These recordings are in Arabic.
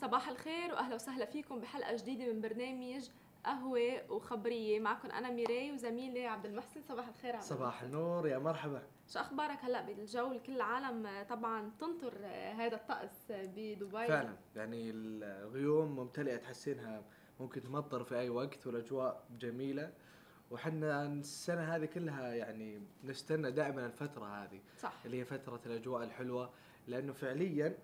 صباح الخير وأهلا وسهلا فيكم بحلقة جديدة من برنامج قهوة وخبرية. معكم أنا ميراي وزميلي عبد المحسن. صباح الخير عبد صباح النور يا مرحبا. شو أخبارك هلأ بالجو؟ كل العالم طبعا تنطر هذا الطقس بدبي. فعلا يعني الغيوم ممتلئة تحسينها ممكن تمطر في أي وقت والأجواء جميلة. وحنا السنة هذه كلها يعني نستنى دائما الفترة هذه صح. اللي هي فترة الأجواء الحلوة لأنه فعليا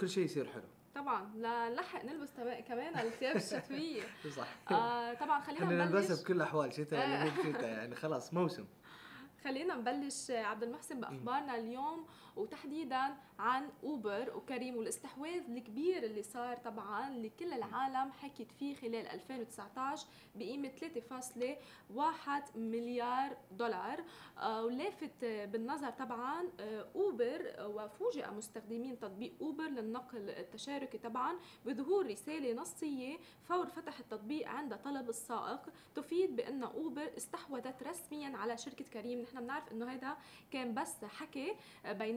كل شيء يصير حلو. طبعا نلحق نلبس كمان الثياب الشتويه صح. آه طبعا خلينا نبلش. نلبسها بكل الاحوال شتاء ولا مو شتاء يعني خلاص موسم. خلينا نبلش عبد المحسن بأخبارنا اليوم. وتحديدا عن أوبر وكريم والاستحواذ الكبير اللي صار طبعا لكل العالم حكت فيه خلال 2019 بقيمة 3.1 مليار دولار. آه، ولافت بالنظر طبعا آه، أوبر وفوجئ مستخدمين تطبيق أوبر للنقل التشاركي طبعا بظهور رسالة نصية فور فتح التطبيق عند طلب السائق. تفيد بأن أوبر استحوذت رسميا على شركة كريم. نحن بنعرف إنه هذا كان بس حكي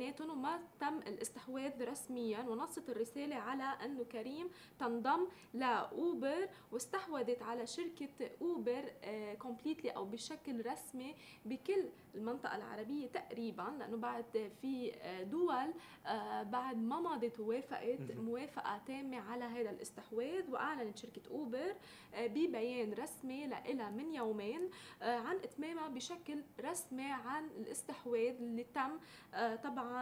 بيناتهم وما تم الاستحواذ رسميا. ونصت الرسالة على انه كريم تنضم لاوبر واستحوذت على شركة اوبر completely أو بشكل رسمي بكل المنطقة العربية تقريبا لأنه بعد في دول آه، بعد ما مضت ووافقت موافقة تامة على هذا الاستحواذ وأعلنت شركة اوبر آه، ببيان رسمي لها من يومين آه، عن إتمامها بشكل رسمي عن الاستحواذ اللي تم طبعا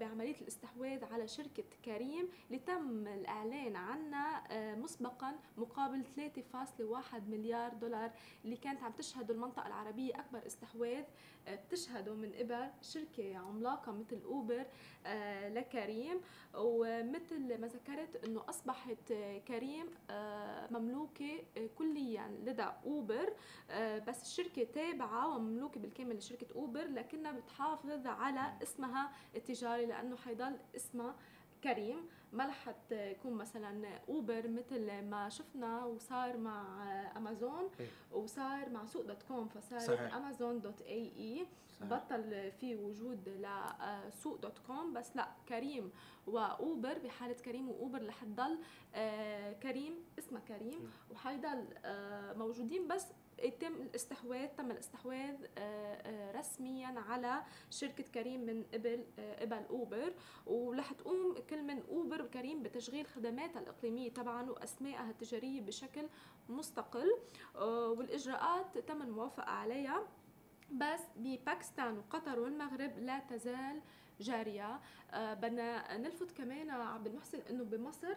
بعملية الاستحواذ على شركة كريم اللي تم الإعلان عنها مسبقا مقابل 3.1 مليار دولار اللي كانت عم تشهد المنطقة العربية أكبر استحواذ. بتشهده من قبل شركة عملاقة مثل أوبر لكريم. ومثل ما ذكرت إنه أصبحت كريم مملوكة كليا لدى أوبر. بس الشركة تابعة ومملوكة بالكامل لشركة أوبر لكنها بتحافظ على اسمها التجاري لأنه حيضل اسمها كريم. ما رح تكون مثلا اوبر مثل ما شفنا وصار مع امازون إيه؟ وصار مع سوق dot com فصارت امازون dot ae بطل في وجود لسوق dot com بس لا كريم واوبر بحالة كريم واوبر رح تضل كريم اسمها كريم. وحيضل آه، موجودين. بس يتم الاستحواذ تم الاستحواذ آه، آه، رسميا على شركة كريم من قبل آه، قبل أوبر. ورح تقوم كل من أوبر وكريم بتشغيل خدماتها الإقليمية طبعا وأسمائها التجارية بشكل مستقل. والإجراءات تم الموافقة عليها. بس بباكستان وقطر والمغرب لا تزال جارية. بدنا نلفت كمان عبد المحسن إنه بمصر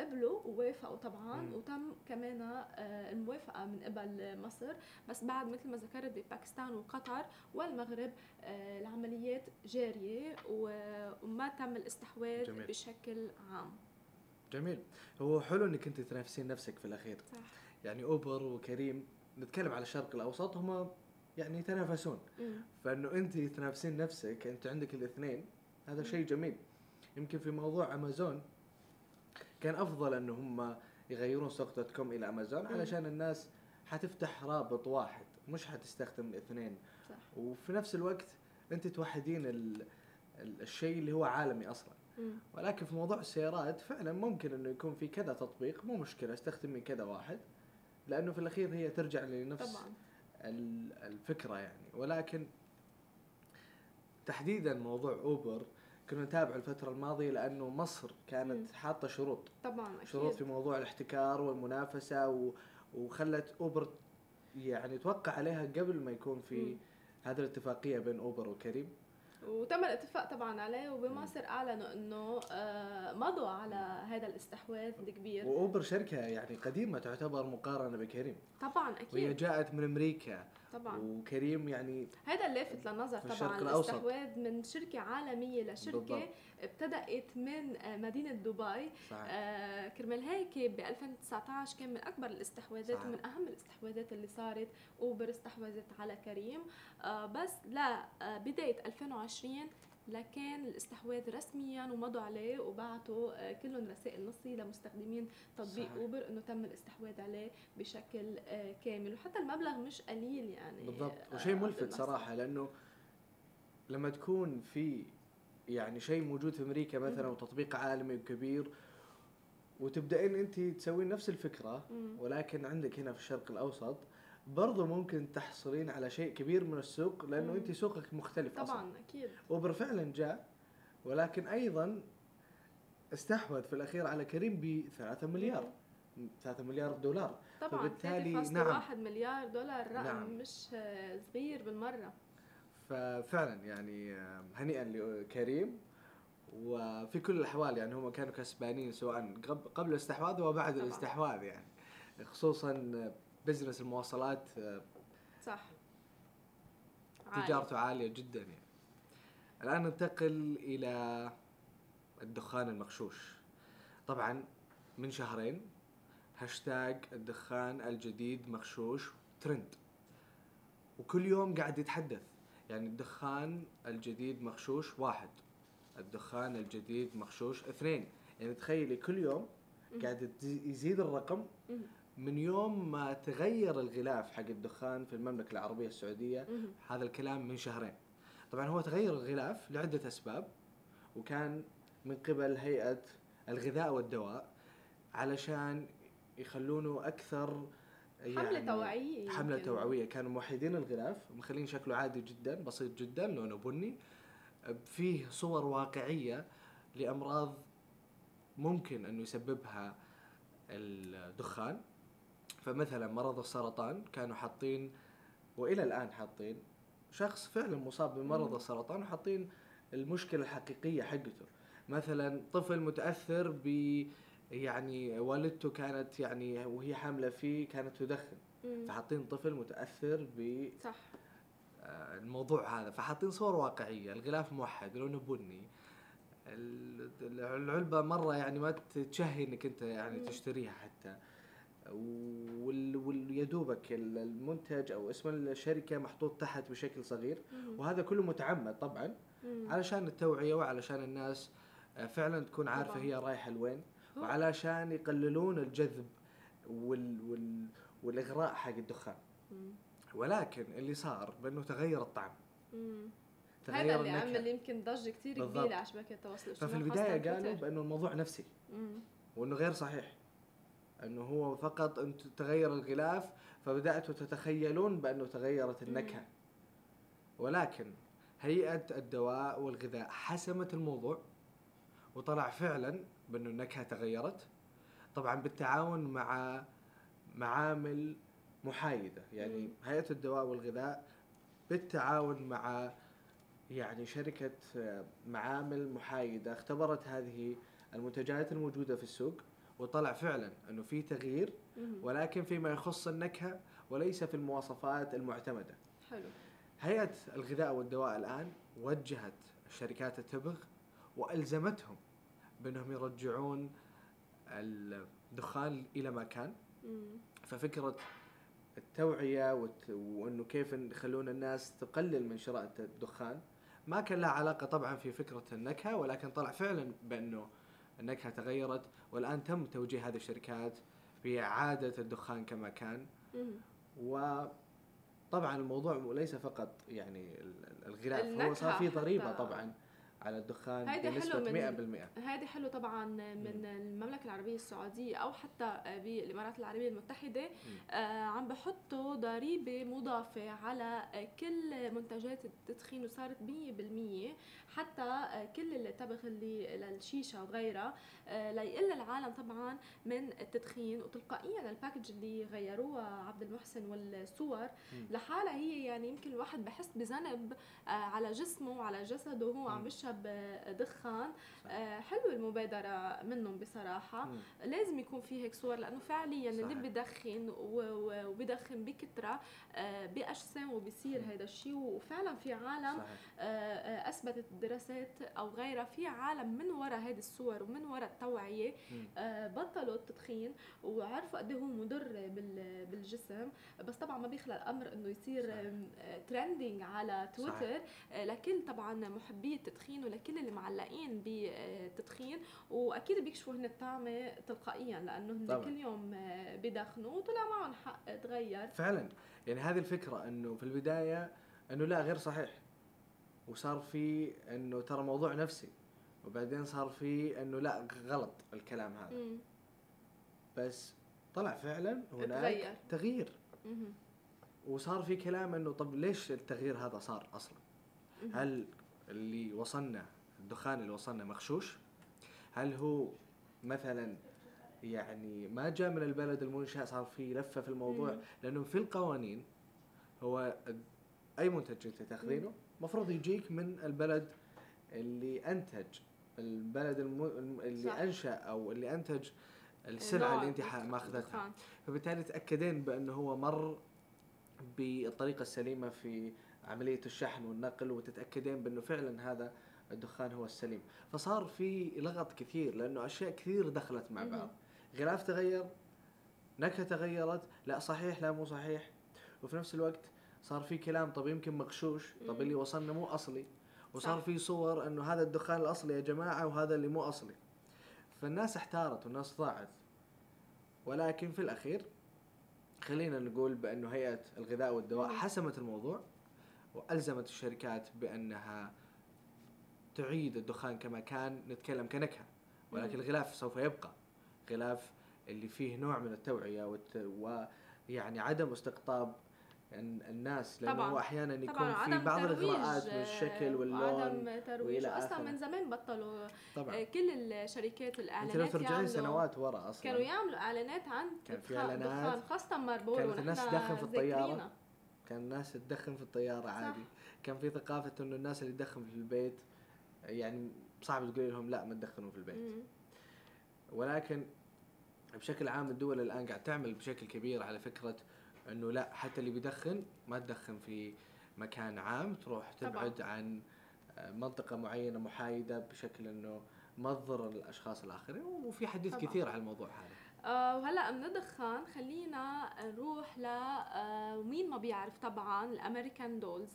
قبلوا ووافقوا طبعا مم. وتم كمان آه، الموافقة من قبل مصر. بس بعد مثل ما ذكرت بباكستان وقطر والمغرب آه، العمليات جارية وما تم الاستحواذ جميل. بشكل عام. جميل. هو حلو إنك أنت تنافسين نفسك في الأخير. صح. يعني أوبر وكريم نتكلم على الشرق الأوسط هم يعني يتنافسون. فإنه أنت تنافسين نفسك أنت عندك الاثنين هذا شيء جميل. يمكن في موضوع أمازون كان أفضل انه هم يغيرون سوق دوت كوم إلى أمازون علشان الناس حتفتح رابط واحد مش حتستخدم اثنين صح. وفي نفس الوقت أنت توحدين ال... الشيء اللي هو عالمي أصلا. ولكن في موضوع السيارات فعلا ممكن إنه يكون في كذا تطبيق مو مشكلة استخدمي كذا واحد لأنه في الأخير هي ترجع لنفس طبعا. الفكرة يعني. ولكن تحديدا موضوع أوبر كنا نتابع الفترة الماضية لأنه مصر كانت حاطة شروط. طبعا أكيد. شروط في موضوع الاحتكار والمنافسة و... وخلت أوبر يعني توقع عليها قبل ما يكون في هذه الاتفاقية بين أوبر وكريم. وتم الاتفاق طبعا عليه وبمصر اعلنوا إنه آه، مضوا على هذا الاستحواذ الكبير. وأوبر شركة يعني قديمة تعتبر مقارنة بكريم. طبعا أكيد. وهي جاءت من أمريكا. طبعا وكريم يعني هذا اللافت للنظر طبعا الاستحواذ من شركة عالمية لشركة بالضبط. ابتدأت من آه، مدينة دبي صحيح. آه كرمال هيك ب 2019 كان من أكبر الاستحواذات صحيح. ومن أهم الاستحواذات اللي صارت اوبر استحوذت على كريم آه بس لا آه بداية 2020 لكان الاستحواذ رسميا ومضوا عليه وبعتوا آه، كلهم رسائل نصيه لمستخدمين تطبيق صحيح. أوبر إنه تم الاستحواذ عليه بشكل آه، كامل وحتى المبلغ مش قليل يعني بالضبط آه، وشيء ملفت صراحة لأنه لما تكون في يعني شيء موجود في أمريكا مثلا وتطبيق عالمي وكبير وتبدأين انت تسوين نفس الفكرة مم. ولكن عندك هنا في الشرق الأوسط برضو ممكن تحصلين على شيء كبير من السوق لأنه مم. أنت سوقك مختلف أصلا طبعا أكيد اوبر فعلا جاء ولكن أيضا استحوذ في الأخير على كريم ب 3 مليار 3 مليار دولار طبعا فبالتالي 3.1 نعم. مليار دولار رقم نعم. مش صغير بالمرة ففعلا يعني هنيئا لكريم وفي كل الأحوال يعني هم كانوا كسبانين سواء قبل قبل الاستحواذ وبعد طبعاً. الاستحواذ يعني خصوصا بزنس المواصلات آه، صح. تجارته عالية جدا يعني. الآن ننتقل إلى الدخان المغشوش طبعا من شهرين هاشتاج الدخان الجديد مغشوش ترند وكل يوم قاعد يتحدث يعني الدخان الجديد مغشوش واحد الدخان الجديد مغشوش اثنين يعني تخيلي كل يوم. قاعد يزيد الرقم. من يوم ما تغير الغلاف حق الدخان في المملكة العربية السعودية مم. هذا الكلام من شهرين طبعا هو تغير الغلاف لعدة أسباب وكان من قبل هيئة الغذاء والدواء علشان يخلونه أكثر حملة توعية حملة يمكن. توعوية كانوا موحدين الغلاف مخلين شكله عادي جدا بسيط جدا لونه بني فيه صور واقعية لأمراض ممكن أنه يسببها الدخان فمثلا مرض السرطان كانوا حاطين وإلى الآن حاطين شخص فعلا مصاب بمرض. السرطان وحاطين المشكلة الحقيقية حقته مثلا طفل متأثر ب يعني والدته كانت يعني وهي حاملة فيه كانت تدخن. فحاطين طفل متأثر صح بالموضوع هذا فحاطين صور واقعية الغلاف موحد لونه بني ال- العلبة مرة يعني ما تشهي إنك أنت يعني. تشتريها حتى وال وال- يا دوبك ال- المنتج أو اسم الشركة محطوط تحت بشكل صغير. وهذا كله متعمد طبعا. علشان التوعية وعلشان الناس آه، فعلا تكون عارفة. هي رايحة لوين وعلشان يقللون الجذب وال وال والإغراء حق الدخان. ولكن اللي صار بأنه تغير الطعم. تغير هذا اللي. عمل يمكن ضجة كثير. كبيرة على شبكه التواصل ففي الاجتماعي البداية خاصة قالوا. بأنه الموضوع نفسي. وأنه غير صحيح أنه هو فقط انت تغير الغلاف فبدأتوا تتخيلون بأنه تغيرت النكهة. ولكن هيئة الدواء والغذاء حسمت الموضوع وطلع فعلا بأنه النكهة تغيرت. طبعا بالتعاون مع معامل محايدة. يعني. هيئة الدواء والغذاء بالتعاون مع يعني شركة معامل محايدة اختبرت هذه المنتجات الموجودة في السوق. وطلع فعلا إنه في تغيير. ولكن فيما يخص النكهة وليس في المواصفات المعتمدة. حلو هيئة الغذاء والدواء الآن وجهت شركات التبغ وألزمتهم بأنهم يرجعون الدخان إلى ما كان. ففكرة التوعية وإنه كيف يخلون الناس تقلل من شراء الدخان ما كان لها علاقة طبعا في فكرة النكهة ولكن طلع فعلا بأنه النكهة تغيرت والآن تم توجيه هذه الشركات بإعادة الدخان كما كان. وطبعا الموضوع ليس فقط يعني ال- ال- الغلاف هو صار في ضريبة. طبعا على الدخان هيدي حلو من- 100% هذه حلو طبعا من المملكة العربية السعودية أو حتى بالإمارات العربية المتحدة آه، عم بحطوا ضريبة مضافة على كل منتجات التدخين وصارت 100% حتى كل التبغ اللي للشيشة وغيرها آه، ليقل العالم طبعا من التدخين وتلقائيا الباكج اللي غيروها عبد المحسن والصور. لحالها هي يعني يمكن الواحد بحس بذنب آه، على جسمه وعلى جسده وهو عم. بيشرب آه، دخان. آه، حلوة المبادرة منهم بصراحة مم. لازم يكون في هيك صور لأنه فعليا اللي صحيح. بدخن و- و- وبدخن بكثره آه، بأجسام وبصير. هذا الشيء وفعلا في عالم صحيح. أثبتت الدراسات أو غيرها في عالم من وراء هذه الصور ومن وراء التوعية بطلوا التدخين وعرفوا قد إيه هو مضر بال- بالجسم بس طبعا ما بيخلى الأمر إنه يصير. ترندنج على تويتر لكل طبعا محبي التدخين ولكل اللي معلقين بالتدخين وأكيد بيكشفوا هن الطعمة تلقائيا لأنه هن طبعاً. كل يوم بدخنوا وطلع معهم حق تغير فعلا يعني هذه الفكرة إنه في البداية إنه لا غير صحيح وصار في إنه ترى موضوع نفسي وبعدين صار في إنه لا غلط الكلام هذا مم. بس طلع فعلا هناك تغير. تغيير. وصار في كلام إنه طب ليش التغيير هذا صار أصلا؟ مهم. هل اللي وصلنا الدخان اللي وصلنا مغشوش؟ هل هو مثلا يعني ما جاء من البلد المنشأ صار في لفة في الموضوع مم. لأنه في القوانين هو أي منتج أنت تاخذينه المفروض يجيك من البلد اللي أنتج البلد الم... اللي صح. أنشأ أو اللي أنتج السلعة نوع اللي الدخ- ماخذتها. فبالتالي تأكدين بأنه هو مر بالطريقة السليمة في عملية الشحن والنقل وتتأكدين بأنه فعلا هذا الدخان هو السليم فصار في لغط كثير لأنه أشياء كثير دخلت مع. بعض غلاف تغير نكهة تغيرت لا صحيح لا مو صحيح وفي نفس الوقت صار في كلام طب يمكن مغشوش طب. اللي وصلنا مو أصلي وصار. في صور أنه هذا الدخان الأصلي يا جماعة وهذا اللي مو أصلي فالناس احتارت والناس ضاعت ولكن في الأخير خلينا نقول بأنه هيئة الغذاء والدواء. حسمت الموضوع وألزمت الشركات بأنها تعيد الدخان كما كان نتكلم كنكهة ولكن. الغلاف سوف يبقى غلاف اللي فيه نوع من التوعية والت... ويعني عدم استقطاب ال- الناس لأنه طبعاً. هو أحيانا يكون طبعا في بعض الاغراءات آه، بالشكل واللون وعدم ترويج أصلا. من زمان بطلوا طبعا آه، كل الشركات الإعلانات أنت لو ترجعين سنوات ورا أصلا كانوا يعملوا إعلانات عن كان في. دخان خاصه ماربورو كانت الناس تدخن في الطيارة. كان الناس تدخن في الطيارة صح. عادي كان في ثقافة إنه الناس اللي تدخن في البيت يعني صعب تقولي لهم لا ما تدخنوا في البيت مم. ولكن بشكل عام الدول الآن قاعد تعمل بشكل كبير على فكرة إنه لا حتى اللي بيدخن ما تدخن في مكان عام تروح طبعاً. تبعد عن آه، منطقة معينة محايدة بشكل إنه ما تضر الأشخاص الآخرين وفي حديث طبعاً. كثير على الموضوع هذا وهلا من الدخان خلينا نروح ل آه مين ما بيعرف طبعا الأمريكان دولز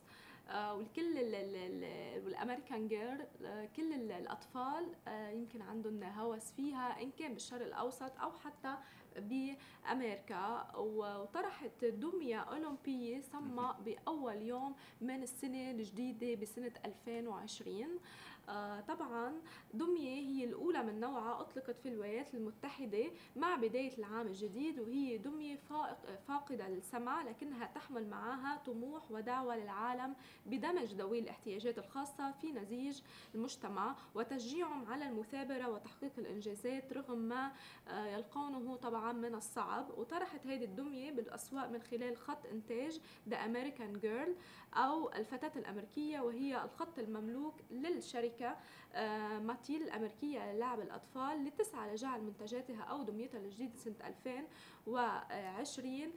آه والكل ال- ال- ال- والأمريكان جيرل آه كل ال- الأطفال آه يمكن عندهم هوس فيها إن كان بالشرق الأوسط أو حتى بأمريكا. وطرحت دمية أولمبية سمى بأول يوم من السنة الجديدة بسنة 2020 آه طبعا دمية هي الأولى من نوعها أطلقت في الولايات المتحدة مع بداية العام الجديد وهي دمية فائق فاقدة للسمع لكنها تحمل معها طموح ودعوة للعالم بدمج ذوي الاحتياجات الخاصة في نسيج المجتمع وتشجيعهم على المثابرة وتحقيق الإنجازات رغم ما آه، يلقونه طبعا من الصعب. وطرحت هذه الدمية بالأسواق من خلال خط إنتاج The American Girl أو الفتاة الأمريكية وهي الخط المملوك للشركة آه، ماتيل الأمريكية للعب الأطفال اللي تسعى لجعل منتجاتها أو دميتها الجديدة سنة 2020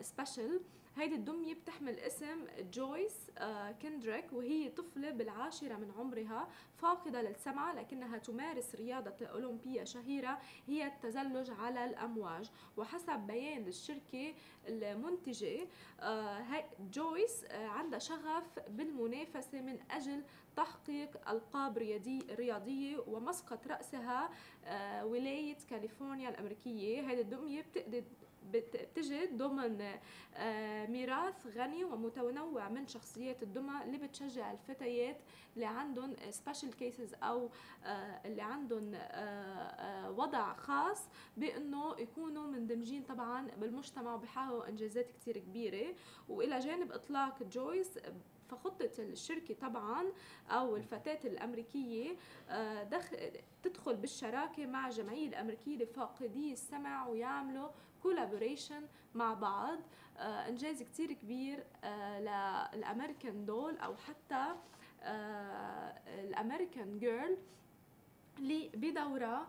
سبيشل هيدي الدمية بتحمل اسم جويس آه، كندريك وهي طفلة بالعاشرة من عمرها فاقدة للسمع لكنها تمارس رياضة أولمبية شهيرة هي التزلج على الأمواج. وحسب بيان للشركة المنتجة آه، جويس آه، عندها شغف بالمنافسة من أجل تحقيق ألقاب رياضي رياضية ومسقط رأسها آه، ولاية كاليفورنيا الأمريكية. هذه الدمية بتقدر بت- بتجد ضمن آه، ميراث غني ومتنوع من شخصيات الدمى اللي بتشجع الفتيات اللي عندهم special cases أو آه، اللي عندهم وضع خاص بأنه يكونوا مندمجين طبعا بالمجتمع وبيحققوا إنجازات كتير كبيرة. وإلى جانب إطلاق جويس فخطة الشركة طبعا أو الفتاة الأمريكية آه، دخ... تدخل بالشراكة مع الجمعية الأمريكية لفاقدي السمع ويعملوا كولابوريشن مع بعض آه، إنجاز كتير كبير آه، للأمريكان دول أو حتى الأمريكان جيرل اللي بدورة آه،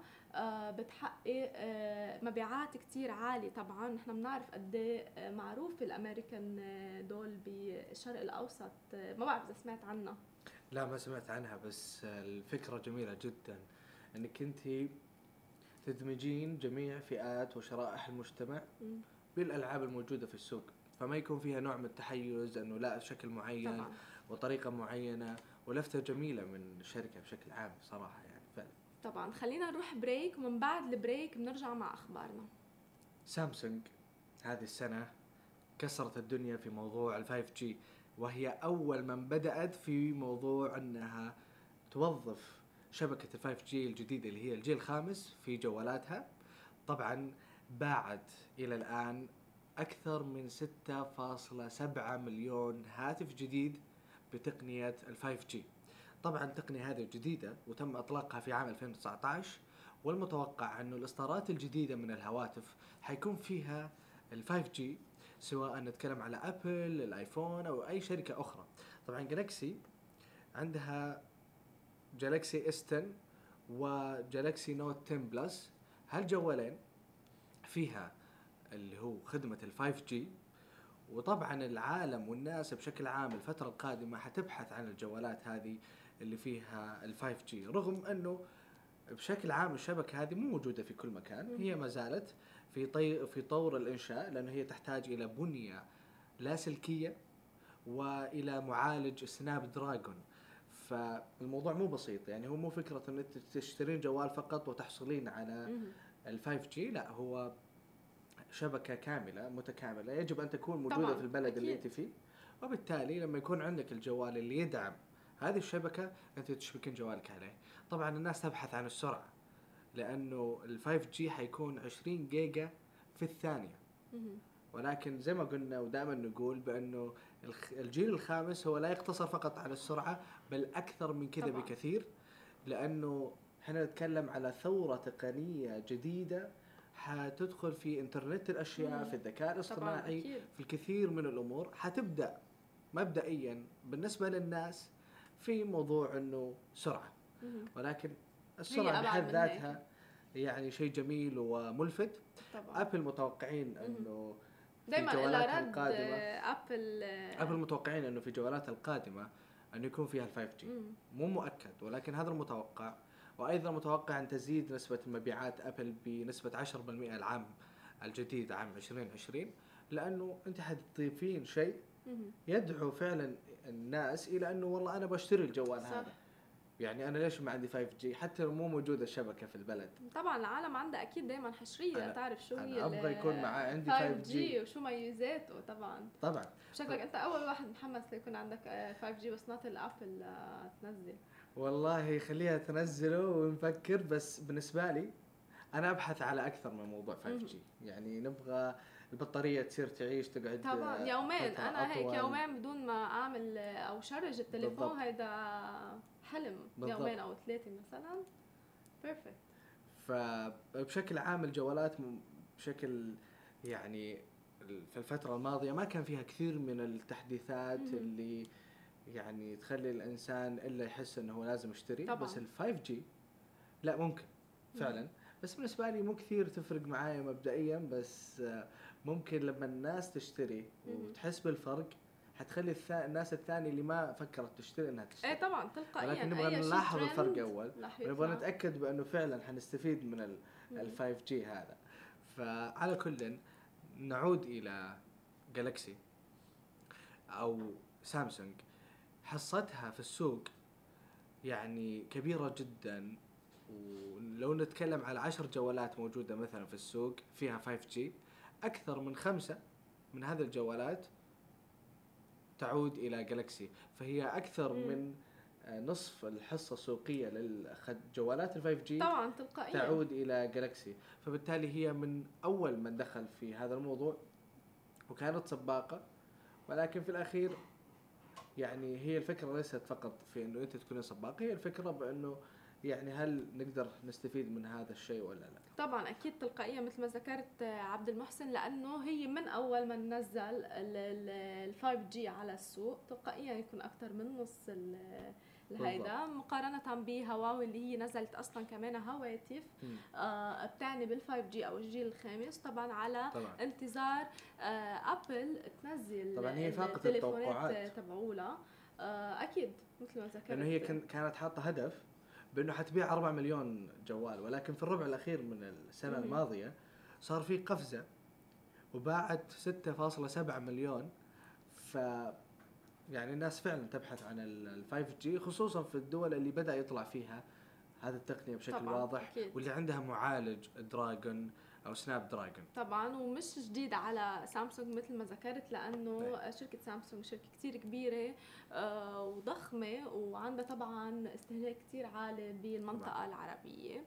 بتحقق آه، مبيعات كتير عالية طبعا. نحن بنعرف قد إيه، آه، معروف الأمريكان آه، دول بالشرق الأوسط. آه، ما بعرف إذا سمعت عنها. لا ما سمعت عنها بس الفكرة جميلة جدا. إنك أنت تدمجين جميع فئات وشرائح المجتمع. بالألعاب الموجودة في السوق. فما يكون فيها نوع من التحيز إنه لا شكل معين طبعا. وطريقة معينة. ولفتة جميلة من الشركة بشكل عام صراحة يعني. طبعا. خلينا نروح break ومن بعد ال break بنرجع مع أخبارنا. سامسونج هذه السنة كسرت الدنيا في موضوع ال 5G وهي أول من بدأت في موضوع أنها توظف شبكة ال 5G الجديدة اللي هي الجيل الخامس في جوالاتها. طبعا باعت إلى الآن أكثر من 6.7 مليون هاتف جديد بتقنية ال 5G طبعا التقنيه هذه جديدة وتم إطلاقها في عام 2019 والمتوقع انه الإصدارات الجديدة من الهواتف حيكون فيها ال 5G سواء نتكلم على ابل الآيفون أو أي شركة أخرى. طبعا Galaxy عندها Galaxy S 10 و Galaxy Note 10 Plus هالجوالين فيها اللي هو خدمة ال 5G وطبعا العالم والناس بشكل عام الفترة القادمة حتبحث عن الجوالات هذه اللي فيها ال 5G رغم أنه بشكل عام الشبكة هذه مو موجودة في كل مكان هي ما زالت في طي في طور الإنشاء لأنه هي تحتاج إلى بنية لاسلكية وإلى معالج سناب دراجون فالموضوع مو بسيط يعني هو مو فكرة ان تشترين جوال فقط وتحصلين على ال 5G لا هو شبكة كاملة متكاملة يجب أن تكون موجودة طبعاً، في البلد أكيد. اللي. أنت فيه وبالتالي لما يكون عندك الجوال اللي يدعم هذه الشبكة أنت تشبكين جوالك عليه طبعا الناس تبحث عن السرعة لأنه ال 5G حيكون 20 جيجا في الثانية مهم. ولكن زي ما قلنا ودائما نقول بأنه الجيل الخامس هو لا يقتصر فقط على السرعة بل أكثر من كذا. بكثير لأنه إحنا نتكلم على ثورة تقنية جديدة حتدخل في إنترنت الأشياء مم. في الذكاء الاصطناعي في الكثير من الأمور حتبدأ مبدئيا بالنسبة للناس في موضوع إنه سرعة. ولكن السرعة بحد. ذاتها يعني شيء جميل وملفت طبعا أبل متوقعين إنه في دائما إلى رد القادمة. أبل أبل متوقعين إنه في جوالاتها القادمة إنه يكون فيها ال 5G مم. مو مؤكد ولكن هذا المتوقع وأيضا متوقع أن تزيد نسبة مبيعات أبل بنسبة 10% العام الجديد عام 2020 لأنه أنت حتضيفين شيء. يدعو فعلا الناس إلى أنه والله أنا بشتري الجوال صح. هذا يعني أنا ليش ما عندي 5G حتى لو مو موجودة الشبكة في البلد. طبعا العالم عندها أكيد دائما حشرية تعرف شو أنا هي أبغى ال يكون معاه عندي 5G وشو ميزاته طبعا. طبعا. شكلك أنت أول واحد محمس ليكون عندك آه، 5G بس ناطر الابل آه، تنزل. والله خليها تنزله ونفكر بس بالنسبة لي أنا أبحث على أكثر من موضوع 5G يعني نبغى البطارية تصير تعيش تقعد طبعا آه، يومين أنا هيك. يومين بدون ما أعمل أو شرج التليفون. هيدا حلم بالضبط. يومين أو ثلاثة مثلا بيرفكت فبشكل عام الجوالات م- بشكل يعني في الفترة الماضية ما كان فيها كثير من التحديثات مهم. اللي يعني تخلي الإنسان إلا يحس إنه هو لازم يشتري طبعاً. بس ال 5G لا ممكن فعلا بس بالنسبة لي مو كثير تفرق معايا مبدئيا بس آه، ممكن لما الناس تشتري. وتحس بالفرق حتخلي الثا- الناس الثانية اللي ما فكرت تشتري إنها تشتري إيه طبعا تلقائيا ولكن نبغى نلاحظ الفرق أول يطلع. نتأكد بأنه فعلا حنستفيد من ال مم. ال 5G هذا فعلى كل نعود إلى جالكسي أو سامسونج حصتها في السوق يعني كبيرة جدا ولو نتكلم على عشر جوالات موجودة مثلا في السوق فيها 5G أكثر من خمسة من هذه الجوالات تعود إلى جالكسي فهي أكثر مم. من آه، نصف الحصة السوقية للجوالات ال 5G طبعا تلقائيا. تعود إلى جالكسي فبالتالي هي من أول من دخل في هذا الموضوع وكانت سباقة. ولكن في الأخير يعني هي الفكرة ليست فقط في إنه أنت تكون سباقه هي الفكرة بإنه يعني هل نقدر نستفيد من هذا الشيء ولا لا. طبعا أكيد تلقائيا مثل ما ذكرت آه، عبد المحسن لأنه هي من أول ما نزل ال 5 جي على السوق. تلقائيا يكون أكثر من نص الهيدا مقارنة بهواوي اللي هي نزلت أصلا كمان هواتف. آه بتعني بال 5G أو الجيل الخامس. طبعا على طبعا. انتظار آه ابل تنزل طبعاً هي فاقت التوقعات. تبعولها آه أكيد مثل ما ذكرت لأنه هي كان- كانت حاطة هدف بأنه حتبيع 4 مليون جوال ولكن في الربع الأخير من السنة مم. الماضية صار في قفزة وباعت 6.7 مليون ف يعني الناس فعلا تبحث عن ال 5G خصوصا في الدول اللي بدأ يطلع فيها هذه التقنية بشكل طبعاً، واضح أكيد. واللي عندها معالج Dragon أو Snapdragon طبعا ومش جديد على سامسونج مثل ما ذكرت لأنه شركة سامسونج شركة كتير كبيرة آه، وضخمة وعندها طبعا استهلاك كتير عالي بالمنطقة طبعاً. العربية.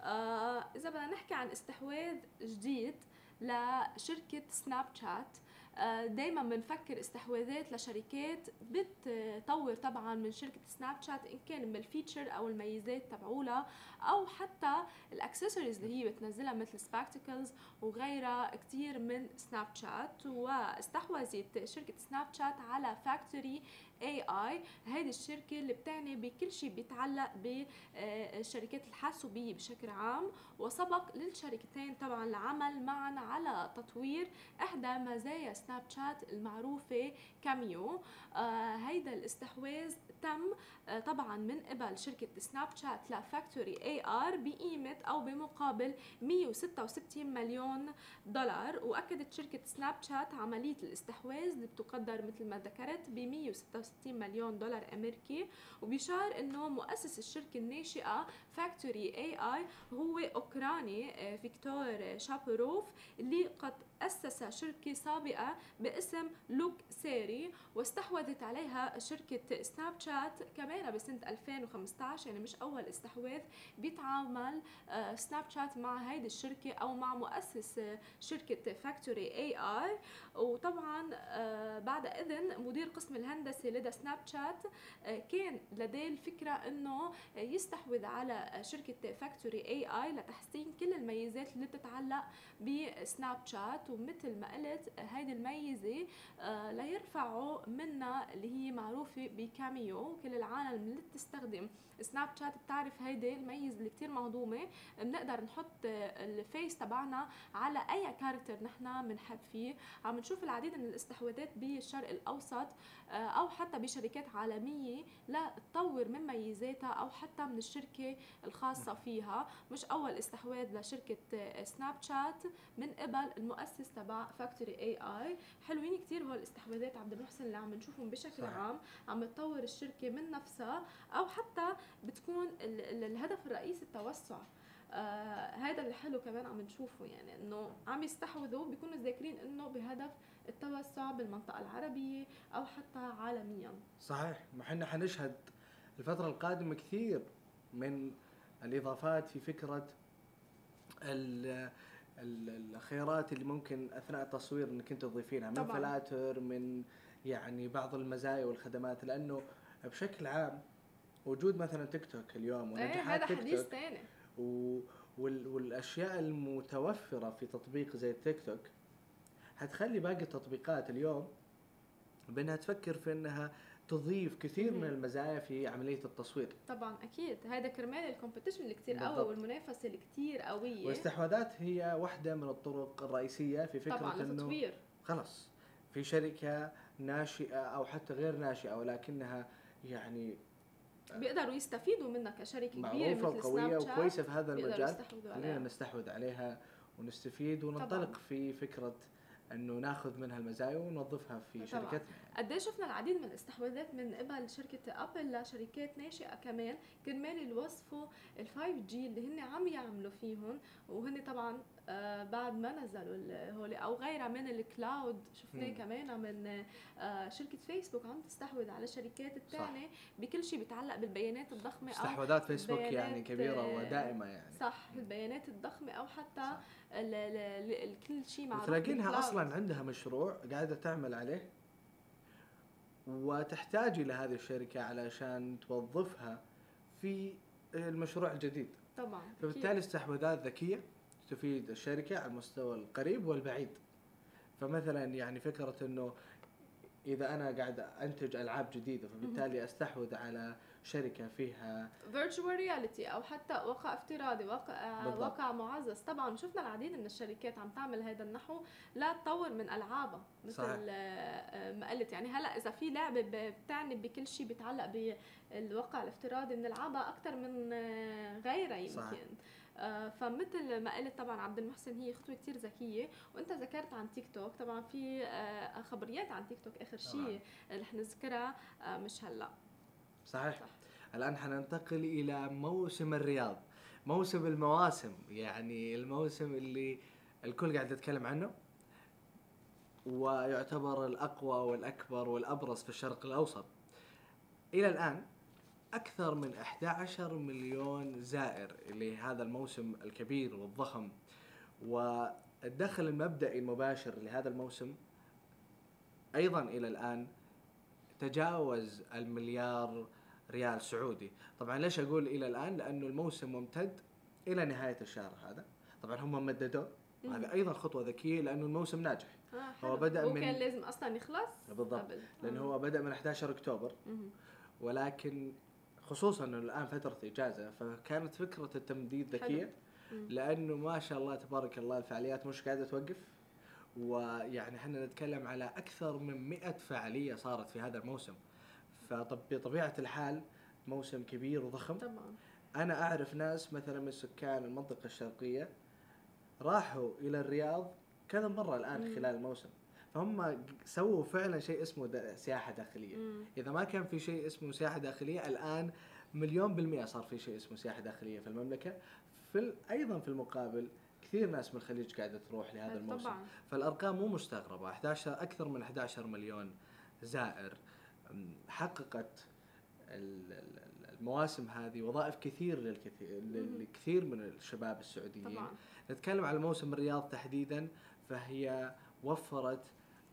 آه إذا بدنا نحكي عن استحواذ جديد لشركة سناب شات آه، دائما بنفكر استحواذات لشركات بتطور طبعا من شركة سناب شات إن كان من ال feature أو الميزات تبعولها أو حتى الاكسسوارز اللي هي بتنزلها مثل Spectacles وغيرها كثير من سناب شات واستحوذت شركة سناب شات على Factory AI هيدي الشركة اللي بتعني بكل شيء بيتعلق بالشركات الحاسوبية بشكل عام وسبق للشركتين طبعا العمل معا على تطوير إحدى مزايا سناب شات المعروفة Cameo آه هيدا الاستحواذ تم آه طبعا من قبل شركة سناب شات ل Factory AI بقيمة أو بمقابل 166 مليون دولار. وأكدت شركة سناب شات عملية الاستحواذ اللي بتقدر مثل ما ذكرت ب 166 60 مليون دولار أمريكي. وبيشار إنه مؤسس الشركة الناشئة Factory AI هو أوكراني آه، فيكتور شابروف اللي قد أسس شركة سابقة باسم Looksery واستحوذت عليها شركة سناب شات كمان بسنة 2015 يعني مش أول استحواذ بيتعامل آه، سناب شات مع هيدي الشركة أو مع مؤسس شركة فاكتوري AI وطبعا آه، بعد إذن مدير قسم الهندسي لدى سناب شات آه، كان لديه الفكرة أنه يستحوذ على شركة فاكتوري AI لتحسين كل الميزات اللي بتتعلق بسناب شات. ومثل ما قلت هيدي الميزة آه، ليرفعوا منا اللي هي معروفة بكاميو. كل العالم اللي بتستخدم سناب شات بتعرف هيدي الميزة اللي كتير مهضومة. بنقدر نحط ال face تبعنا على أي character نحن بنحب فيه. عم نشوف العديد من الاستحواذات بالشرق الأوسط آه، أو حتى بشركات عالمية لتطور من ميزاتها أو حتى من الشركة الخاصة فيها. مش أول استحواذ لشركة سناب شات من قبل المؤسس تبع فاكتوري AI حلوين كتير هول الاستحواذات عبد المحسن اللي عم نشوفهم بشكل صح. عام. عم تطور الشركة من نفسها أو حتى بتكون الهدف الرئيسي التوسع. آه هذا اللي حلو كمان عم نشوفه يعني إنه عم يستحوذوا بيكونوا ذاكرين إنه بهدف التوسع بالمنطقة العربية أو حتى عالميا. صحيح. ما إحنا حنشهد الفترة القادمة كثير من الإضافات في فكرة الخيارات اللي ممكن أثناء التصوير إنك أنت تضيفينها من طبعًا. فلاتر من يعني بعض المزايا والخدمات لأنه بشكل عام وجود مثلا تيك توك اليوم ونجاحات إيه هذا حديث ثاني. و والأشياء المتوفرة في تطبيق زي التيك توك حتخلي باقي التطبيقات اليوم بأنها تفكر في أنها تضيف كثير من المزايا في عملية التصوير. طبعا أكيد. هذا كرمال ال competition اللي كثير قوي والمنافسة اللي كثير قوية. والاستحواذات هي واحدة من الطرق الرئيسية في فكرة طبعا إنه خلص في شركة ناشئة أو حتى غير ناشئة ولكنها يعني بيقدروا يستفيدوا منها كشركة كبيرة مثل وقوية وكويسة في هذا المجال. خلينا نستحوذ عليها ونستفيد وننطلق طبعا. في فكرة إنه ناخذ منها المزايا ونوظفها في شركتنا. قد شفنا العديد من الاستحواذات من قبل شركة أبل لشركات ناشئة كمان كرمال يوظفوا ال 5 جي اللي هن عم يعملوا فيهم وهن طبعا آه بعد ما نزلوا هول أو غيرها من الكلاود شفناه كمان من آه شركة فيسبوك عم تستحوذ على شركات الثانية بكل شيء بيتعلق بالبيانات الضخمة أو استحواذات فيسبوك يعني كبيرة ودائمة يعني. صح البيانات الضخمة أو حتى كل شيء معروف تلاقينها أصلا عندها مشروع قاعدة تعمل عليه وتحتاج إلى هذه الشركة علشان توظفها في المشروع الجديد. طبعا فبالتالي استحواذات ذكية تفيد الشركة على المستوى القريب والبعيد. فمثلا يعني فكرة إنه إذا أنا قاعد أنتج ألعاب جديدة فبالتالي أستحوذ على شركة فيها virtual reality أو حتى واقع افتراضي واقع بالضبط. واقع معزز. طبعا شفنا العديد من الشركات عم تعمل هذا النحو لا تطور من ألعابها مثل صحيح. آه، ما قلت. يعني هلأ إذا في لعبة بتعني بكل شيء بيتعلق بالواقع الافتراضي بنلعبها أكثر من آه، غيرها يمكن. صحيح. آه فمثل ما قلت طبعا عبد المحسن هي خطوة كثير ذكية. وأنت ذكرت عن تيك توك طبعا في آه خبريات عن تيك توك اخر شيء رح نذكرها آه مش هلأ. صحيح. صح. الآن حننتقل إلى موسم الرياض موسم المواسم يعني الموسم اللي الكل قاعد يتكلم عنه. ويعتبر الأقوى والأكبر والأبرز في الشرق الأوسط. إلى الآن أكثر من 11 مليون زائر لهذا الموسم الكبير والضخم. والدخل المبدئي المباشر لهذا الموسم أيضا إلى الآن تجاوز المليار ريال سعودي. طبعا ليش أقول إلى الآن؟ لأنه الموسم ممتد إلى نهاية الشهر هذا. طبعا هم مددوه وهذا أيضا خطوة ذكية لأنه الموسم ناجح. آه هو هو من- كان لازم أصلا يخلص؟ بالضبط. لأنه. هو بدأ من 11 أكتوبر. ولكن خصوصا إنه الآن فترة إجازة فكانت فكرة التمديد. ذكية. لأنه ما شاء الله تبارك الله الفعاليات مش قاعدة توقف. ويعني إحنا نتكلم على أكثر من 100 فعالية صارت في هذا الموسم. فبطبيعه الحال موسم كبير وضخم. طبعا أنا أعرف ناس مثلا من سكان المنطقة الشرقية راحوا إلى الرياض كذا مرة الآن مم. خلال الموسم. فهم سووا فعلا شيء اسمه دا سياحة داخلية. مم. إذا ما كان في شيء اسمه سياحة داخلية الآن مليون بالمئة صار في شيء اسمه سياحة داخلية في المملكة. في أيضا في المقابل كثير ناس من الخليج قاعدة تروح لهذا الموسم. طبعا فالأرقام مو مستغربة. 11 أكثر من 11 مليون زائر حققت ال- ال- المواسم هذه وظائف كثير للكثير. للكثير من الشباب السعوديين. طبعا. نتكلم على موسم الرياض تحديدا فهي وفرت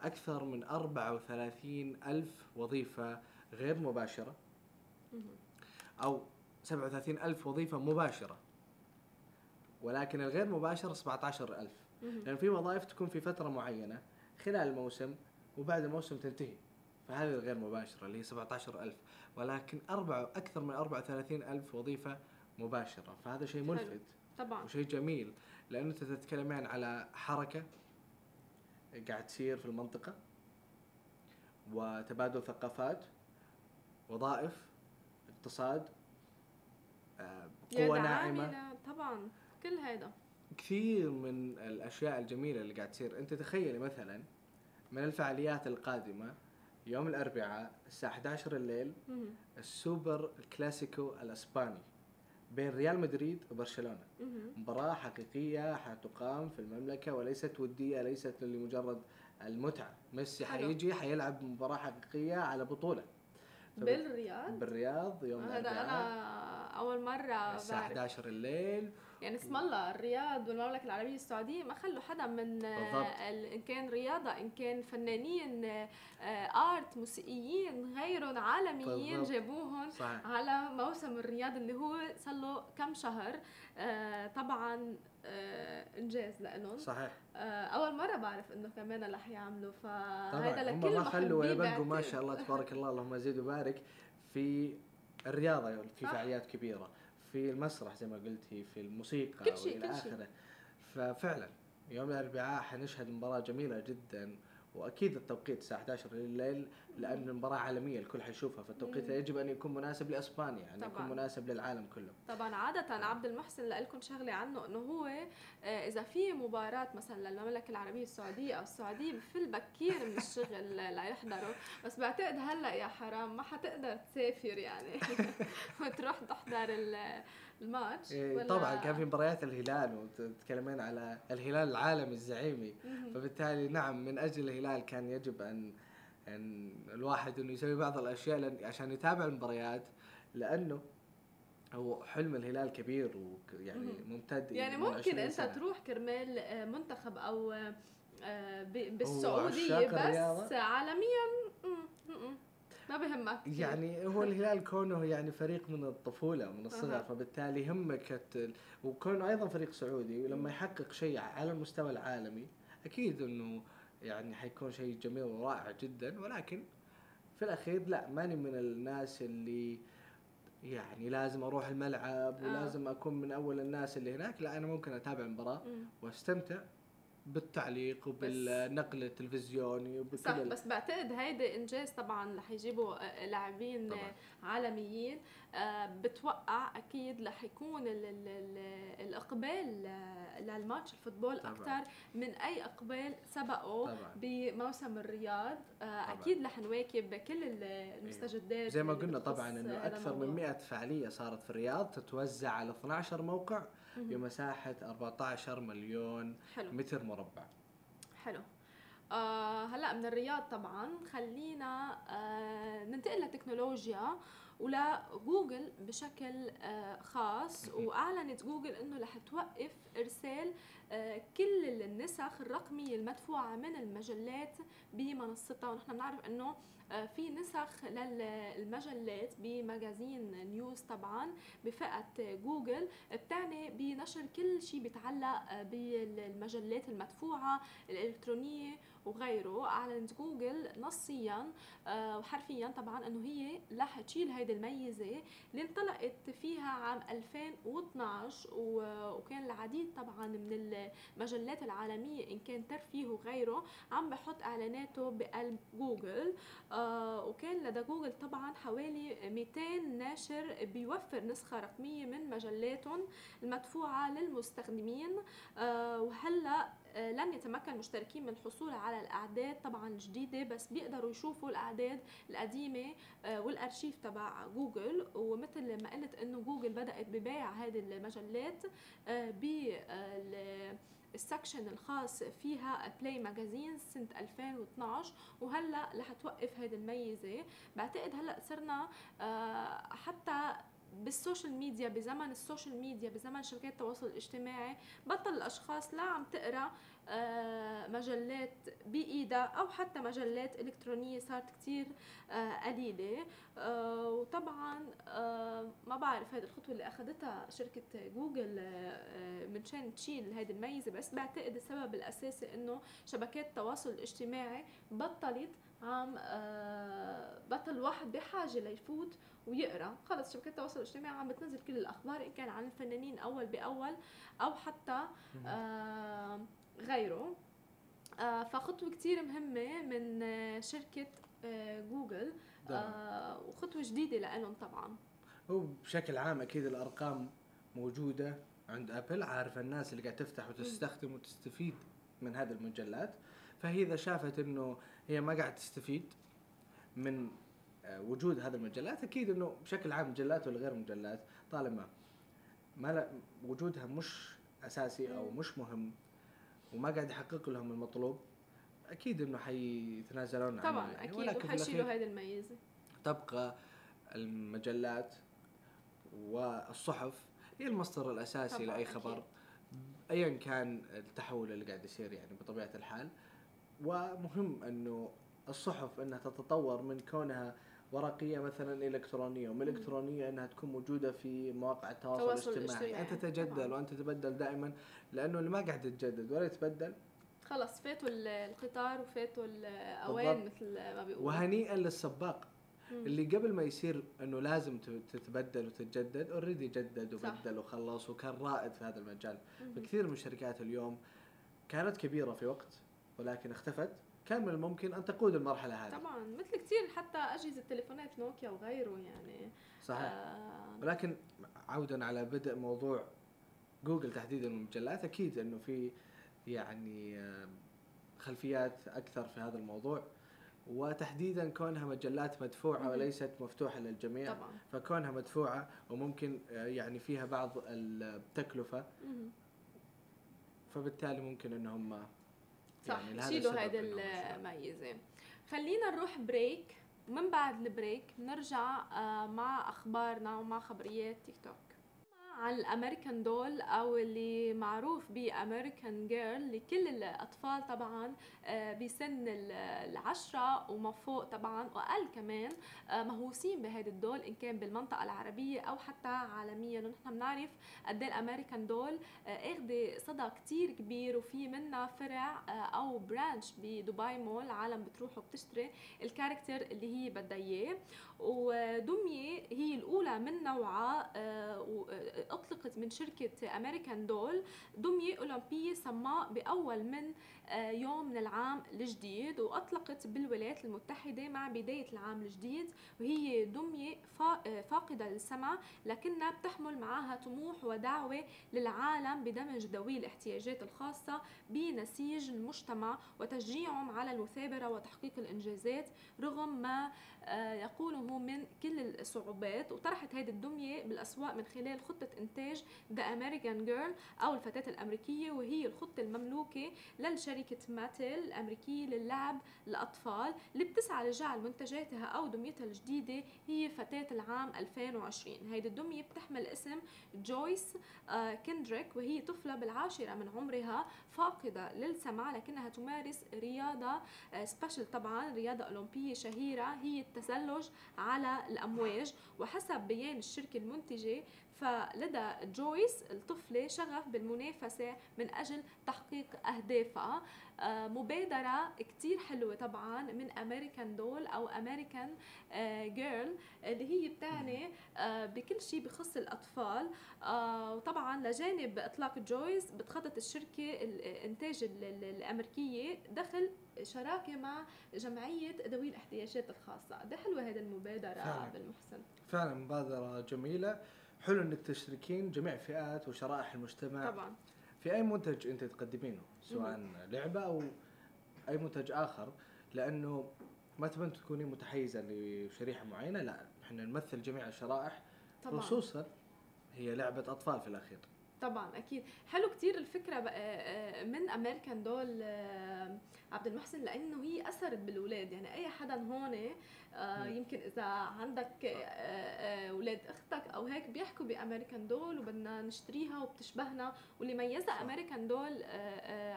أكثر من 34 ألف وظيفة غير مباشرة. أو 37 ألف وظيفة مباشرة. ولكن الغير مباشرة 17 ألف. مهم. لأن في وظائف تكون في فترة معينة خلال الموسم وبعد الموسم تنتهي. فهذه الغير مباشرة اللي هي 17 ألف. ولكن أربع أكثر من 34 ألف وظيفة مباشرة. فهذا شيء. ملفت طبعا. وشيء جميل. لأنه أنت تتكلمين على حركة قاعد تصير في المنطقة وتبادل ثقافات وظائف اقتصاد آه، ناعمة. عاملة. طبعا كل هذا كثير من الأشياء الجميلة اللي قاعد تصير أنت تخيلي مثلا من الفعاليات القادمة يوم الأربعاء الساعة 11 الليل. السوبر الكلاسيكو الأسباني بين ريال مدريد وبرشلونة مهم. مباراة حقيقية حتقام في المملكة وليست ودية ليست لمجرد المتعة ميسي. حيجي حيلعب مباراة حقيقية على بطولة فب- بالرياض؟ بالرياض يوم هذا أنا أول مرة الساعة بعرف. 11 الليل. يعني اسم الله الرياض والمملكة العربية السعودية ما خلوا حدا من آه، إن كان رياضة إن كان فنانين آه، آرت موسيقيين غيرهم عالميين بالضبط. جابوهم صحيح. على موسم الرياض اللي هو صار له كم شهر. آه، طبعا إنجاز لهم صحيح أول مرة بعرف إنه كمان رح يعملوا فهذا لكل ما خلوا ولا بقوا ما. شاء الله تبارك الله اللهم زيد وبارك في الرياضة في. فعاليات كبيرة في المسرح زي ما قلتي في الموسيقى كل شيء، وإلى كل شيء. آخره ففعلا يوم الأربعاء حنشهد مباراة جميلة جدا وأكيد التوقيت الساعة 11 الليل لأن المباراة عالمية الكل حيشوفها فالتوقيت. يجب أن يكون مناسب لأسبانيا يعني يكون. مناسب للعالم كله. طبعا. عادة عبد المحسن لكم شغلة عنه إنه هو آه، إذا في مباراة مثلا للمملكة العربية السعودية أو السعودية بفل بكير من الشغل ليحضروا بس بعتقد هلأ يا حرام ما حتقدر تسافر يعني. وتروح تحضر ال- الماتش إيه، ولا- طبعا كان في مباريات الهلال وتتكلمين على الهلال العالمي الزعيمي. فبالتالي نعم من أجل الهلال كان يجب ان أن الواحد إنه يسوي بعض الأشياء لأن عشان يتابع المباريات لأنه هو حلم الهلال كبير ويعني. ممتد يعني ممكن 20 أنت سنة. تروح كرمال آه، منتخب أو آه، ب- عشاق بالسعودية بس؟ عالميا ما بهمك. يعني هو الهلال كونه يعني فريق من الطفولة من الصغر. فبالتالي الت- وكونه أيضا فريق سعودي ولما يحقق شيء على المستوى العالمي أكيد إنه يعني حيكون شيء جميل ورائع جدا ولكن في الأخير لا ماني من الناس اللي يعني لازم أروح الملعب آه. ولازم أكون من أول الناس اللي هناك لا أنا ممكن أتابع المباراة. وأستمتع بالتعليق وبالنقل التلفزيوني وبكل صح بس بعتقد هيدا إنجاز طبعا رح يجيبوا آه، لاعبين. آه، عالميين آه، بتوقع أكيد رح يكون ال ال ال الإقبال للماتش الفوتبول. أكثر من أي إقبال سبقه بموسم الرياض. أكيد رح نواكب كل ال- المستجدات زي ما قلنا طبعا إنه أكثر من الموضوع. 100 فعالية صارت في الرياض تتوزع على 12 موقع. بمساحة 14 مليون حلو. متر مربع. حلو. آه هلا من الرياض طبعا خلينا آه ننتقل للتكنولوجيا ولجوجل بشكل آه، خاص. وأعلنت جوجل إنه رح توقف إرسال آه، كل النسخ الرقمية المدفوعة من المجلات بمنصتها. ونحن بنعرف إنه في نسخ للمجلات بمجازين نيوز طبعا بفئة جوجل بتعني بنشر كل شيء بيتعلق بالمجلات المدفوعة الإلكترونية وغيره. أعلنت جوجل نصيا آه، وحرفيا طبعا إنه هي رح تشيل هيدي الميزة اللي انطلقت فيها عام 2012 وكان العديد طبعا من المجلات العالمية إن كان ترفيه وغيره عم بحط إعلاناته بقلب جوجل. آه، وكان لدى جوجل طبعا حوالي 200 ناشر بيوفر نسخة رقمية من مجلاتهم المدفوعه للمستخدمين. آه، وهلأ آه، لن يتمكن المشتركين من الحصول على الأعداد طبعا الجديدة بس بيقدروا يشوفوا الأعداد القديمة آه، والأرشيف تبع جوجل. ومثل ما قلت إنه جوجل بدأت ببيع هذه المجلات آه، ب ال section الخاص فيها Play Magazine سنة 2012 وهلأ رح توقف هذه الميزة. بعتقد هلأ صرنا حتى بال social media بزمن ال social media بزمن شبكات التواصل الاجتماعي بطل الأشخاص لا عم تقرأ آه، مجلات بإيدها أو حتى مجلات إلكترونية صارت كتير آه، قليلة. آه، وطبعا ما بعرف هذه الخطوة اللي أخذتها شركة جوجل من شان تشيل هذه الميزة بس بعتقد السبب الأساسي إنه شبكات التواصل الاجتماعي بطلت عم بطل الواحد بحاجة ليفوت ويقرأ. خلص شبكات التواصل الاجتماعي عم بتنزل كل الأخبار إن كان عن الفنانين أول بأول أو حتى آه غيره. آه فخطوة كتير مهمة من آه شركة آه جوجل آه وخطوة جديدة لهم طبعا. هو بشكل عام أكيد الأرقام موجودة عند أبل. عارفة الناس اللي قاعد تفتح وتستخدم وتستفيد من هذه المجلات. فهي إذا شافت إنه هي ما قاعد تستفيد من آه، وجود هذه المجلات. أكيد إنه بشكل عام مجلات ولا غير مجلات طالما ما وجودها مش أساسي أو مش مهم وما قاعد يحقق لهم المطلوب أكيد إنه حيتنازلون عنه. طبعا يعني أكيد وحيشيلوا هذه الميزة. تبقى المجلات والصحف هي المصدر الأساسي لأي خبر ايا كان التحول اللي قاعد يصير يعني بطبيعة الحال. ومهم أنه الصحف إنها تتطور من كونها ورقية مثلا إلكترونية ومن إلكترونية إنها تكون موجودة في مواقع التواصل الاجتماعي. أنت تتجدل وأنت تتبدل دائما لأنه اللي ما قاعد يتجدد ولا يتبدل. خلص فاتوا القطار وفاتوا الاوان مثل ما بيقولوا. وهنيئا للسباق. مم. اللي قبل ما يصير إنه لازم تتبدل وتتجدد already جدد وبدل وخلص وكان رائد في هذا المجال. فكثير من الشركات اليوم كانت كبيرة في وقت. ولكن اختفت. كان من الممكن أن تقود المرحلة هذه. طبعا مثل كثير حتى أجهزة تليفونات نوكيا وغيره يعني. صحيح. آه ولكن عودا على بدء موضوع جوجل تحديدا المجلات أكيد إنه في يعني خلفيات أكثر في هذا الموضوع. وتحديدا كونها مجلات مدفوعة وليست مفتوحة للجميع. طبعا. فكونها مدفوعة وممكن آه، يعني فيها بعض التكلفة. فبالتالي ممكن إنهم صح يعني شيلوا هيدي الميزة. خلينا نروح break ومن بعد ال break نرجع آه، مع أخبارنا ومع خبريات تيك توك عن ال American Doll أو اللي معروف ب American Girl لكل الأطفال طبعا آه، بسن العشرة وما فوق طبعا وأقل كمان آه، مهووسين بهيدي ال doll إن كان بالمنطقة العربية أو حتى عالميا. ونحن بنعرف قد إيه ال American Doll آه، اخذه صدى كتير كبير وفي منها فرع أو branch بدبي مول العالم بتروح وبتشتري ال character اللي هي بدها إياه. ودمية هي الأولى من نوعها أطلقت من شركة American Doll دمية أولمبية صماء بأول من يوم من العام الجديد وأطلقت بالولايات المتحدة مع بداية العام الجديد وهي دمية آه، فاقدة للسمع لكنها بتحمل معها طموح ودعوة للعالم بدمج ذوي الاحتياجات الخاصة بنسيج المجتمع وتشجيعهم على المثابرة وتحقيق الإنجازات رغم ما آه، يقوله من كل الصعوبات. وطرح نجحت هيدي الدمية بالأسواق من خلال خطة إنتاج The American Girl أو الفتاة الأمريكية وهي الخط المملوكة للشركة ماتل الأمريكية للعب الأطفال اللي بتسعى لجعل منتجاتها أو دميتها الجديدة هي فتاة العام 2020 هيدي الدمية بتحمل اسم جويس آه، كندريك وهي طفلة بالعاشرة من عمرها فاقدة للسمع لكنها تمارس رياضة special آه، طبعا رياضة أولمبية شهيرة هي التزلج على الأمواج. وحسب بيان الشركة المنتجة فلدى جويس الطفلة شغف بالمنافسة من أجل تحقيق أهدافها. آه، مبادرة كتير حلوة طبعا من أمريكان دول أو أمريكان جيرل اللي هي بتعني آه، بكل شيء بخص الأطفال. آه، وطبعا لجانب إطلاق جويس بتخطط الشركة الإنتاج الأمريكية دخل شراكة مع جمعية ذوي الاحتياجات الخاصة. ده حلوة هذه المبادرة فعلا. بالمحسن. فعلا مبادرة جميلة. حلو إنك تشتركين جميع فئات وشرائح المجتمع. طبعا. في أي منتج أنت تقدمينه سواء لعبة أو أي منتج آخر لأنه ما تبين تكوني متحيزة لشريحة معينة لا إحنا نمثل جميع الشرائح طبعا. خصوصا هي لعبة أطفال في الأخير. طبعا أكيد. حلو كتير الفكرة آه، آه، من أمريكان دول آه، عبد المحسن لأنه هي أثرت بالاولاد يعني أي حدا هون يمكن إذا عندك أولاد أختك أو هيك بيحكوا بأمريكان دول وبدنا نشتريها وبتشبهنا. واللي ميزها أمريكان دول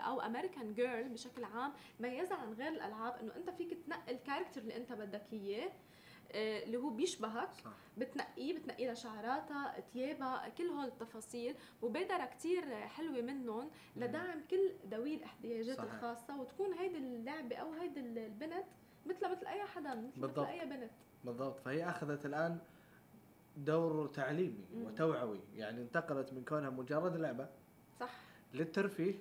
أو أمريكان جيرل بشكل عام ميزها عن غير الألعاب إنه أنت فيك تنقي الكاركتر اللي أنت بدك إياه. اللي هو بيشبهك صح. بتنقيه بتنقي لها شعراتها ثيابها كل هول التفاصيل مبادره كتير حلوة منهم لدعم كل ذوي الاحتياجات صحيح. الخاصة وتكون هيدي اللعبة أو هيدي البنت مثل مثل أي حدا مثل, بالضبط. مثل أي بنت بالضبط فهي أخذت الآن دور تعليمي مم. وتوعوي يعني انتقلت من كونها مجرد لعبة صح للترفيه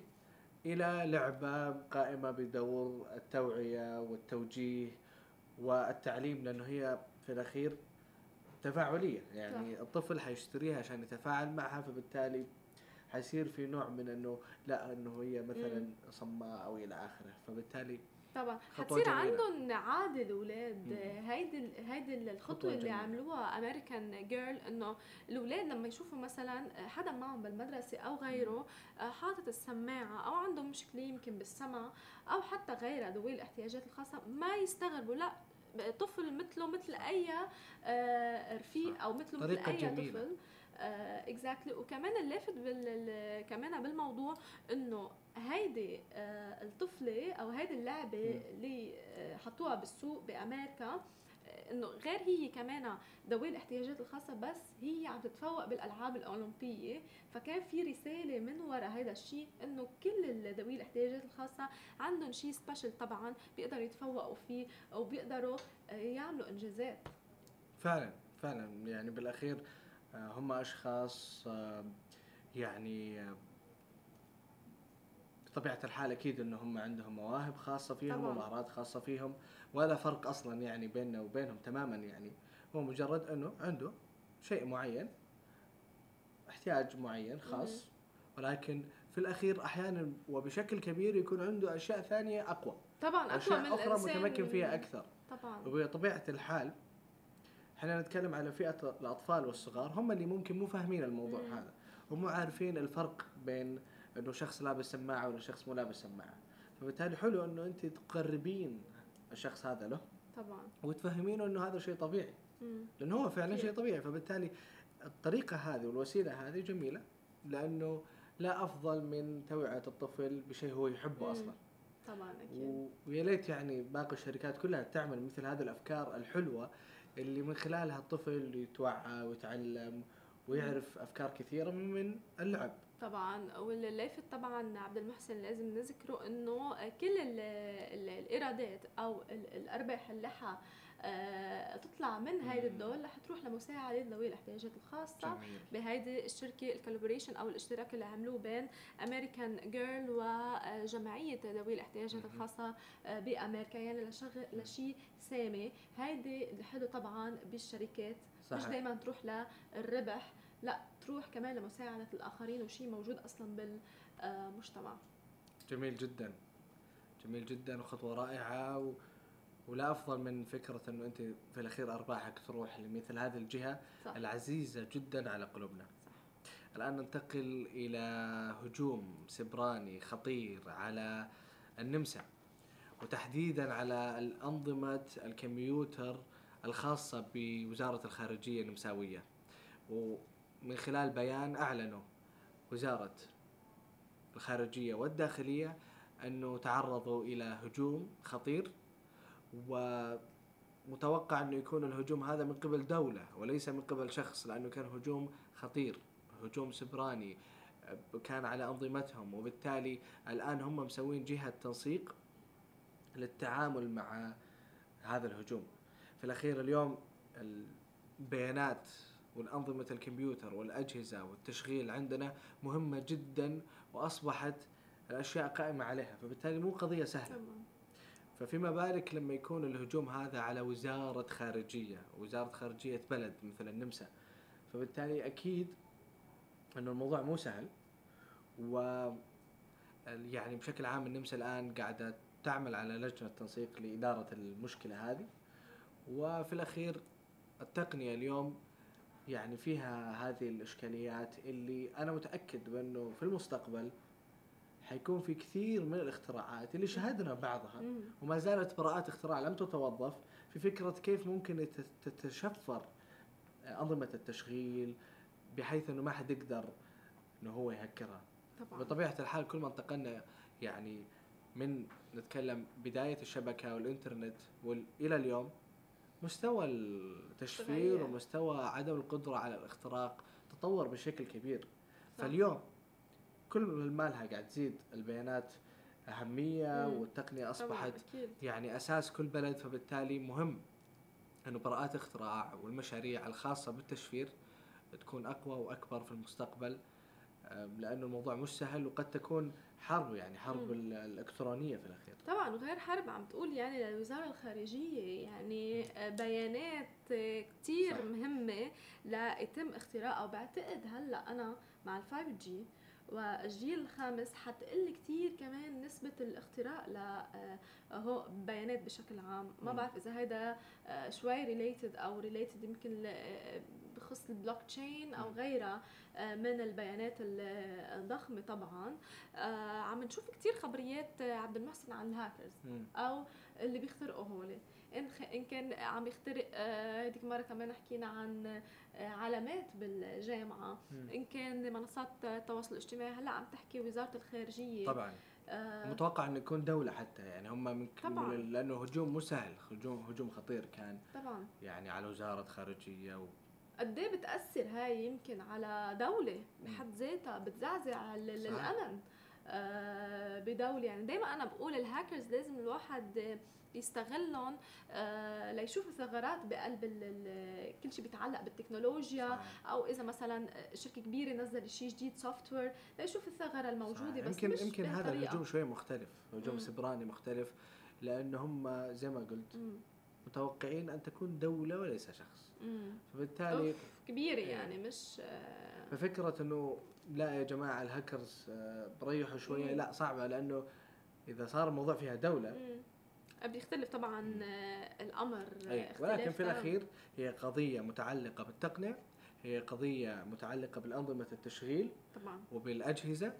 إلى لعبة قائمة بدور التوعية والتوجيه والتعليم لأنه هي في الأخير تفاعلية. يعني صح. الطفل حيشتريها عشان يتفاعل معها فبالتالي حيصير في نوع من إنه لا إنه هي مثلا صماء أو إلى آخره. فبالتالي طبعا. حتصير عندهم عاده الاولاد هيدي هيدي الخطوة اللي عملوها امريكان جيرل إنه الاولاد لما يشوفوا مثلا حدا معهم بالمدرسة أو غيره آه، حاطط السماعة أو عندهم مشكله يمكن بالسمع أو حتى غيرها ذوي الاحتياجات الخاصة ما يستغربوا لا طفل مثله مثل أي آه، رفيق أو مثله مثل أي جميلة. طفل اكزاكتلي uh, exactly. وكمان اللافت بال كمان بالموضوع إنه هيدي uh, الطفلة أو هيدي اللعبة اللي حطوها بالسوق بأمريكا إنه غير هي كمان ذوي الاحتياجات الخاصة بس هي عم تتفوق بالألعاب الأولمبية. فكان في رسالة من وراء هذا الشيء إنه كل ذوي الاحتياجات الخاصة عندهم شيء سبيشل طبعا بيقدروا يتفوقوا فيه أو بيقدروا يعملوا إنجازات. فعلا فعلا. يعني بالأخير آه، هم أشخاص آه، يعني آه، بطبيعة الحال أكيد أنهم عندهم مواهب خاصة فيهم ومهارات خاصة فيهم. ولا فرق أصلا يعني بيننا وبينهم تماما يعني. هو مجرد أنه عنده شيء معين احتياج معين خاص ولكن في الأخير أحيانا وبشكل كبير يكون عنده أشياء ثانية أقوى. طبعا أشياء من أخرى متمكن فيها أكثر. طبعا. وبطبيعة الحال إحنا نتكلم على فئة الأطفال والصغار هم اللي ممكن مو فاهمين الموضوع مم. هذا. ومو عارفين الفرق بين إنه شخص لابس سماعة ولا شخص مو لابس سماعة. فبالتالي حلو إنه أنت تقربين الشخص هذا له. طبعا. وتفهمينه إنه هذا شيء طبيعي. لأنه هو فعلا شيء طبيعي. فبالتالي الطريقة هذه والوسيلة هذه جميلة. لأنه لا أفضل من توعية الطفل بشيء هو يحبه مم. أصلا. طبعا أكيد. ويا ليت يعني باقي الشركات كلها تعمل مثل هذه الأفكار الحلوة اللي من خلالها الطفل يتوعى ويتعلم ويعرف أفكار كثيرة من اللعب. طبعا واللافت طبعا عبد المحسن لازم نذكره إنه كل الإيرادات أو الأرباح اللي آه، تطلع من هيدي الدول رح تروح لمساعدة ذوي الاحتياجات الخاصة. بهيدي الشركة الكولابوريشن أو الاشتراك اللي عملوه بين امريكان جيرل وجمعية ذوي الاحتياجات الخاصة آه، بأمريكا يعني لشغل لشيء سامي. هيدي الحلو طبعا بالشركات صحيح. مش دائما تروح للربح. لا تروح كمان لمساعدة الآخرين وشيء موجود أصلا بالمجتمع جميل جدا جميل جدا وخطوة رائعة و... ولا أفضل من فكرة إنه أنت في الأخير أرباحك تروح لمثل هذه الجهة صح. العزيزة جدا على قلوبنا صح. الآن ننتقل إلى هجوم سبراني خطير على النمسا وتحديدا على الأنظمة الكمبيوتر الخاصة بوزارة الخارجية النمساوية ومن خلال بيان أعلنوا وزارة الخارجية والداخلية أنه تعرضوا إلى هجوم خطير ومتوقع أنه يكون الهجوم هذا من قبل دولة وليس من قبل شخص لأنه كان هجوم خطير هجوم سبراني كان على أنظمتهم وبالتالي الآن هم مسوين جهة تنسيق للتعامل مع هذا الهجوم. في الأخير اليوم البيانات والأنظمة الكمبيوتر والأجهزة والتشغيل عندنا مهمة جدا وأصبحت الأشياء قائمة عليها فبالتالي مو قضية سهلة. تمام. ففيما بالك لما يكون الهجوم هذا على وزارة خارجية وزارة خارجية بلد مثل النمسا فبالتالي أكيد إنه الموضوع مو سهل و يعني بشكل عام النمسا الآن قاعدة تعمل على لجنة تنسيق لإدارة المشكلة هذه. وفي الأخير التقنية اليوم يعني فيها هذه الإشكاليات اللي أنا متأكد بأنه في المستقبل حيكون في كثير من الاختراعات اللي شاهدنا بعضها. وما زالت براءات اختراع لم تتوظف في فكرة كيف ممكن تتشفر أنظمة التشغيل بحيث أنه ما حد يقدر أنه هو يهكرها. طبعا. بطبيعة الحال كل ما انتقلنا يعني من نتكلم بداية الشبكة والإنترنت وال- إلى اليوم مستوى التشفير تغير. ومستوى عدم القدرة على الاختراق تطور بشكل كبير صح. فاليوم كل ما لها قاعد تزيد البيانات أهمية مم. والتقنية أصبحت يعني أساس كل بلد فبالتالي مهم إنه براءات اختراع والمشاريع الخاصة بالتشفير تكون أقوى وأكبر في المستقبل لأنه الموضوع مش سهل وقد تكون حرب يعني حرب مم. ال- الإلكترونية في الأخير طبعا وغير حرب عم تقول يعني للوزارة الخارجية يعني آه، بيانات آه، كتير صح. مهمة ليتم اختراقها وبعتقد هلأ أنا مع ال 5G والجيل الخامس حتقل كتير كمان نسبة الاختراق ل آه، هو بيانات بشكل عام ما. بعرف إذا هيدا آه، شوي related أو related يمكن بخص البلوك تشين مم. غيرها آه، من البيانات ال- الضخمة طبعا آه، عم نشوف كتير خبريات آه، عبد المحسن عن الهاكرز. أو اللي بيخترقوا هول إن كان عم يخترق هذيك المره كمان حكينا عن علامات بالجامعة. إن كان منصات التواصل الاجتماعي هلأ عم تحكي وزارة الخارجية طبعا متوقع إنه يكون دولة حتى يعني هم من لأنه هجوم مو سهل هجوم هجوم خطير كان طبعا يعني على وزارة خارجية. قد إيه بتأثر هاي يمكن على دولة بحد ذاتها بتزعزع. الامن آه، بدولة يعني دائما أنا بقول الهاكرز لازم الواحد يستغلهم آه، ليشوف الثغرات بقلب كل شيء بيتعلق بالتكنولوجيا صحيح. أو إذا مثلا شركة كبيرة نزلت شيء جديد software ليشوف الثغرة الموجودة صحيح. بس يمكن مش يمكن هذا. الهجوم شوية مختلف هجوم. سيبراني مختلف لأنه هم زي ما قلت مم. متوقعين أن تكون دولة وليس شخص. فبالتالي كبيره. يعني مش آه، ففكرة إنه لا يا جماعة الهاكرز آه، بريحوا شوية مم. لا صعبة لأنه إذا صار الموضوع فيها دولة مم. بيختلف طبعا الأمر آه، أي اختلاف ولكن في. الأخير هي قضية متعلقة بالتقنيه هي قضية متعلقة بالأنظمة التشغيل طبعا وبالأجهزة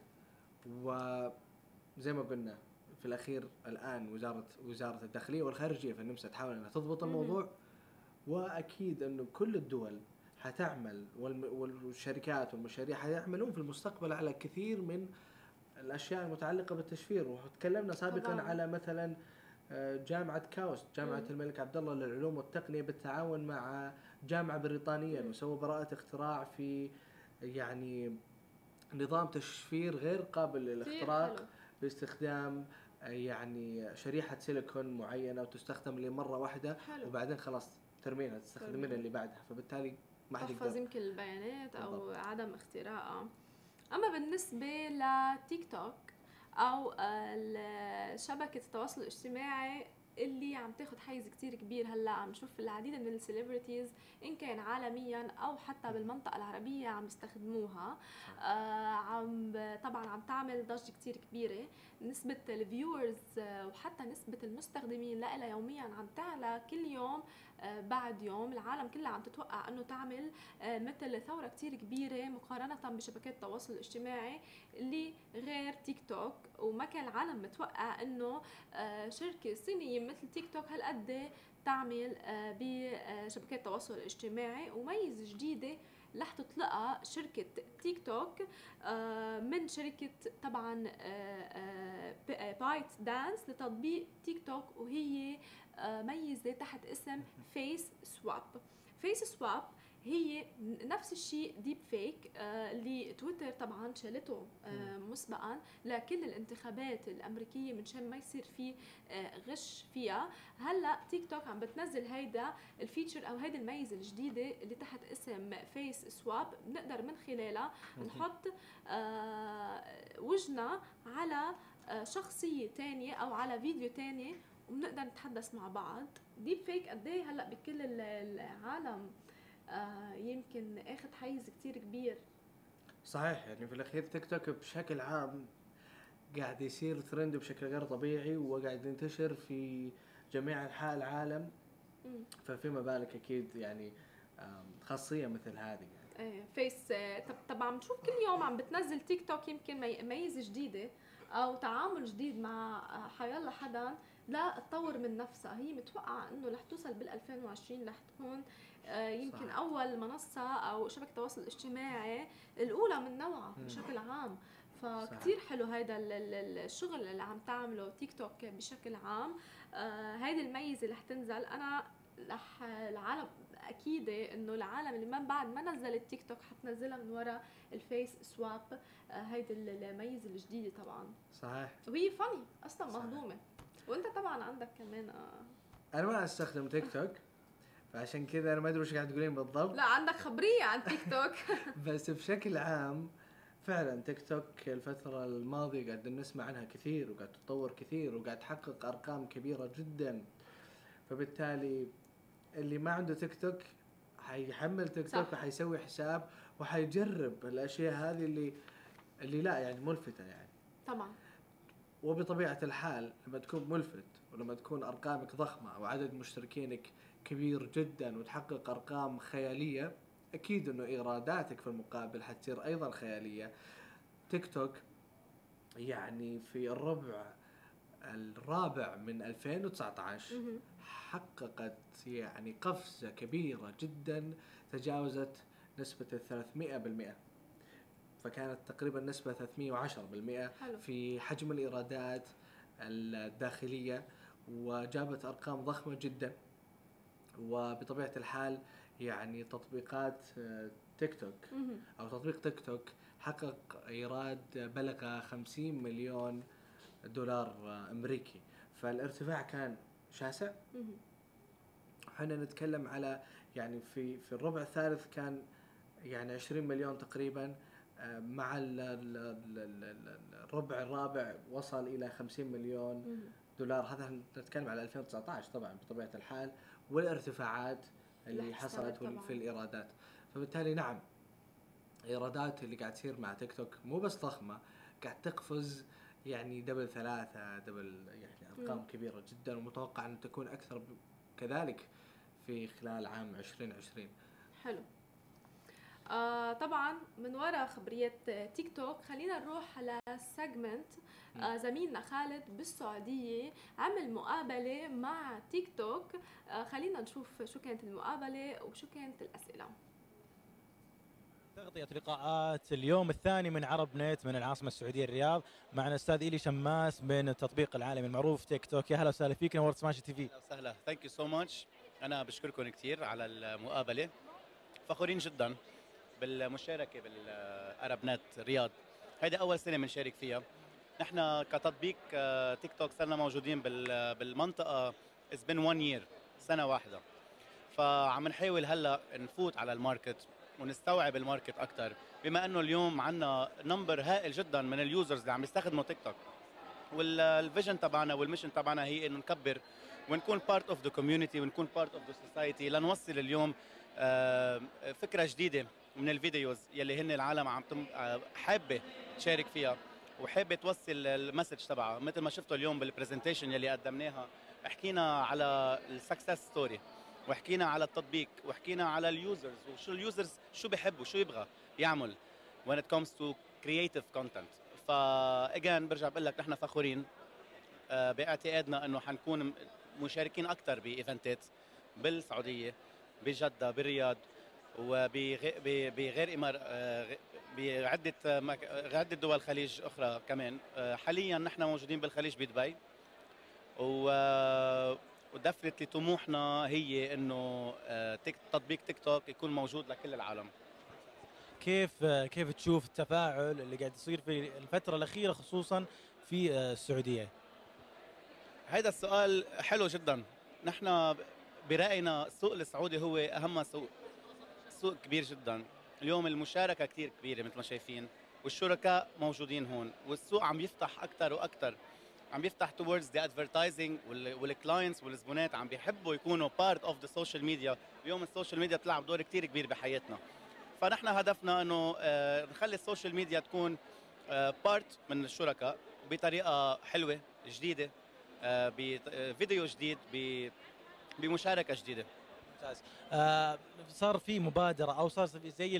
وزي ما قلنا في الأخير الآن وزارة وزارة الداخلية والخارجية في النمسا تحاول إنها تضبط. الموضوع وأكيد انه كل الدول حتعمل والشركات والمشاريع حيعملون في المستقبل على كثير من الأشياء المتعلقة بالتشفير وتكلمنا سابقا طبعاً. على مثلا آه، جامعة كاوست جامعة مم. الملك عبد الله للعلوم والتقنية بالتعاون مع جامعة بريطانية. وسووا براءة اختراع في يعني نظام تشفير غير قابل للاختراق. باستخدام آه، يعني شريحة سيليكون معينة وتستخدم لمرة واحدة حلو وبعدين خلاص ترمينها تستخدمينها ترميها. اللي بعدها فبالتالي ما حد يقدر. يمكن البيانات أو بالضبط. عدم اختراقها أما بالنسبة لتيك توك أو شبكة التواصل الاجتماعي اللي عم تاخد حيز كتير كبير هلأ عم نشوف العديد من ال celebrities إن كان عالميا أو حتى بالمنطقة العربية عم يستخدموها. آه عم طبعا عم تعمل ضجة كتير كبيرة. نسبة ال viewers وحتى نسبة المستخدمين لها يوميا عم تعلى كل يوم بعد يوم العالم كلها عم تتوقع إنه تعمل آه مثل ثورة كتير كبيرة مقارنة بشبكات التواصل الاجتماعي اللي غير تيك توك. وما كان العالم متوقع إنه آه شركة صينية مثل تيك توك هالقد تعمل آه، بشبكات التواصل الاجتماعي وميزة جديدة رح تطلقها شركة تيك توك آه، من شركة طبعا بايت دانس لتطبيق تيك توك وهي آه، ميزة تحت اسم face swap face swap هي نفس الشيء deepfake آه اللي تويتر طبعا شالته آه مسبقا لكل الانتخابات الأمريكية من شان ما يصير في آه غش فيها. هلأ تيك توك عم بتنزل هيدا ال feature أو هيدي الميزه الجديدة اللي تحت اسم face swap بنقدر من خلالها نحط آه وجهنا على شخصية تانية أو على فيديو تاني وبنقدر نتحدث مع بعض. deepfake قد إيه هلأ بكل العالم؟ يمكن اخذ حيز كتير كبير. صحيح يعني في الأخير تيك توك بشكل عام قاعد يصير ترند بشكل غير طبيعي وقاعد ينتشر في جميع أنحاء العالم. ففيما بالك أكيد يعني خاصية مثل هذه يعني. إيه face طب طب عم نشوف كل يوم عم بتنزل تيك توك يمكن ميزة جديدة أو تعامل جديد مع آه، حيالله حدا لا تطور من نفسها. هي متوقعة إنه رح توصل بال 2020 رح تكون آه، يمكن صح. أول منصة أو شبكة تواصل اجتماعي الأولى من نوعها بشكل عام. فكتير حلو هيدا الشغل اللي عم تعمله تيك توك بشكل عام. آه هيدي الميزة اللي رح تنزل. أنا رح العالم اكيده إنه العالم اللي من بعد ما نزلت تيك توك حتنزلها من وراء ال face swap. آه هيدي الميزة الجديدة طبعا. صحيح. وهي funny أصلا مهضومة. وأنت طبعا عندك كمان آه أنا ما استخدم تيك توك. فعشان كذا أنا ما أدري وش قاعد تقولين بالضبط. لا عندك خبرية عن تيك توك بس بشكل عام فعلا تيك توك الفترة الماضية قاعد نسمع عنها كثير وقاعد تتطور كثير وقاعد تحقق أرقام كبيرة جدا. فبالتالي اللي ما عنده تيك توك حيحمل تيك توك وحيسوي حساب وحيجرب الأشياء هذه اللي اللي لا يعني ملفتة يعني. طبعا. وبطبيعة الحال لما تكون ملفت ولما تكون أرقامك ضخمة وعدد مشتركينك كبير جدا وتحقق أرقام خيالية. أكيد إنه إيراداتك في المقابل حتصير أيضا خيالية. تيك توك يعني في الربع الرابع من 2019 حققت يعني قفزة كبيرة جدا تجاوزت نسبة ال 300% فكانت تقريبا نسبة 310% حلو. في حجم الإيرادات الداخلية وجابت أرقام ضخمة جدا. وبطبيعة الحال يعني تطبيقات آه، تيك توك أو تطبيق تيك توك حقق إيراد بلغ 50 مليون دولار آه، أمريكي. فالارتفاع كان شاسع. إحنا نتكلم على يعني في في الربع الثالث كان يعني 20 مليون تقريبا آه، مع الربع الرابع وصل إلى 50 مليون دولار. هذا نتكلم على 2019 طبعا بطبيعة الحال. والارتفاعات اللي حصلت في الإيرادات. فبالتالي نعم إيرادات اللي قاعد تصير مع تيك توك مو بس ضخمة قاعد تقفز يعني double ثلاثة double يعني أرقام م. كبيرة جدا ومتوقع أن تكون أكثر كذلك في خلال عام 2020 حلو. آه طبعا من وراء خبريات تيك توك خلينا نروح على segment آه زميلنا خالد بالسعودية عمل مقابلة مع تيك توك. آه خلينا نشوف شو كانت المقابلة وشو كانت الأسئلة. تغطية لقاءات اليوم الثاني من عرب نت من العاصمة السعودية الرياض معنا الأستاذ إيلي شماس من التطبيق العالمي المعروف تيك توك. يا هلا وسهلا فيك نورت Smashi TV. أهلا وسهلا. thank you so much أنا بشكركم كثير على المقابلة. فخورين جدا. بالمشاركة بال ArabNet رياض. هيدي أول سنة بنشارك فيها. نحن كتطبيق آه، تيك توك صرنا موجودين بالمنطقة it's been 1 year سنة واحدة. فعم نحاول هلا نفوت على ال market ونستوعب ال market أكثر بما إنه اليوم عندنا number هائل جدا من ال users اللي عم يستخدموا تيك توك. وال vision تبعنا وال mission تبعنا هي إنه نكبر ونكون part of the community ونكون part of the society لنوصل اليوم آه، فكرة جديدة. من ال videos يلي هن العالم عم آه، حابة تشارك فيها وحابة توصل ال message تبعها. مثل ما شفتوا اليوم بال presentation يلي قدمناها حكينا على ال success story وحكينا على التطبيق وحكينا على ال users وشو ال users شو بيحبوا شو يبغى يعمل when it comes to creative content. ف again برجع بقول لك نحن فخورين آه، باعتقادنا إنه حنكون مشاركين أكثر ب event ات بالسعودية بجدة بالرياض. وبغير امار آه، بعدة عده دول الخليج أخرى كمان. آه، حاليا نحن موجودين بالخليج بدبي. و ودفنتلي طموحنا هي إنه تطبيق تيك توك يكون موجود لكل العالم. كيف كيف تشوف التفاعل اللي قاعد يصير في الفترة الأخيرة خصوصا في السعودية؟ هذا السؤال حلو جدا. نحن برأينا السوق السعودي هو أهم سوق. سوق كبير جدا. اليوم المشاركة كثير كبيرة مثل ما شايفين والشركاء موجودين هون والسوق عم يفتح أكثر وأكثر عم يفتح towards the advertising وال clients والزبونات عم بيحبوا يكونوا part of the social media. اليوم ال social media بتلعب دور كثير كبير بحياتنا. فنحن هدفنا إنه آه، نخلي ال social media تكون part آه، من الشركاء بطريقة حلوة جديدة آه، بفيديو جديد بمشاركة جديدة. ممتاز. آه صار في مبادرة أو صار زي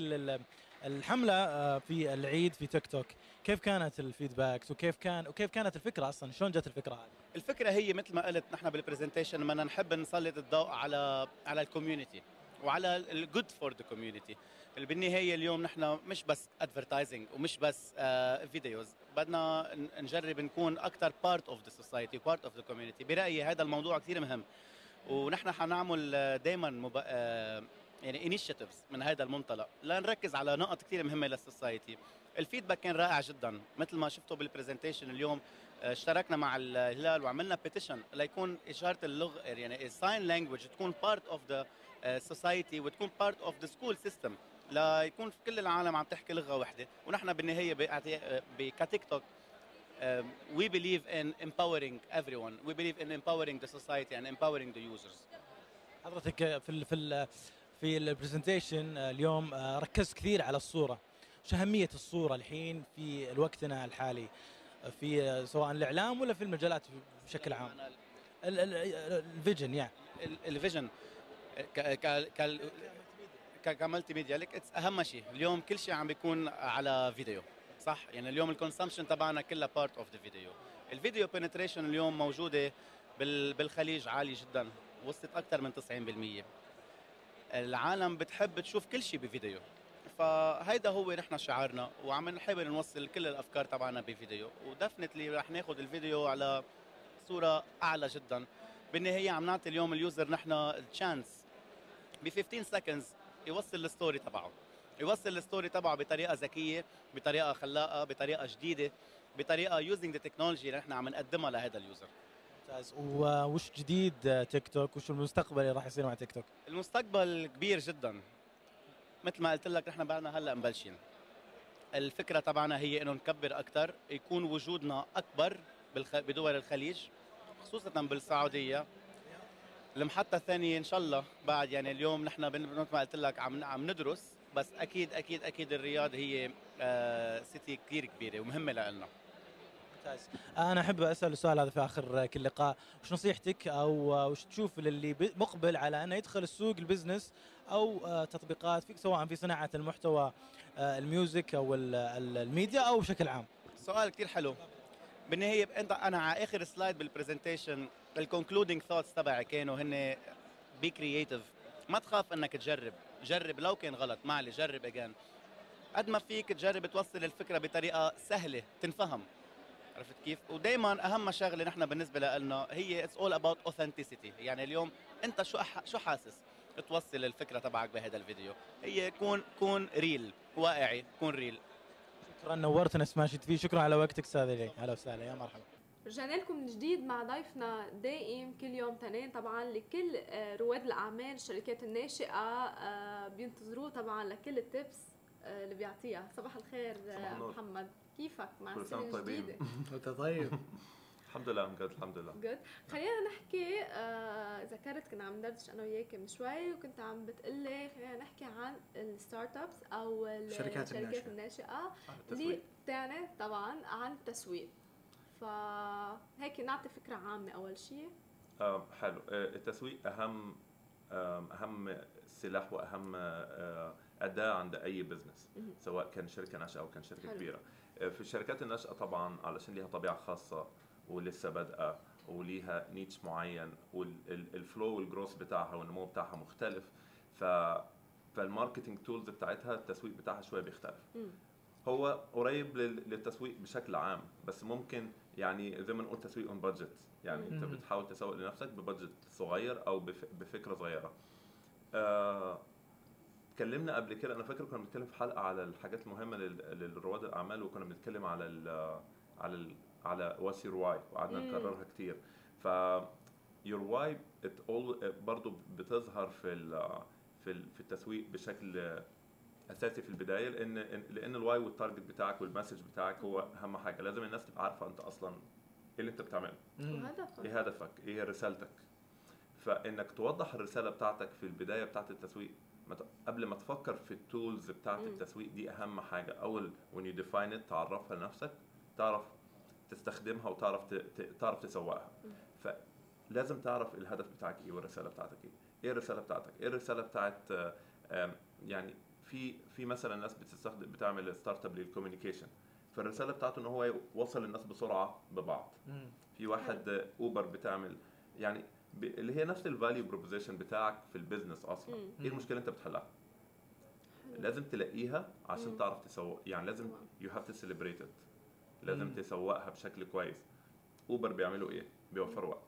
الحملة في العيد في تيك توك. كيف كانت ال feedback وكيف كان وكيف كانت الفكرة أصلا؟ شلون جت الفكرة هذه؟ الفكرة هي مثل ما قلت نحن بال presentation لما نحب نسلط الضوء على على ال community وعلى ال good for the community بالنهاية اليوم نحن مش بس advertising ومش بس videos uh, بدنا نجرب نكون أكثر part of the society part of the community برأيي هذا الموضوع كثير مهم. ونحن حنعمل دائما مب... uh, يعني initiatives من هذا المنطلق. لنركز على نقط كثير مهمة لل society ال feedback كان رائع جدا. مثل ما شفتوا بال presentation اليوم uh, اشتركنا مع الهلال وعملنا petition ليكون إشارة اللغة يعني ال sign language تكون part of the society وتكون part of the school system ليكون في كل العالم عم تحكي لغة واحدة ونحن بالنهاية كتيك توك we believe in empowering everyone. We believe in empowering the society and empowering the users. حضرتك في ال في ال في ال presentation اليوم آه، ركزت كثير على الصورة. شو أهمية الصورة الحين في وقتنا الحالي؟ في سواء الإعلام ولا في المجالات بشكل عام؟ ال vision يعني. ال vision. ك multimedia. لك أهم شيء. اليوم كل شيء عم بيكون على فيديو. صح؟ يعني اليوم ال consumption تبعنا كلها part of the video الفيديو penetration اليوم موجودة بالخليج عالي جدا وصلت أكثر من 90% العالم بتحب تشوف كل شيء بفيديو. فهيدا هو نحن شعارنا وعم نحاول نوصل كل الأفكار تبعنا بفيديو. و definitely رح ناخذ الفيديو على صورة أعلى جدا. بالنهاية عم نعطي اليوم ال user نحن ال chance ب 15 seconds يوصل ال story تبعه. يوصل ال story تبعه بطريقة ذكية بطريقة خلاقة بطريقة جديدة بطريقة using the technology اللي نحن عم نقدمها لهذا ال user. ممتاز. وش جديد تيك توك؟ وش المستقبل اللي راح يصير مع تيك توك؟ المستقبل كبير جدا. مثل ما قلت لك نحن بعدنا هلأ مبلشين. الفكرة تبعنا هي إنه نكبر أكثر يكون وجودنا أكبر بدول الخليج خصوصا بالسعودية. المحطة الثانية إن شاء الله بعد يعني اليوم نحن مثل ما قلت لك عم عم ندرس. بس أكيد أكيد أكيد الرياض هي آه city كثير كبيرة ومهمة لنا. ممتاز. أنا أحب أسأل السؤال هذا في آخر كل لقاء. وش نصيحتك أو وش تشوف للي مقبل على أنه يدخل السوق ال business أو آه، تطبيقات في سواء في صناعة المحتوى آه، ال music أو الميديا أو بشكل عام؟ سؤال كثير حلو. بالنهاية أنت أنا على آخر slide بال presentation ال concluding thoughts تبعي كانوا هن be creative ما تخاف إنك تجرب. جرب لو كان غلط معلي جرب again قد ما فيك تجرب توصل الفكرة بطريقة سهلة تنفهم عرفت كيف؟ ودائما أهم شغلة نحن بالنسبة لنا هي it's all about authenticity، يعني اليوم أنت شو شو حاسس؟ توصل الفكرة تبعك بهذا الفيديو، هي كون كون real، واقعي، كون real. شكرا نورتنا سماشي TV شكرا على وقتك أستاذ إلي، أهلا وسهلا يا مرحبا. رجعنا لكم من جديد مع ضيفنا دائم كل يوم تنين طبعا لكل آه، رواد الأعمال الشركات الناشئة آه، بينتظروه طبعا لكل ال tips آه، اللي بيعطيها. صباح الخير محمد. كيفك مع السنة الجديدة؟ انت طيب. الحمد لله امجد الحمد لله. جود خلينا نحكي آه ذكرت كنا عم ندردش أنا وياك من شوي وكنت عم بتقلي خلينا نحكي عن ال startups أو الشركات الشركات الناشئة. الناشئة. اللي بتعني طبعا عن التسويق. فهيك نعطي فكرة عامة أول شيء آه حلو آه التسويق أهم أهم سلاح وأهم آه، أداة عند أي business. سواء كان شركة ناشئة أو كان شركة حلو. كبيرة في الشركات الناشئه طبعا علشان ليها طبيعة خاصة ولسه بادئة وليها niche معين وال flow وال growth بتاعها والنمو بتاعها مختلف ف فال marketing tools بتاعتها التسويق بتاعها شوية بيختلف مم. هو قريب لل- للتسويق بشكل عام بس ممكن يعني زي ما نقول تسويق on budget يعني انت. بتحاول تسوق لنفسك ب budget صغير أو بف- بفكرة صغيرة آه، اتكلمنا قبل كده أنا فاكر كنا بنتكلم في حلقة على الحاجات المهمة لل- للرواد الأعمال وكنا بنتكلم على ال على ال على what's your why وقعدنا. نكررها كتير ف your why برضه بتظهر في ال في ال- في التسويق بشكل أساسي في البداية لأن لأن ال why وال target بتاعك وال message بتاعك هو أهم حاجة. لازم الناس تبقى عارفة أنت أصلا إيه اللي أنت بتعمله. مم. وهدفك. إيه هدفك؟ إيه رسالتك؟ فإنك توضح الرسالة بتاعتك في البداية بتاعت التسويق قبل ما تفكر في ال tools بتاعت. التسويق دي أهم حاجة. أول when you define it تعرفها لنفسك تعرف تستخدمها وتعرف تعرف تسوقها. فلازم تعرف الهدف بتاعك إيه والرسالة بتاعتك إيه. إيه الرسالة بتاعتك؟ إيه الرسالة بتاعت يعني في في مثلا ناس بتستخدم بتعمل startup لل communication فالرسالة بتاعته إن هو يوصل الناس بسرعة ببعض. في واحد اوبر بتعمل يعني ب... اللي هي نفس ال value proposition بتاعك في ال business أصلا مم. إيه المشكلة أنت بتحلها. لازم تلاقيها عشان مم. تعرف تسوق يعني لازم. you have to celebrate it لازم مم. تسوقها بشكل كويس اوبر بيعملوا إيه بيوفروا وقت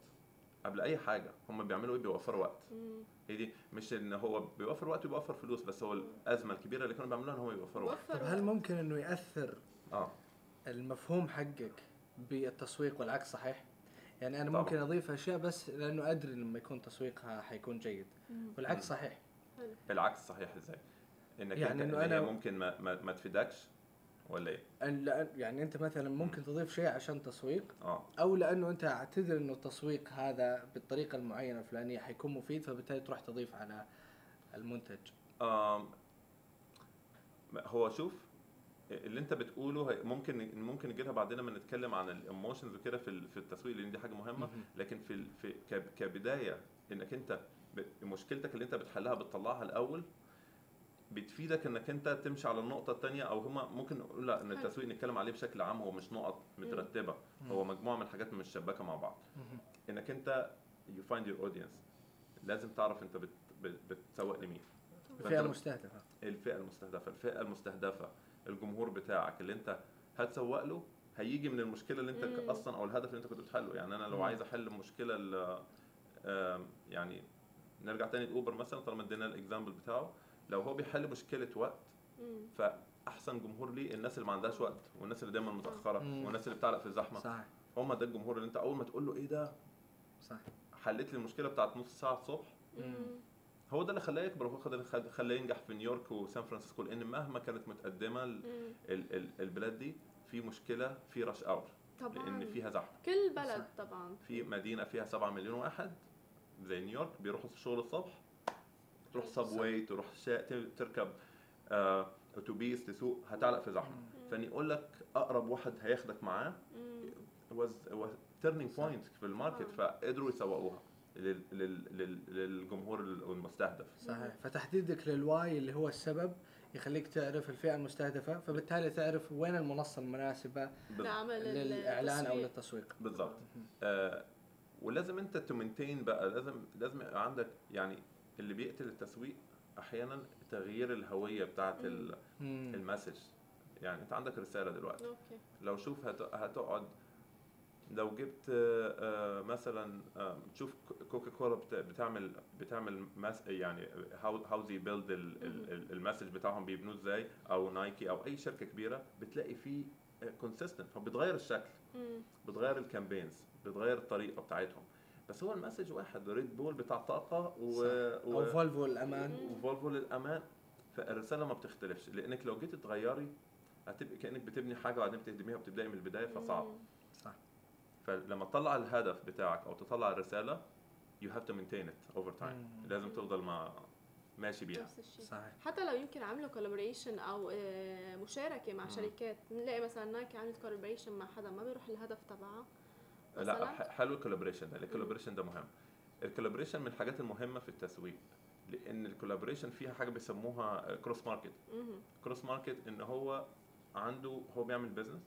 قبل أي حاجة هم بيعملوا إيه بيوفروا وقت مم. هي دي مش إن هو بيوفر وقت وبيوفر فلوس بس هو الأزمة الكبيرة اللي كانوا بيعملوها إن هو يوفروا وقت طب هل ممكن إنه يأثر آه المفهوم حقك بالتسويق والعكس صحيح؟ يعني أنا طبعاً. ممكن أضيف أشياء بس لأنه أدري لما يكون تسويقها حيكون جيد. والعكس. صحيح العكس صحيح إزاي إنك يعني أنت إنه أنا- ممكن ما, ما, ما تفيدكش ولا إيه؟ يعني أنت مثلا ممكن تضيف شيء عشان تسويق آه. أو لأنه أنت تدري إنه التسويق هذا بالطريقة المعينة الفلانية حيكون مفيد فبالتالي تروح تضيف على المنتج. آم، هو شوف اللي أنت بتقوله ممكن ممكن نجي لها بعدين لما نتكلم عن الايموشنز وكده في في التسويق لأن دي حاجة مهمة. مهم. لكن في في كبداية إنك أنت مشكلتك اللي أنت بتحلها بتطلعها الأول بتفيدك إنك أنت تمشي على النقطة الثانية أو هما ممكن نقول لأ إن. التسويق نتكلم عليه بشكل عام هو مش نقط مترتبة. هو مجموعة من الحاجات متشبكه مع بعض. إنك أنت you find your audience. لازم تعرف أنت بت بت- بتسوق لمين. الفئة المستهدفة. الفئة المستهدفة. الفئة المستهدفة. الجمهور بتاعك اللي أنت هتسوق له هيجي من المشكلة اللي أنت مم. أصلا أو الهدف اللي أنت كنت بتحله. يعني أنا لو مم. عايز أحل مشكله يعني نرجع تاني لأوبر مثلا طالما ادينا ال example بتاعه. لو هو بيحل مشكلة وقت. فأحسن جمهور ليه الناس اللي ما عندهاش وقت والناس اللي دايما متأخرة. والناس اللي بتعلق في الزحمة. صح هم ده الجمهور اللي انت أول ما تقول له إيه ده؟ صح حلت لي المشكلة بتاعت نص ساعة الصبح. مم. هو ده اللي خلاه يكبر هو ده اللي خل- خلاه ينجح في نيويورك وسان فرانسيسكو لأن مهما كانت متقدمة ال- مم. ال- ال- البلاد دي في مشكلة في rush hour طبعا. لأن فيها زحمة. كل بلد طبعا. في مدينة فيها 7 مليون واحد زي نيويورك بيروحوا الشغل الصبح تروح subway تروح شا... تركب آه، أتوبيس تسوق هتعلق في زحمة فان يقول لك أقرب واحد هياخدك معاه مم. was was turning صح. point في ال market آه. فقدروا يسوقوها لل... لل... لل... للجمهور المستهدف صحيح فتحديدك لل why اللي هو السبب يخليك تعرف الفئة المستهدفة فبالتالي تعرف وين المنصة المناسبة بال- نعمل للاعلان أو. للتسويق بالظبط آه ولازم أنت ت maintain بقى لازم لازم يبقى عندك يعني اللي بيقتل التسويق أحيانا تغيير الهوية بتاعت ال- مم. ال message يعني أنت عندك رسالة دلوقتي. okay. لو شوف هت- هتقعد لو جبت آه، آه، مثلا آه، تشوف كوكا كولا بت- بتعمل بتعمل مس يعني how how they build ال message بتاعهم بيبنوه إزاي أو نايكي أو أي شركة كبيرة بتلاقي فيه consistent فبتغير الشكل. بتغير ال campaigns بتغير الطريقة بتاعتهم. بس هو ال message واحد ريد بول بتاع طاقة و... صح. و... أو فولفو الأمان مم. وفولفو للأمان فالرسالة ما بتختلفش لأنك لو جيت تغيري هتبقي كأنك بتبني حاجة وبعدين بتهدميها وبتبدأي من البداية فصعب. صح فلما تطلع الهدف بتاعك أو تطلع الرسالة you have to maintain it over time مم. لازم تفضل مع ماشي بيها نفس الشيء صحيح حتى لو يمكن عملوا collaboration أو آه، مشاركة مع مم. شركات نلاقي مثلا نايكي عملت collaboration مع حدا ما بيروح الهدف تبعها لا حلو ال collaboration ده. ال collaboration ده مهم. ال collaboration من الحاجات المهمة في التسويق لأن ال collaboration فيها حاجة بيسموها cross market. cross market إن هو عنده هو بيعمل business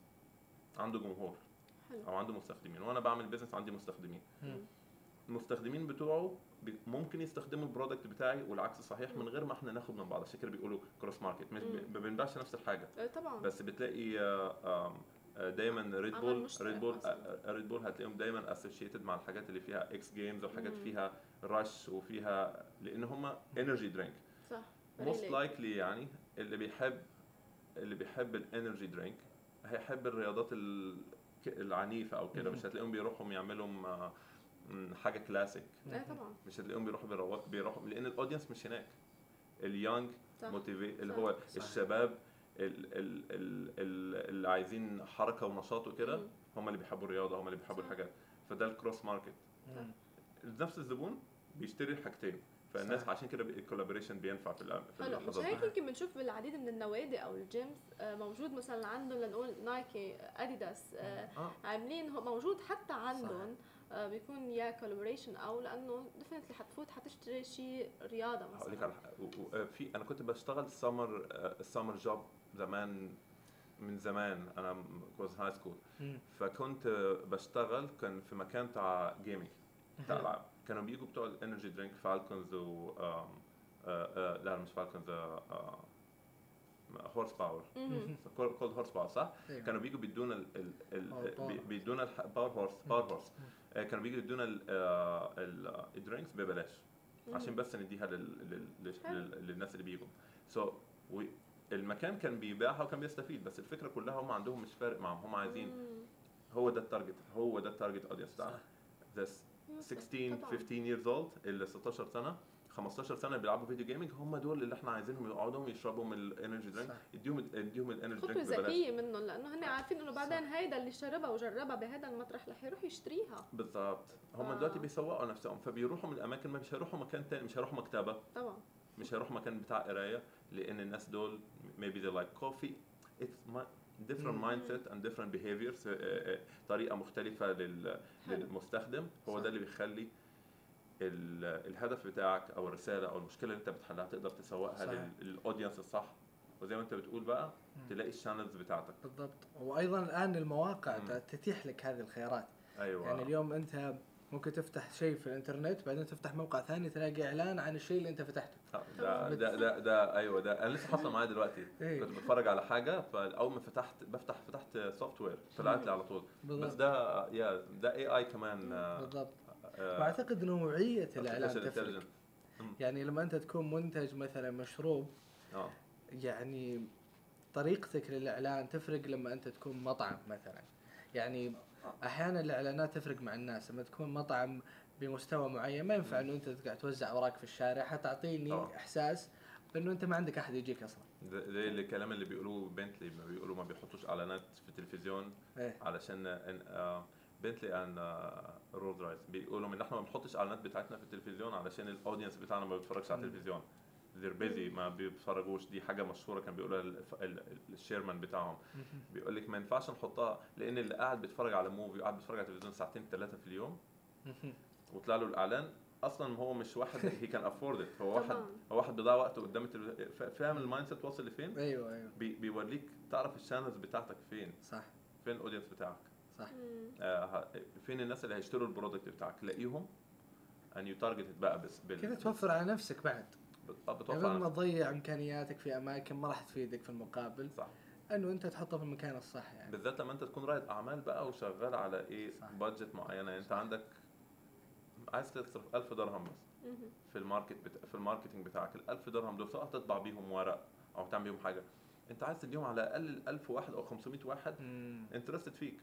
عنده جمهور حلو. أو عنده مستخدمين. وأنا بعمل business عندي مستخدمين. مم. المستخدمين بتوعه ممكن يستخدموا ال product بتاعي والعكس صحيح من غير ما إحنا ناخد من بعض. عشان كده بيقولوا cross market مش. ما بنبيعش نفس الحاجة. آه، طبعا. بس بتلاقي آه، دايما ريد بول ريد بول. ريد بول هتلاقيهم دايما associated مع الحاجات اللي فيها X Games وحاجات. فيها rush وفيها لأن هم energy drink صح most. likely يعني اللي بيحب اللي بيحب ال energy drink هيحب الرياضات العنيفة أو كده. مش هتلاقيهم بيروحوا يعملوا حاجة كلاسيك إيه طبعا مش هتلاقيهم بيروحوا بيروحوا, لأن ال audience مش هناك ال young صح motivated اللي. هو صح. الشباب ال- ال- ال- ال- اللي عايزين حركة ونشاط وكده. هم اللي بيحبوا الرياضة هم اللي بيحبوا. الحاجات فده ال cross market. نفس الزبون بيشتري الحاجتين فالناس صح. عشان كده ال collaboration بينفع في اللحظات دي. يمكن بنشوف بالعديد من النوادي أو ال gyms آه، موجود مثلا عندهم لنقول نايكي اديداس آه، آه عاملين هو موجود حتى عندهم آه، بيكون يا collaboration أو لأنه definitely حتفوت حتشتري شيء رياضة هقول لك مثلا على في أنا كنت بشتغل summer ال summer job زمان من زمان أنا كنت high school. فكنت بشتغل كان في مكان بتاع gaming حلو. العاب كانوا بيجوا بتوع ال energy drink فالكونز و آه، آه، لا مش فالكونز هورس باور. called هورس باور صح؟ أيوة. كانوا بيجوا بيدونا بيدونا الباور هورس باور هورس كانوا بيجوا يدونا ال- آه، ال- ال drinks ببلاش عشان بس نديها لل... لل... لل... حلو. لل... للناس اللي بيجوا so المكان كان بيبيعها وكان بيستفيد بس الفكرة كلها هم عندهم مش فارق معاهم هم عايزين. هو ده ال target هو ده ال target audience بتاعنا صح. ده يوصل. 16 طبعاً. 15 years old اللي 16 سنة 15 سنة اللي بيلعبوا video gaming هم دول اللي إحنا عايزينهم يقعدوا يشربوا من ال energy drink. اديهم اديهم ال energy drink ببلاش ذكية منهم لأنه هن عارفين إنه بعدين هيدا اللي شربها وجربها بهذا المطرح رح يروح يشتريها بالضبط هم آه. دلوقتي بيسوقوا نفسهم فبيروحوا من الأماكن ما مش هيروحوا مكان تاني مش هيروحوا مكتبة طبعا مش هيروحوا مكان بتاع قراية لأن الناس دول maybe they like coffee. It's different mindset and different behaviors آه، آه، طريقة مختلفة. للمستخدم. هو. ده اللي بيخلي ال- الهدف بتاعك أو الرسالة أو المشكلة اللي أنت بتحلها تقدر تسوقها لل audience الصح. وزي ما أنت بتقول بقى. تلاقي ال channels بتاعتك. بالضبط. وأيضا الآن المواقع. تتيح لك هذه الخيارات. أيوه. يعني اليوم أنت ممكن تفتح شيء في الانترنت بعدين تفتح موقع ثاني تلاقي إعلان عن الشيء اللي أنت فتحته. آه، ده ده ده, ده أيوه ده أنا لسه حاصل معايا دلوقتي. إيه. كنت بتفرج على حاجة فاول ما فتحت بفتح فتحت software طلعت لي على طول. بس بالضبط ده يا ده AI كمان آه، بالضبط. آه، وأعتقد نوعية الإعلان تفرق. يعني لما أنت تكون منتج مثلا مشروب آه. يعني طريقتك للإعلان تفرق لما أنت تكون مطعم مثلا. يعني أحيانا الإعلانات تفرق مع الناس لما تكون مطعم بمستوى معين ما ينفع انه أنت قاعد توزع أوراق في الشارع حتعطيني طبعا. إحساس بانه أنت ما عندك أحد يجيك أصلا زي الكلام اللي بيقولوه بنتلي ما بيقولوا ما بيحطوش إعلانات في التلفزيون إيه علشان إن آه، بنتلي ان رولز رايس بيقولوا إن إحنا ما بنحطش إعلانات بتاعتنا في التلفزيون علشان ال audience بتاعنا ما بيتفرجش على. التلفزيون they're busy ما بيتفرجوش دي حاجة مشهورة كان بيقولها ال- ال- ال chairman بتاعهم. بيقول لك ما ينفعش نحطها لأن اللي قاعد بيتفرج على movie وقاعد بيتفرج على التلفزيون ساعتين ثلاثة في اليوم وطلع له الإعلان أصلا هو مش واحد he can afford هو واحد. هو واحد بيضيع وقته قدام التلفزيون فاهم ال mindset واصل لفين؟ أيوه أيوه. بي بيوريك تعرف ال channels بتاعتك فين. صح. فين ال audience بتاعك. صح. آه فين الناس اللي هيشتروا ال product بتاعك؟ تلاقيهم and you target بقى بس كذا توفر على نفسك بعد. بتوفر قبل على ما. تضيع إمكانياتك في أماكن ما راح تفيدك في المقابل صح أنه أنت تحطها في المكان الصح يعني بالذات لما أنت تكون رائد أعمال بقى وشغال على إيه. budget معينة يعني أنت صح. عندك عايز تصرف 1000 درهم بس. في ال market بتا... في ال marketing بتاعك ال 1000 درهم دول سواء تطبع بيهم ورق أو تعمل بيهم حاجة أنت عايز تديهم على الأقل 1000 واحد أو 500 واحد. interested فيك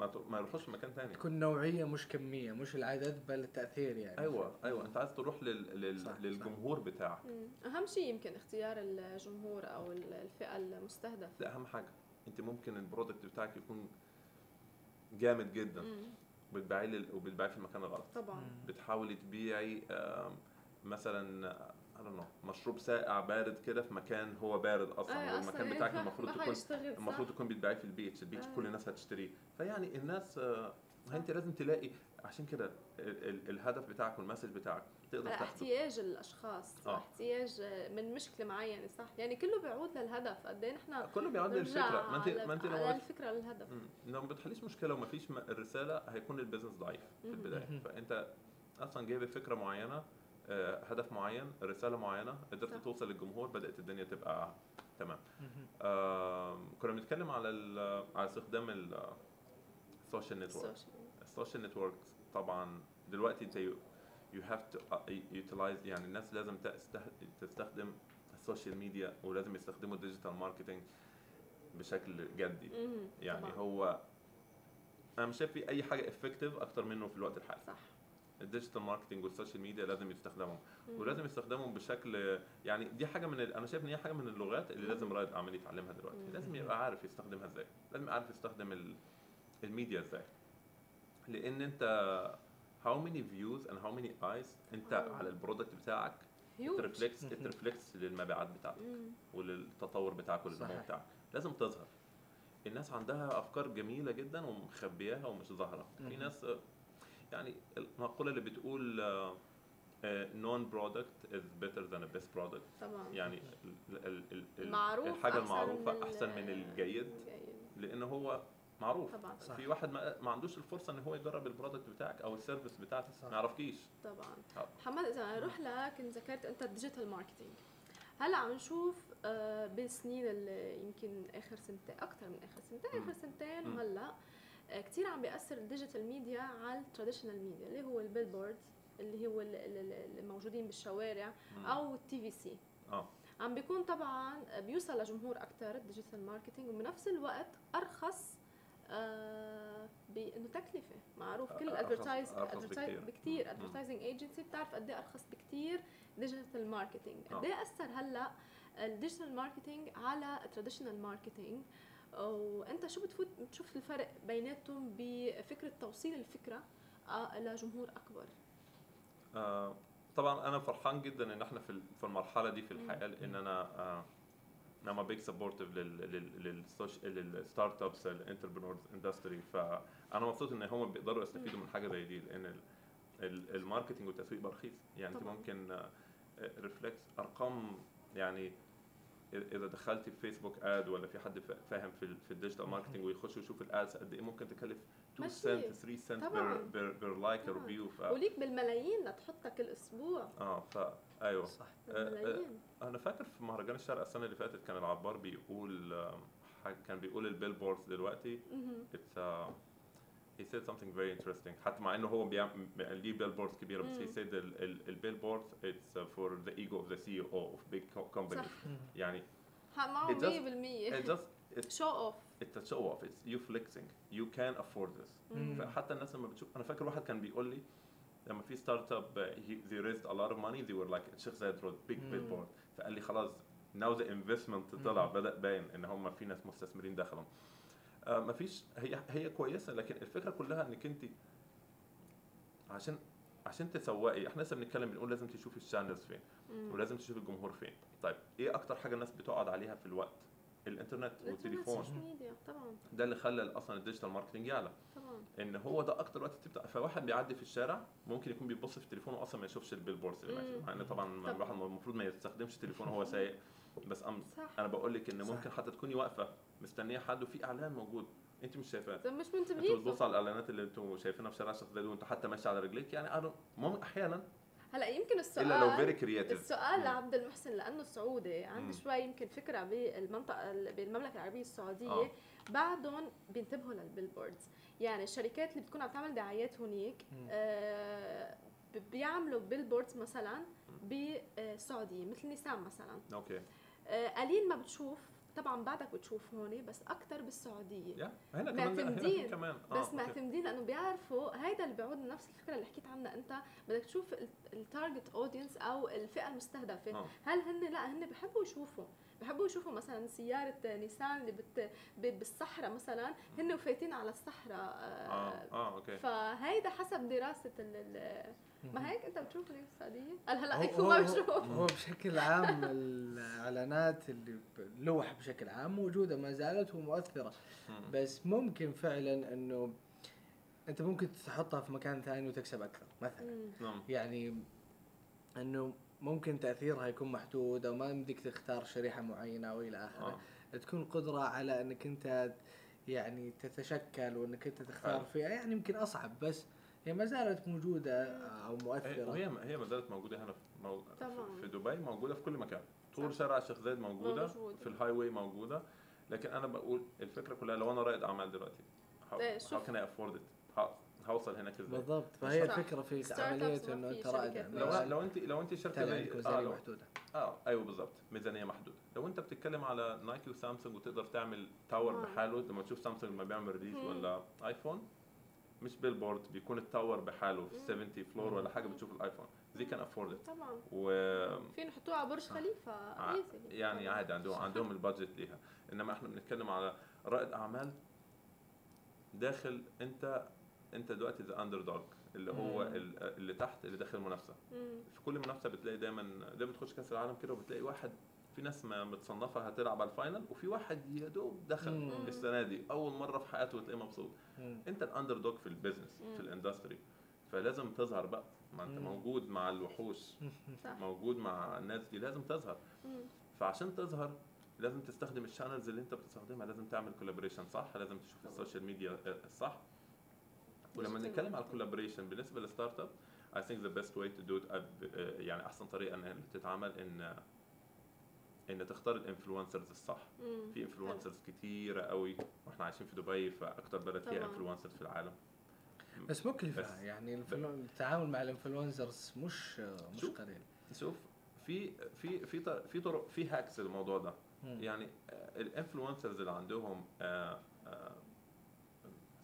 ما ت... ما يروحوش مكان ثاني تكون نوعية مش كمية مش العدد بل التأثير يعني. أيوه أيوه. أنت عايز تروح لل... لل... صح، صح. للجمهور بتاعك. مم. أهم شيء يمكن اختيار الجمهور أو الفئة المستهدفة. ده أهم حاجة. أنت ممكن ال product بتاعك يكون جامد جدا. مم. وبتبيعي لل- وبتبيعي في المكان الغلط. طبعا. بتحاولي تبيعي مثلا know مشروب ساقع بارد كده في مكان هو بارد أصلا آه، والمكان إيه، بتاعك المفروض تكون؟ المفروض تكون بتبيعيه في ال beach ال beach آه. كل الناس هتشتريه فيعني الناس آه، أنت لازم تلاقي عشان كده ال- ال- الهدف بتاعك وال message بتاعك تقدر تاخده احتياج الاشخاص آه. احتياج من مشكلة معينة صح يعني كله بيعود للهدف قد إيه نحن كله بيعود للفكرة ما انت ما أنت لو الفكرة للهدف. لو ما بتحليش مشكلة وما فيش الرسالة هيكون ال business ضعيف في. البداية. فأنت أصلا جايب فكرة معينة هدف معين رسالة معينة قدرت صح. توصل للجمهور بدأت الدنيا تبقى تمام. كنا بنتكلم على على استخدام ال- social network ال social network طبعا دلوقتي انت you have to utilize يعني الناس لازم تست- تستخدم ال social media ولازم يستخدموا ال digital marketing بشكل جدي. يعني طبعاً. هو أنا مش شايف في أي حاجة effective أكتر منه في الوقت الحالي. صح. ال digital marketing وال social media لازم يستخدموا مم. ولازم يستخدموا بشكل يعني دي حاجة من. أنا شايف إن هي حاجة من اللغات اللي لازم مم. رائد اعمال يتعلمها دلوقتي مم. لازم يبقى عارف يستخدمها إزاي لازم يبقى عارف يستخدم ال... الميديا إزاي لأن أنت how many views and how many eyes أنت آه. على ال product بتاعك Huge. ت reflect ت reflect للمبيعات بتاعتك مم. وللتطور بتاعك وللنمو. بتاعك لازم تظهر الناس عندها أفكار جميلة جدا ومخبياها ومش ظاهرة في. ناس يعني المقوله اللي بتقول known product is better than best product طبعا يعني ال- ال- ال- ال- المعروف الحاجة أحسن المعروفة من أحسن من ال- الجيد الجيد. لأن هو معروف طبعا صح. في واحد ما, ما عندوش الفرصة إن هو يجرب ال product بتاعك أو ال service بتاعتك. ما يعرفكيش طبعا. محمد إذا نروح لك كنت ذكرت أنت ال digital marketing هلا عم نشوف آه، بالسنين اللي يمكن آخر سنتين أكثر من آخر سنتين. آخر سنتين. وهلا كثير عم بيأثر ال digital media على ال traditional media اللي هو ال billboard اللي هو ال- ال- ال- الموجودين بالشوارع. أو ال TVC آه عم بيكون طبعا بيوصل لجمهور أكثر ال digital marketing وبنفس الوقت أرخص آه بأنه تكلفة معروف كل ال advertise. بكثير. advertising agency بتعرف قد إيه أرخص بكثير digital marketing. قد إيه أثر هلأ ال digital marketing على ال traditional marketing وانت شو بتفوت بتشوف الفرق بيناتهم بفكرة توصيل الفكرة آه، لجمهور أكبر؟ آه، طبعا أنا فرحان جدا إن إحنا في ال- في المرحلة دي في الحياة لأن أنا آه، أنا big supportive لل startups ال entrepreneurs industry فأنا مبسوط إن هم بيقدروا يستفيدوا من حاجة زي دي لأن ال- ال- ال marketing والتسويق بقى رخيص يعني أنت. ممكن reflects أرقام يعني إذا دخلت في فيسبوك ad ولا في حد فا- فاهم في في ال digital marketing ويخش يشوف ال ads قد إيه ممكن تكلف 2 ماشي. سنت 3 سنت. per per like طبعاً. per view ف و like بالملايين لتحطها كل أسبوع آه فا أيوه صح بالملايين أنا فاكر في مهرجان الشرق السنة اللي فاتت كان العبار بيقول كان بيقول ال billboards دلوقتي مهم. Uh, he said something very interesting حتى مع انه هو بيعمل ليه billboards كبيره بس he said ال billboards it's uh, for the ego of the CEO of big co- companies صح يعني معه It just- 100% it just it's, show off it's a show off it's you flexing you can afford this. فحتى الناس لما بتشوف أنا فاكر واحد كان بيقول لي لما في startup they raised a lot of money they were like الشيخ زايد رود big billboard فقال لي خلاص now the investment طلع بدا باين ان هم في ناس مستثمرين دخلوا آه مفيش. هي هي كويسة لكن الفكرة كلها إنك أنت عشان عشان تسوقي إحنا لسه بنتكلم بنقول لازم تشوفي ال channels فين ولازم تشوفي الجمهور فين. طيب إيه أكتر حاجة الناس بتقعد عليها في الوقت؟ الإنترنت والتليفون. السوشيال ميديا طبعا. ده اللي خلى أصلا ال digital marketing يعلى. طبعا. إن هو ده أكتر وقت تبدا فواحد بيعدي في الشارع ممكن يكون بيبص في تليفونه أصلا ما يشوفش ال billboards اللي ماشي مم. مع إن طبعاً. الواحد المفروض ما يستخدمش تليفونه وهو سايق. بس أم صح. أنا بقول لك ان. ممكن حتى تكوني واقفة مستنية حد وفي إعلان موجود. أنت مش شايفاه. طب مش أنتوا منتبهين بتبصوا على الإعلانات اللي أنتوا شايفينها في شارع الشيخ زايد وانتوا حتى ماشي على رجليك؟ يعني أنا ممكن أحيانا. هلأ يمكن السؤال إلا لو very creative السؤال لعبد المحسن لأنه سعودي. عنده. شوي يمكن فكرة بالمنطقة بالمملكة العربية السعودية. آه. بعدهم بينتبهوا لل billboards. يعني الشركات اللي بتكون عم تعمل دعايات هنيك. آه بيعملوا billboards مثلا بالسعودية مثل نسام مثلا. okay. قليل ما بتشوف. طبعا بعدك بتشوف هون بس أكثر بالسعودية. يا هنا كمان هنا معتمدين. كمان. آه، بس. معتمدين لأنه بيعرفوا هيدا اللي بيعود لنفس الفكرة اللي حكيت عنها أنت. بدك تشوف ال target audience أو الفئة المستهدفة. آه. هل هن لا هن بحبوا يشوفوا. بحبوا يشوفوا مثلا سيارة نيسان اللي بت بالصحراء مثلا. هن وفايتين على الصحراء آه. آه آه okay. فهيدا حسب دراسة ال ال- ما هيك انت بتشوف اللي بالسعودية؟ قال هلا اكفو هو- ما بشوف هو بشكل عام الإعلانات اللي اللوح بشكل عام موجودة ما زالت ومؤثرة مم. بس ممكن فعلا إنه أنت ممكن تحطها في مكان ثاني وتكسب أكثر مثلا. نعم يعني إنه ممكن تأثيرها يكون محدود أو ما يمديك تختار شريحة معينة أو إلى آخره آه تكون قدرة على إنك أنت يعني تتشكل وإنك أنت تختار. فيها يعني يمكن أصعب بس هي ما زالت موجودة أو هي- مؤثرة وهي هي ما زالت موجودة هنا في, مو... في دبي موجودة في كل مكان طول. شارع الشيخ زايد موجودة موجودة. في ال highway موجودة لكن أنا بقول الفكرة كلها لو أنا رائد أعمال دلوقتي how. can I afford it هوصل هناك إزاي بالضبط فهي. الفكرة في عملية إنه في انت رائد لو اعمال لو انت لو أنت شركة زي ميزانيه لو محدودة آه أيوه بالظبط ميزانية محدودة لو أنت بتتكلم على نايكي وسامسونج وتقدر تعمل tower آه. بحاله لما تشوف سامسونج لما بيعمل release. ولا iPhone مش billboard بيكون ال tower بحاله في 70 floor ولا حاجة بتشوف ال iPhone. they can afford طبعا. و فين نحطوه على برج ع- easily. يعني عادي عندهم عندهم ال budget ليها. إنما إحنا بنتكلم على رائد أعمال داخل أنت أنت دلوقتي the underdog اللي هو اللي تحت اللي داخل المنافسة. في كل منافسة بتلاقي دايما دايما تخش كأس العالم كده وبتلاقي واحد في ناس ما متصنفة هتلعب على ال final وفي واحد يا دوب دخل مم. السنة دي أول مرة في حياته تلاقيه مبسوط مم. أنت ال underdog في ال business مم. في ال industry فلازم تظهر بقى ما أنت مم. موجود مع الوحوش صح موجود مع الناس دي لازم تظهر مم. فعشان تظهر لازم تستخدم ال channels اللي أنت بتستخدمها لازم تعمل collaboration صح لازم تشوف ال social media الصح ولما نتكلم على marketing. ال collaboration بالنسبة لل startup I think the best way to do it uh, يعني أحسن طريقة إنها تتعمل إن إن تختار ال influencers الصح مم. في influencers كتيره قوي وإحنا عايشين في دبي فأكتر بلد فيها. influencers في العالم بس مكلفه بس- يعني الفلو- التعامل مع ال influencers مش مش. قليل شوف في في في في طرق في hacks للموضوع ده مم. يعني ال influencers اللي عندهم آه، آه،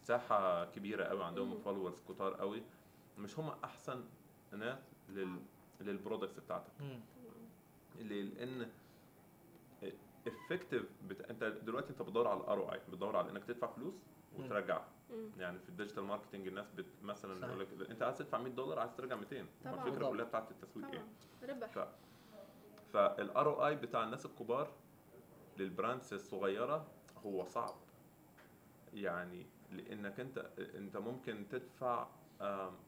ساحة كبيرة قوي عندهم. followers كتار قوي مش هم أحسن ناس لل لل products بتاعتك مم. ليه؟ لأن effective بت... انت دلوقتي انت بتدور على ال ROI بتدور على انك تدفع فلوس مم. يعني في ال digital marketing الناس بت... مثلا. يقول لك انت عايز تدفع 100 دولار عايز ترجع 200 طبعاً. الفكرة. كلها بتاعت التسويق إيه ربح ف... فال ROI بتاع الناس الكبار لل brands الصغيرة هو صعب يعني لإنك انت انت ممكن تدفع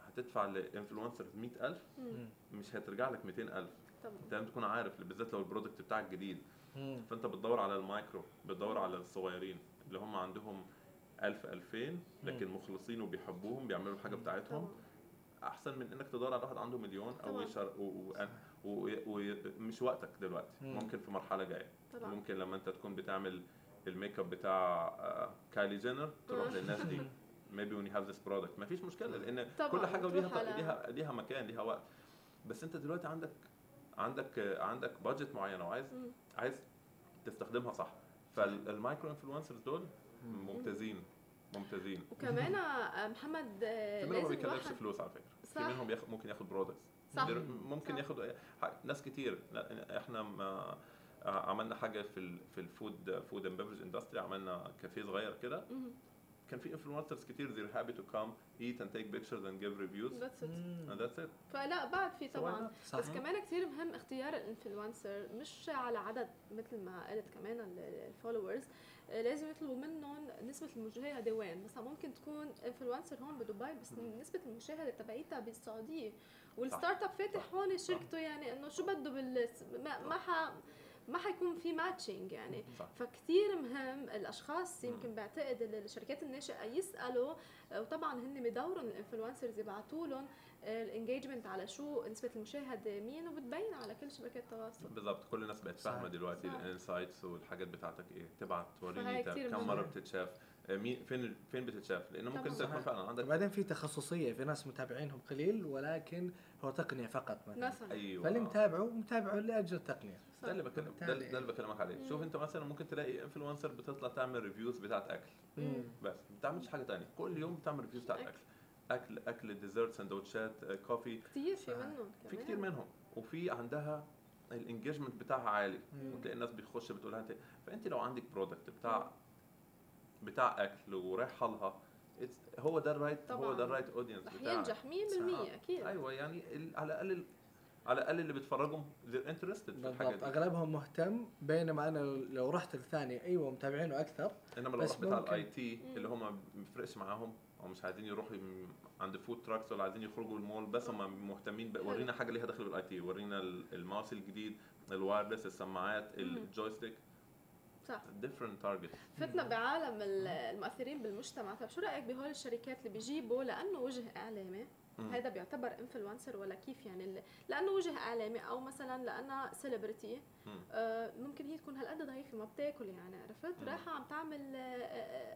هتدفع ل influencers 100000 مم. مش هترجع لك 200000 طبعا انت لازم تكون عارف بالذات لو ال product بتاعك جديد. فأنت بتدور على المايكرو بتدور على الصغيرين اللي هم عندهم 1000 2000 لكن مخلصين وبيحبوهم بيعملوا الحاجة بتاعتهم. أحسن من إنك تدور على واحد عنده مليون أو. يشر ومش وقتك دلوقتي مم. ممكن في مرحلة جاية. ممكن لما أنت تكون بتعمل ال make up بتاع آه، كايلي جينر تروح. للناس دي. Maybe when you have this product. مفيش مشكلة لأن طبعاً، كل حاجة ليها ليها ليها مكان ليها وقت. بس أنت دلوقتي عندك عندك آه، عندك budget معينه وعايز مم. عايز تستخدمها صح فال micro influencers دول مم. ممتازين ممتازين وكمان آه، محمد آه، في منهم ما بيكلفش فلوس على فكرة في صح. منهم ياخد ممكن ياخد products صح ممكن صح. ياخد ناس كتير إحنا ما عملنا حاجة في ال في ال food food and beverage industry عملنا كافيه صغير كده. كان في influencers كتير they're happy to come eat and take pictures and give reviews. That's it. مم. and that's it. فلا بعد في طبعا. صح بس كمان كثير مهم اختيار ال influencer مش على عدد مثل ما قلت كمان ال followers لازم يطلبوا منهم نسبة المشاهدة وين مثلا ممكن تكون influencer هون بدبي بس نسبة المشاهدة تبعيتها بالسعودية. وال startup فاتح. هون شركته يعني إنه شو بده بال ما ما ح ما حيكون في matching يعني صح فكتير مهم الأشخاص. يمكن بعتقد ال- الشركات الناشئة يسألوا آه، وطبعا هن بدورهم ال influencers يبعثوا لهم ال engagement على شو نسبة المشاهده مين وبتبين على كل شبكات التواصل بالظبط كل الناس بقت فاهمة. دلوقتي. ال insights والحاجات بتاعتك إيه تبعت فهي وريني كتير كم مرة. بتتشاف آه، مين فين فين بتتشاف؟ لأنه ممكن. تكون فعلا عندك وبعدين في تخصصية في ناس متابعينهم قليل ولكن هو تقنية فقط مثلا. مثلا أيوه. فاللي متابعه متابعه لأجل التقنية. ده اللي بكلم ده, اللي بكلمك عليه. شوف أنت مثلا ممكن تلاقي influencer بتطلع تعمل reviews بتاعت أكل. مم. بس ما بتعملش حاجة تانية. كل يوم بتعمل reviews بتاعت أكل. أكل. أكل أكل dessert سندوتشات coffee كثير في. منهم في. كتير منهم. وفي عندها ال engagement بتاعها عالي. مم. وتلاقي الناس بيخش بتقول لها انت فأنت لو عندك product بتاع بتاع أكل ورايحه لها هو ده ال right هو. ده ال right audience رح بتاعك. ينجح 100% أكيد. أيوه يعني على الأقل على الأقل اللي بيتفرجوا they're interested في الحاجة دي. أغلبهم مهتم بينما أنا لو رحت الثاني أيوه متابعينه أكثر إنما لو رحت بتاع الاي تي. اللي هم ما بيفرقش معاهم أو مش عايزين يروحوا عند food trucks ولا عايزين يخرجوا المول بس هم مهتمين ورينا حاجة ليها دخل بال IT ورينا ال- الماوس الجديد ال wireless السماعات. ال joystick صح different target. فتنا بعالم ال- المؤثرين بالمجتمع. طيب شو رأيك بهول الشركات اللي بيجيبوا لأنه وجه إعلامي. هذا بيعتبر influencer ولا كيف يعني لأنه وجه إعلامي أو مثلا لانها celebrity. آه ممكن هي تكون هالقد ضعيفة ما بتاكل يعني عرفت. رايحة عم تعمل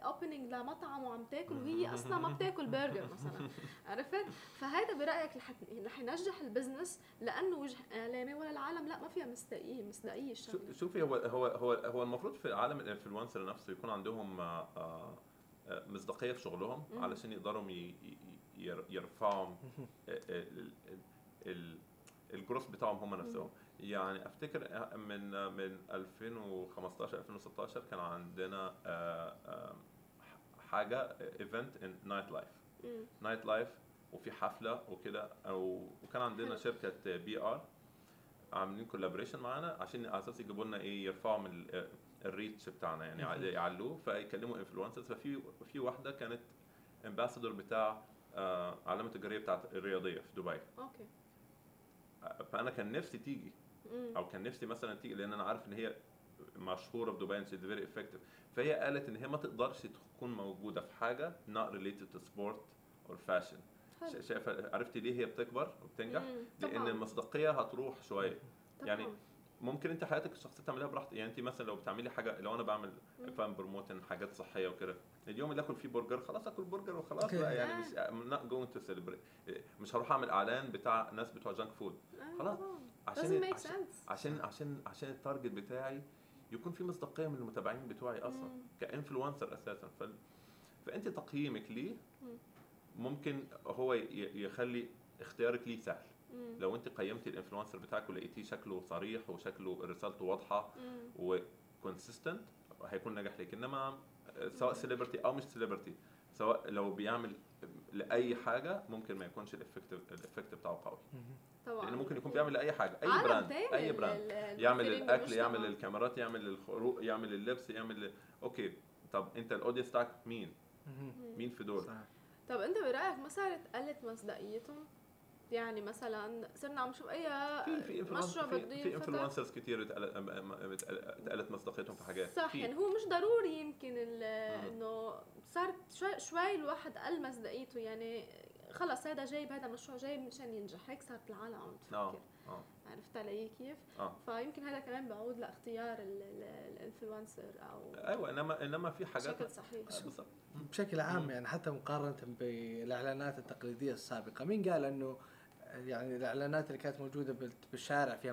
opening لمطعم وعم تاكل وهي أصلا ما بتاكل برجر مثلا عرفت؟ فهذا برأيك رح رح ينجح ال business لأنه وجه إعلامي ولا العالم؟ لا ما فيها مصداقية مصداقية الشغله شوفي هو هو هو هو المفروض في عالم ال influencer نفسه يكون عندهم آه، آه، آه، مصداقية في شغلهم. علشان يقدروا ي- ي- ير- يرفعوا ال- ال- ال- الجروس بتاعهم هم نفسهم يعني أفتكر من من 2015 2016 كان عندنا آه، آه، حاجة event in nightlife. nightlife وفي حفلة وكده وكان عندنا. شركة PR عاملين collaboration معانا عشان على أساس يجيبوا لنا إيه يرفعوا من ال- ال reach بتاعنا يعني. يعلوه فيكلموا influencers ففي في واحدة كانت امباسادور بتاع آه، علامة التجاريه بتاعت الرياضية في دبي أوكي آه، فأنا كان نفسي تيجي. أو كان نفسي مثلا تيجي لأن أنا عارف إن هي مشهورة بدبي and she's very effective فهي قالت إن هي ما تقدرش تكون موجودة في حاجة not related to sport or fashion حلو. شا- شايفة عرفتي ليه هي بتكبر وبتنجح. لأن. المصداقيه هتروح شوية يعني. ممكن انت حياتك الشخصية تعمليها براحتك يعني انت مثلا لو بتعملي حاجة لو أنا بعمل. فاهم promoting حاجات صحية وكده اليوم اللي آكل فيه برجر خلاص آكل برجر وخلاص. بقى يعني آه. مش not going to celebrate مش هروح أعمل إعلان بتاع ناس بتوع junk food آه، خلاص. طبعاً. عشان عشان عشان عشان عشان ال target بتاعي يكون في مصداقية من المتابعين بتوعي أصلا. ك influencer أساسا ف... فأنت تقييمك ليه مم. ممكن هو يخلي اختيارك ليه سهل مم. لو انت قيمتي ال influencer بتاعك ولقيتيه شكله صريح وشكله رسالته واضحة. و consistent هيكون ناجح ليك. انما سواء celebrity أو مش celebrity سواء لو بيعمل لأي حاجة ممكن ما يكونش ال effect ال effect بتاعه قوي. طبعا. لأنه ممكن يكون بيعمل لأي حاجة أي brand أي ال- brand ال- يعمل الأكل يعمل. الكاميرات يعمل الخروج يعمل اللبس يعمل okay طب أنت ال audience بتاعك مين؟ مم. مين في دول؟ صح. طب أنت برأيك ما صارت قلت مصداقيتهم؟ يعني مثلا صرنا عم نشوف أي مشروع بده في, influencers أم- اتقلت مصداقيتهم في حاجات صح في. يعني هو مش ضروري يمكن. إنه صارت شوي شوي الواحد قل مصداقيته يعني خلص هذا جايب هذا مشروع جايب مشان ينجح هيك صارت العالم عم تفكر آه عرفت علي كيف؟ آه فيمكن هذا كمان بعود لاختيار ال- ال- ال influencer أو أيوه انما إنما في حاجات بشكل صحيح آه، بالظبط بشكل عام مم. يعني حتى مقارنة بالإعلانات التقليدية السابقة مين قال إنه يعني الإعلانات اللي كانت موجودة بال- بالشارع فيها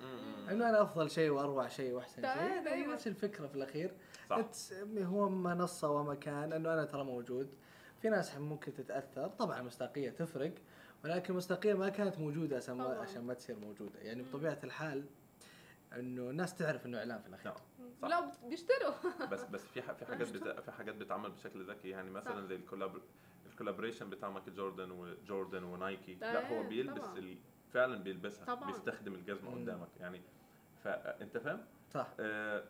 مم. إنه أنا أفضل شيء وأروع شيء وأحسن شيء دايماً. يعني نفس الفكرة في الأخير صح هو منصة ومكان إنه أنا ترى موجود في ناس ممكن تتأثر طبعا المصداقية تفرق ولكن المصداقية ما كانت موجودة عشان ما. عشان ما تصير موجودة يعني مم. بطبيعة الحال إنه الناس تعرف إنه إعلان في الأخير نعم. صح. لا بيشتروا بس بس في في حاجات بت... في حاجات بتتعمل بشكل ذكي يعني مثلا صح. زي الكولاب ال collaboration بتاع مايكل جوردن وجوردن ونايكي آه، لا هو بيلبس. ال... فعلا بيلبسها طبعاً. بيستخدم الجزمة مم. قدامك يعني فانت فاهم صح آه،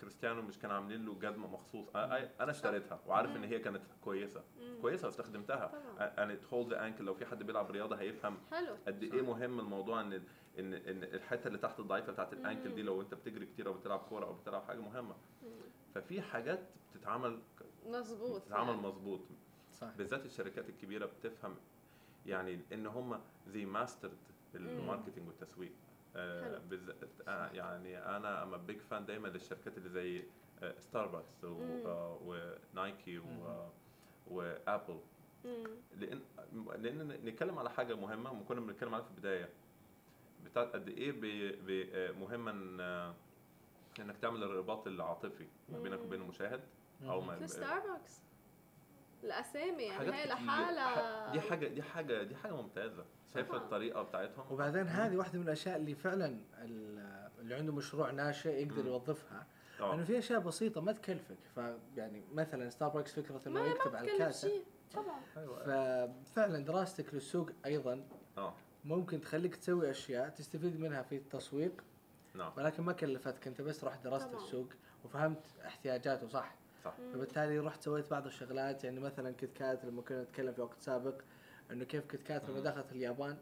كريستيانو مش كان عاملين له جزمة مخصوص أنا اشتريتها وعارف إن. هي كانت كويسة مم. كويسة واستخدمتها أنا hold ankle لو في حد بيلعب رياضة هيفهم حلو قد إيه مهم الموضوع إن ان إن الحتة اللي تحت الضعيفة بتاعت ال ankle دي. لو أنت بتجري كتير أو بتلعب كورة أو بتلعب حاجة مهمة مم. ففي حاجات بتتعمل مظبوط بتتعمل يعني. مظبوط صح بالذات الشركات الكبيرة بتفهم يعني إن هم زي mastered ال marketing والتسويق. آه. بالذات آه يعني أنا am big fan دايما للشركات اللي زي آه، ستاربكس ونايكي و- وأبل. لأن لأن نتكلم على حاجة مهمة وكنا بنتكلم عليها في البداية. بتاعت قد إيه بي بي آه، مهم إن آه، إنك تعمل الرباط العاطفي ما بينك. وبين المشاهد أو ما مثل ستاربكس الأسامي يعني هي. لحالها دي حاجة دي حاجة دي حاجة ممتازة. شايفة. الطريقة بتاعتهم؟ وبعدين هذه واحدة من الأشياء اللي فعلا ال- اللي عنده مشروع ناشئ يقدر مم. يوظفها. آه. انه في أشياء بسيطة ما تكلفك. فيعني مثلا ستاربكس فكرة إنه ما يكتب على الكاسة. طبعا. أيوة. ففعلا دراستك للسوق أيضا آه. ممكن تخليك تسوي أشياء تستفيد منها في التسويق. نعم. ولكن ما كلفتك. أنت بس رحت درست. السوق وفهمت احتياجاته صح؟ صح. فبالتالي رحت سويت بعض الشغلات يعني مثلا كيت كات لما كنا نتكلم في وقت سابق إنه كيف كيت كات لما. دخلت اليابان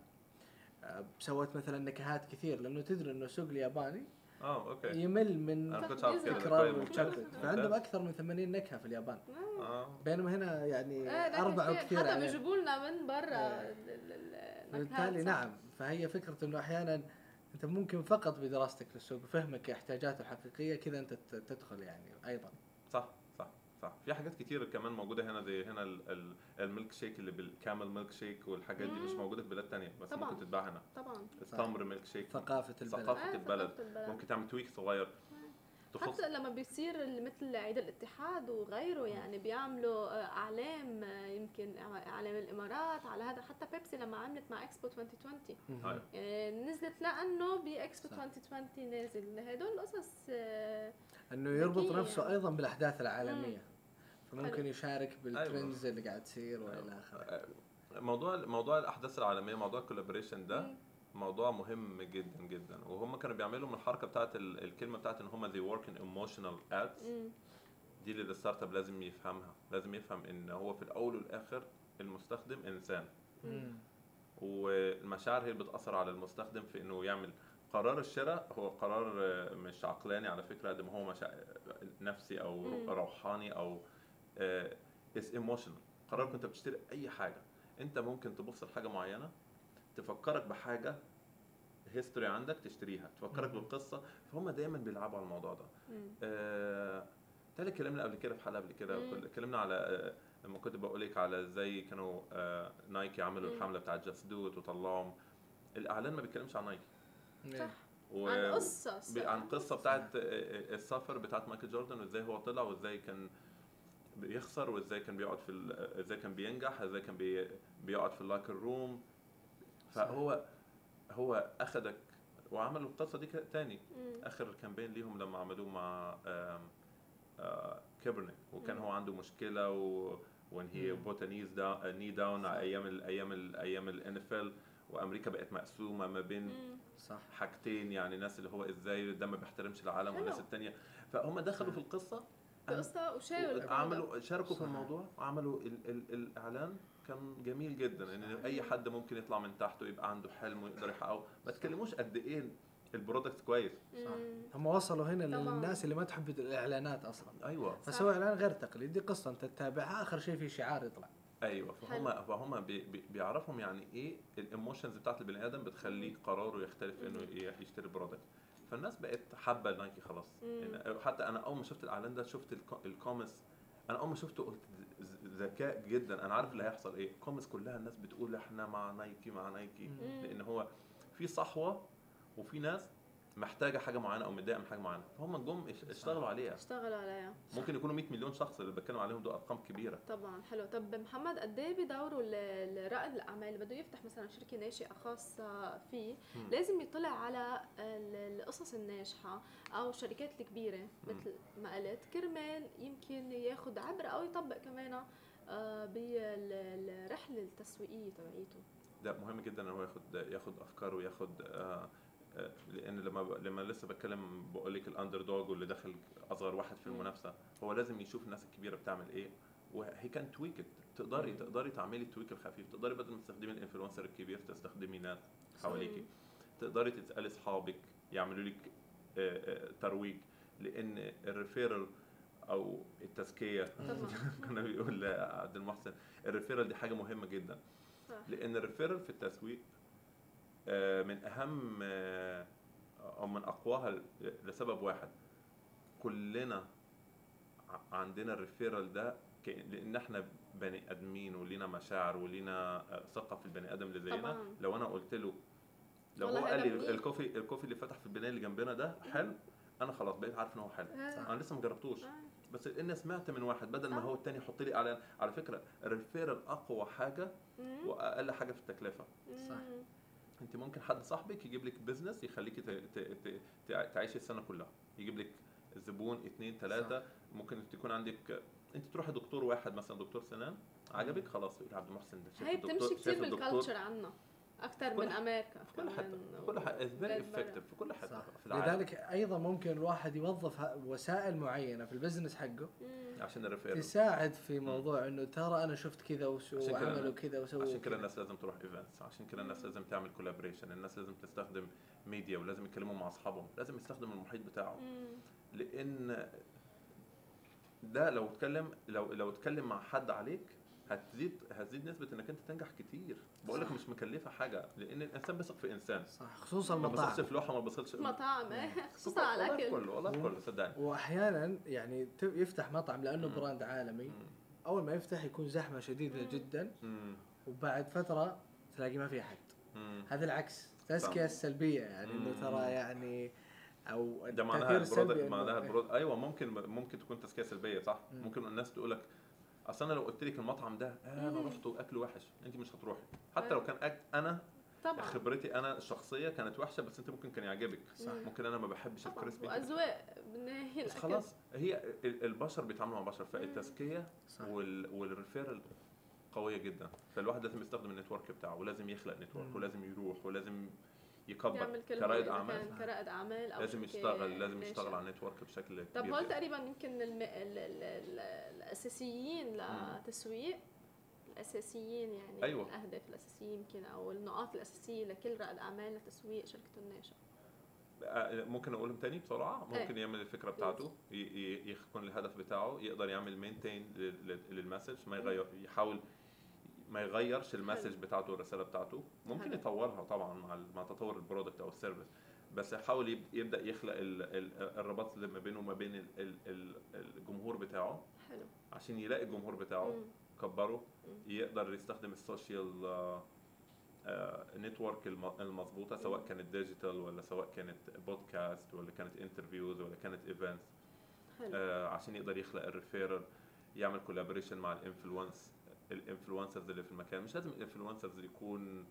آه، سوت مثلا نكهات كثير لأنه تدري إنه السوق الياباني آه okay يمل من تكرار ممتاز. فعندهم أكثر من 80 نكهة في اليابان آه بينما هنا يعني أربعة كتير. وكثير حتى عليه. بيجيبوا لنا من برا ال- بالتالي. نعم فهي فكرة إنه أحيانا أنت ممكن فقط بدراستك للسوق وفهمك احتياجاته الحقيقية كذا أنت تدخل يعني أيضا صح صح في حاجات كتير كمان موجودة هنا زي هنا ال- ال- الميلك شيك اللي بالكامل ميلك شيك والحاجات دي مش. موجودة في بلاد تانية بس طبعاً. ممكن تتباع هنا طبعا التمر ميلك شيك ثقافة البلد ثقافة إيه، البلد. البلد. ممكن تعمل tweak صغير تخص حتى لما بيصير مثل عيد الاتحاد وغيره يعني بيعملوا آه، إعلام آه، يمكن إعلام الإمارات على هذا حتى بيبسي لما عملت مع إكسبو 2020 هاي. يعني نزلت لأنه بإكسبو صح. 2020 نازل هدول قصص آه، إنه يربط نفسه يعني. أيضا بالأحداث العالمية حلو. يشارك بال trends اللي قاعد تصير والى آخره موضوع موضوع الأحداث العالمية موضوع ال collaboration ده. موضوع مهم جدا جدا وهم كانوا بيعملوا من الحركة بتاعت ال- الكلمة بتاعت إن هم they work in emotional ads. دي اللي ال startup لازم يفهمها لازم يفهم إن هو في الأول والآخر المستخدم إنسان مم. والمشاعر هي اللي بتأثر على المستخدم في إنه يعمل قرار الشراء هو قرار آه، مش عقلاني على فكرة قد ما هو مشاعر نفسي أو مم. روحاني أو اس emotional قرار كنت بتشتري أي حاجة. انت ممكن تبص لحاجة معينة تفكرك بحاجة history عندك تشتريها تفكرك مم. بالقصة فهم دايما بيلعبوا على الموضوع ده. آه، تالي اتكلمنا قبل كده في حلقة قبل كده اتكلمنا على آه، لما كنت بقول لك على إزاي كانوا آه، نايكي عملوا مم. الحملة بتاعت just do وطلعهم الإعلان ما بيتكلمش عن نايكي. صح. و- عن قصص ب- عن قصة بتاعت آه، السفر بتاعت مايكل جوردن وإزاي هو طلع وإزاي كان بيخسر وإزاي كان بيقعد في ال- إزاي كان بينجح إزاي كان بي بيقعد في ال locker room فهو هو أخدك وعملوا القصة دي تاني مم. آخر campaign ليهم لما عملوه مع آم، آه، وكان مم. هو عنده مشكلة و when he kneels down kneel down صح. أيام ال أيام ال أيام ال NFL وأمريكا بقت مقسومة ما بين. صح حاجتين يعني ناس اللي هو إزاي ده ما بيحترمش العالم. والناس التانية فهم دخلوا في القصة قصة وشايوا الموضوع. عملوا شاركوا في. الموضوع وعملوا ال ال الإعلان كان جميل جدا. ان أي حد ممكن يطلع من تحت ويبقى عنده حلم ويقدر يحققه. ما تكلموش قد إيه ال product كويس. صح. هم وصلوا هنا طبعاً. للناس اللي ما تحب الإعلانات أصلا. أيوه. فسووا إعلان غير تقليدي قصة أنت تتابعها آخر شيء في شعار يطلع. أيوه. فهم حلو. فهم بي بي بيعرفهم يعني إيه ال emotions بتاعت البني آدم بتخليه قراره يختلف إنه يشتري product. فالناس بقت حابة نايكي خلاص. يعني حتى أنا أول ما شفت الإعلان ده شفت ال com- ال comments أنا أول ما شفته قلت ذكاء جدا. أنا عارف اللي هيحصل إيه. ال comments كلها الناس بتقول إحنا مع نايكي مع نايكي مم. لأن هو في صحوة وفي ناس محتاجة حاجة معينة أو متضايقة من حاجة معينة. فهم جم اش- اشتغلوا عليها. اشتغلوا عليها. ممكن يكونوا 100 مليون شخص اللي بتكلم عليهم دول أرقام كبيرة. طبعا حلو. طب محمد قد إيه بدوروا ل- لرائد الأعمال؟ اللي بده يفتح مثلا شركة ناشئة خاصة فيه مم. لازم يطلع على ال- القصص الناجحة أو الشركات الكبيرة. مثل ما قلت كرمال يمكن ياخذ عبره أو يطبق كمان آه، بالرحلة التسويقية تبعيته. ده مهم جدا إن هو ياخد ياخد افكار وياخد آه، لأن لما ب- لما لسه بتكلم بقول لك ال underdog واللي دخل أصغر واحد في. المنافسة هو لازم يشوف الناس الكبيرة بتعمل إيه و he can tweak تقدري. تقدري تعملي ال tweak الخفيف تقدري بدل ما تستخدمي ال influencer الكبير تستخدمي ناس حواليكي. تقدري تسألي اصحابك يعملوا لك آه، آه، ترويج لأن ال referral أو التزكية كنا بيقول عبد المحسن ال referral دي حاجة مهمة جدا لأن ال referral في التسويق من أهم آه، أو من أقواها لسبب واحد كلنا عندنا ال referral ده لأن إحنا بني آدمين ولينا مشاعر ولينا آه، ثقة في البني آدم اللي زينا. لو أنا قلت له لو هو قال لي. ال coffee ال coffee اللي فتح في البناية اللي جنبنا ده حلو أنا خلاص بقيت عارف إن هو حلو آه. أنا لسه ما جربتوش آه. بس لأن سمعت من واحد بدل ما. هو التاني يحط لي على على فكرة ال referral أقوى حاجة. وأقل حاجة في التكلفة. صح. انت ممكن حد صاحبك يجيب لك business تع- تعيشي السنة كلها. يجيب لك زبون اثنين ثلاثة ممكن تكون عندك انت تروحي دكتور واحد مثلا دكتور سنان عجبك خلاص يقول عبد المحسن ده شايف هي بتمشي الدكتور بال culture عنا. أكثر من أمريكا في كل حتة كل حتة very. effective في كل حتة في العالم. لذلك أيضا ممكن الواحد يوظف وسائل معينة في ال business حقه مم. عشان ال referral تساعد في موضوع إنه ترى أنا شفت كذا وعملوا كذا وسووا عشان كذا. الناس لازم تروح events عشان كده الناس لازم تعمل collaboration الناس لازم تستخدم ميديا ولازم يتكلموا مع أصحابهم. لازم يستخدم المحيط بتاعه مم. لأن ده لو اتكلم لو لو اتكلم مع حد عليك هتزيد هتزيد نسبة إنك أنت تنجح كتير بقول لك. مش مكلفة حاجة لأن الإنسان بيثق في إنسان صح خصوصا ما بيثقش المطاعم في لوحة ما بيثقش مطاعم خصوصا على والله الأكل كله والله كله صدقني واحيانا يعني ت- يفتح مطعم لأنه. براند عالمي. أول ما يفتح يكون زحمة شديدة. جدا. وبعد فترة تلاقي ما في أحد. هذا العكس التزكيه. السلبية يعني إنه. ترى يعني أو ده معناها ال product معناها إيه. ال product أيوه ممكن ممكن تكون تزكية سلبية صح مم. ممكن الناس تقول لك أصل أنا لو قلت لك المطعم ده آه أنا مم. رحت واكله وحش أنت مش هتروحي حتى أيوة. لو كان أك... أنا طبعا خبرتي أنا الشخصية كانت وحشة بس أنت ممكن كان يعجبك صح. ممكن أنا ما بحبش ال crispy وأذواق بالنهايه بس. خلاص هي ال- البشر بيتعاملوا مع بشر فالتزكية. وال... وال referral قوية جدا فالواحد لازم يستخدم ال network بتاعه ولازم يخلق network. ولازم يروح ولازم يكبر كرائد أعمال كرائد أعمال أو لازم يشتغل لازم. يشتغل على ال network بشكل طب كبير هول جداً. تقريبا يمكن الم... ال... ال... ال... الأساسيين لتسويق الأساسيين يعني أيوة. الأهداف الأساسية يمكن أو النقاط الأساسية لكل رائد أعمال لتسويق شركته الناشئة آه، ممكن أقولهم تاني بسرعة إيه. ممكن يعمل الفكرة بتاعته يكون الهدف بتاعه يقدر يعمل maintain لل message ما يغير يحاول ما يغيرش ال message بتاعته والرسالة بتاعته. ممكن. يطورها طبعا مع مع تطور ال product أو ال service. بس يحاول يب- يبدأ يخلق ال- ال- الرباط اللي ما بينه وما بين ال- ال- ال- الجمهور بتاعه. حلو. عشان يلاقي الجمهور بتاعه مم. كبره مم. يقدر يستخدم ال social network المضبوطه سواء كانت digital ولا سواء كانت بودكاست ولا كانت interviews ولا كانت events حلو. عشان يقدر يخلق ال referral يعمل collaboration مع ال influence ال influencers اللي في المكان مش لازم ال influencers يكون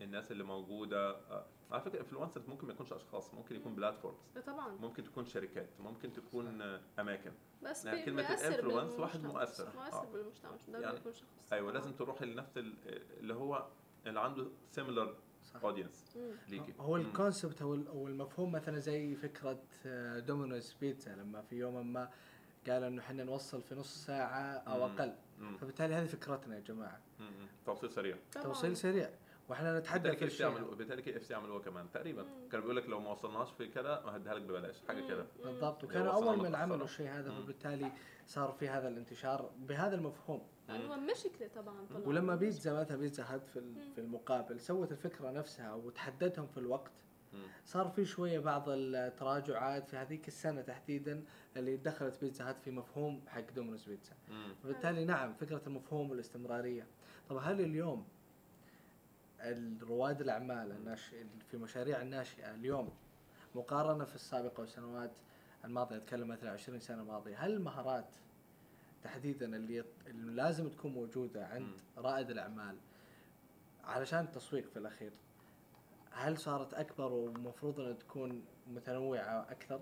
الناس اللي موجودة آه، على فكرة ال influencers ممكن ما يكونش أشخاص ممكن يكون platform ز آه، طبعا ممكن تكون شركات ممكن تكون آه، أماكن بس يعني بيأثر ال influence واحد. مؤثر. مؤثر آه. بالمجتمع مش دايما يعني يكون شخص أيوه لازم تروحي لنفس ال- اللي هو اللي عنده similar. audience. like هو. ال concept أو ال- أو المفهوم مثلا زي فكرة آه، دومينوز بيتزا لما في يوم ما قال إنه إحنا نوصل في نص ساعة أو. أقل. فبالتالي هذه فكرتنا يا جماعة. توصيل سريع طبعاً. توصيل سريع وإحنا نتحدى في الشيء بالتالي كي اف سي عملوها كمان تقريبا. كان بيقول لك لو ما وصلناش في كده هديها لك ببلاش حاجة. كده. بالضبط وصلنا أول من. عملوا الشيء هذا. فبالتالي صار في هذا الانتشار بهذا المفهوم يعني هو مشكلة طبعا طلع ولما. بيتزا مثلا بيتزا هات في ال- مم. في المقابل سوت الفكرة نفسها وتحدتهم في الوقت. صار في شوية بعض التراجعات في هذيك السنة تحديدا اللي دخلت بيتزا هات في مفهوم حق دومينوز بيتزا. فبالتالي نعم فكرة المفهوم والاستمرارية. طب هل اليوم رواد الأعمال في مشاريع الناشئة اليوم مقارنة في السابقة والسنوات الماضية أتكلم مثلا 20 سنة ماضيه هل المهارات تحديدا اللي, اللي لازم تكون موجودة عند رائد الأعمال علشان التسويق في الأخير هل صارت أكبر ومفروض إنها تكون متنوعة أكثر؟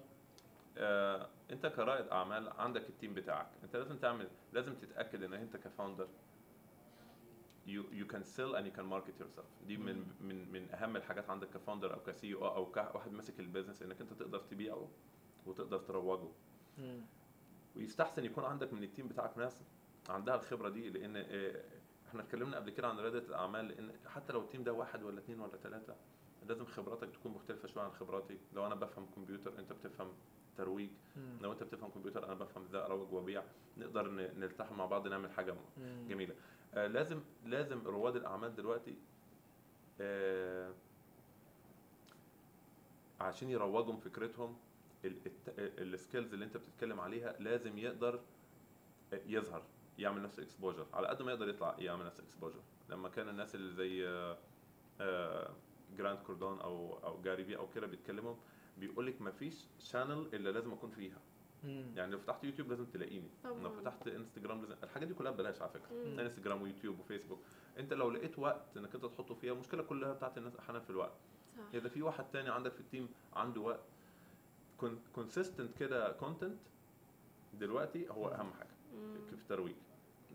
آه، أنت كرائد أعمال عندك ال team بتاعك أنت لازم تعمل لازم تتأكد إن أنت ك founder you you can sell and you can market yourself. دي من من من أهم الحاجات عندك ك founder أو ك CEO أو كواحد ماسك ال business إنك أنت تقدر تبيعه وتقدر تروجه. ويستحسن يكون عندك من ال team بتاعك ناس عندها الخبرة دي لأن آه، إحنا اتكلمنا قبل كده عن رياده الأعمال لأن حتى لو ال team ده واحد ولا اثنين ولا ثلاثة لازم خبراتك تكون مختلفة شوية عن خبراتي. لو أنا بفهم كمبيوتر أنت بتفهم ترويج. لو أنت بتفهم كمبيوتر أنا بفهم إزاي اروج وابيع نقدر نلتحم مع بعض نعمل حاجة مم. جميلة. آه لازم لازم رواد الأعمال دلوقتي آه عشان يروجوا فكرتهم ال skills اللي أنت بتتكلم عليها لازم يقدر يظهر يعمل نفس ال exposure على قد ما يقدر يطلع يعمل نفس ال exposure لما كان الناس اللي زي Grant Cardone أو أو Gary Vee أو كده بيتكلموا بيقول لك ما فيش channel إلا لازم أكون فيها مم. يعني لو فتحت يوتيوب لازم تلاقيني طبعاً. لو فتحت إنستجرام لازم الحاجات دي كلها ببلاش على فكرة مم. إنستجرام ويوتيوب وفيسبوك أنت لو لقيت وقت إنك أنت تحطه فيها المشكلة كلها بتاعت الناس أحيانا في الوقت صح إذا في واحد تاني عندك في ال team عنده وقت consistent كده content دلوقتي هو أهم حاجة مم. في الترويج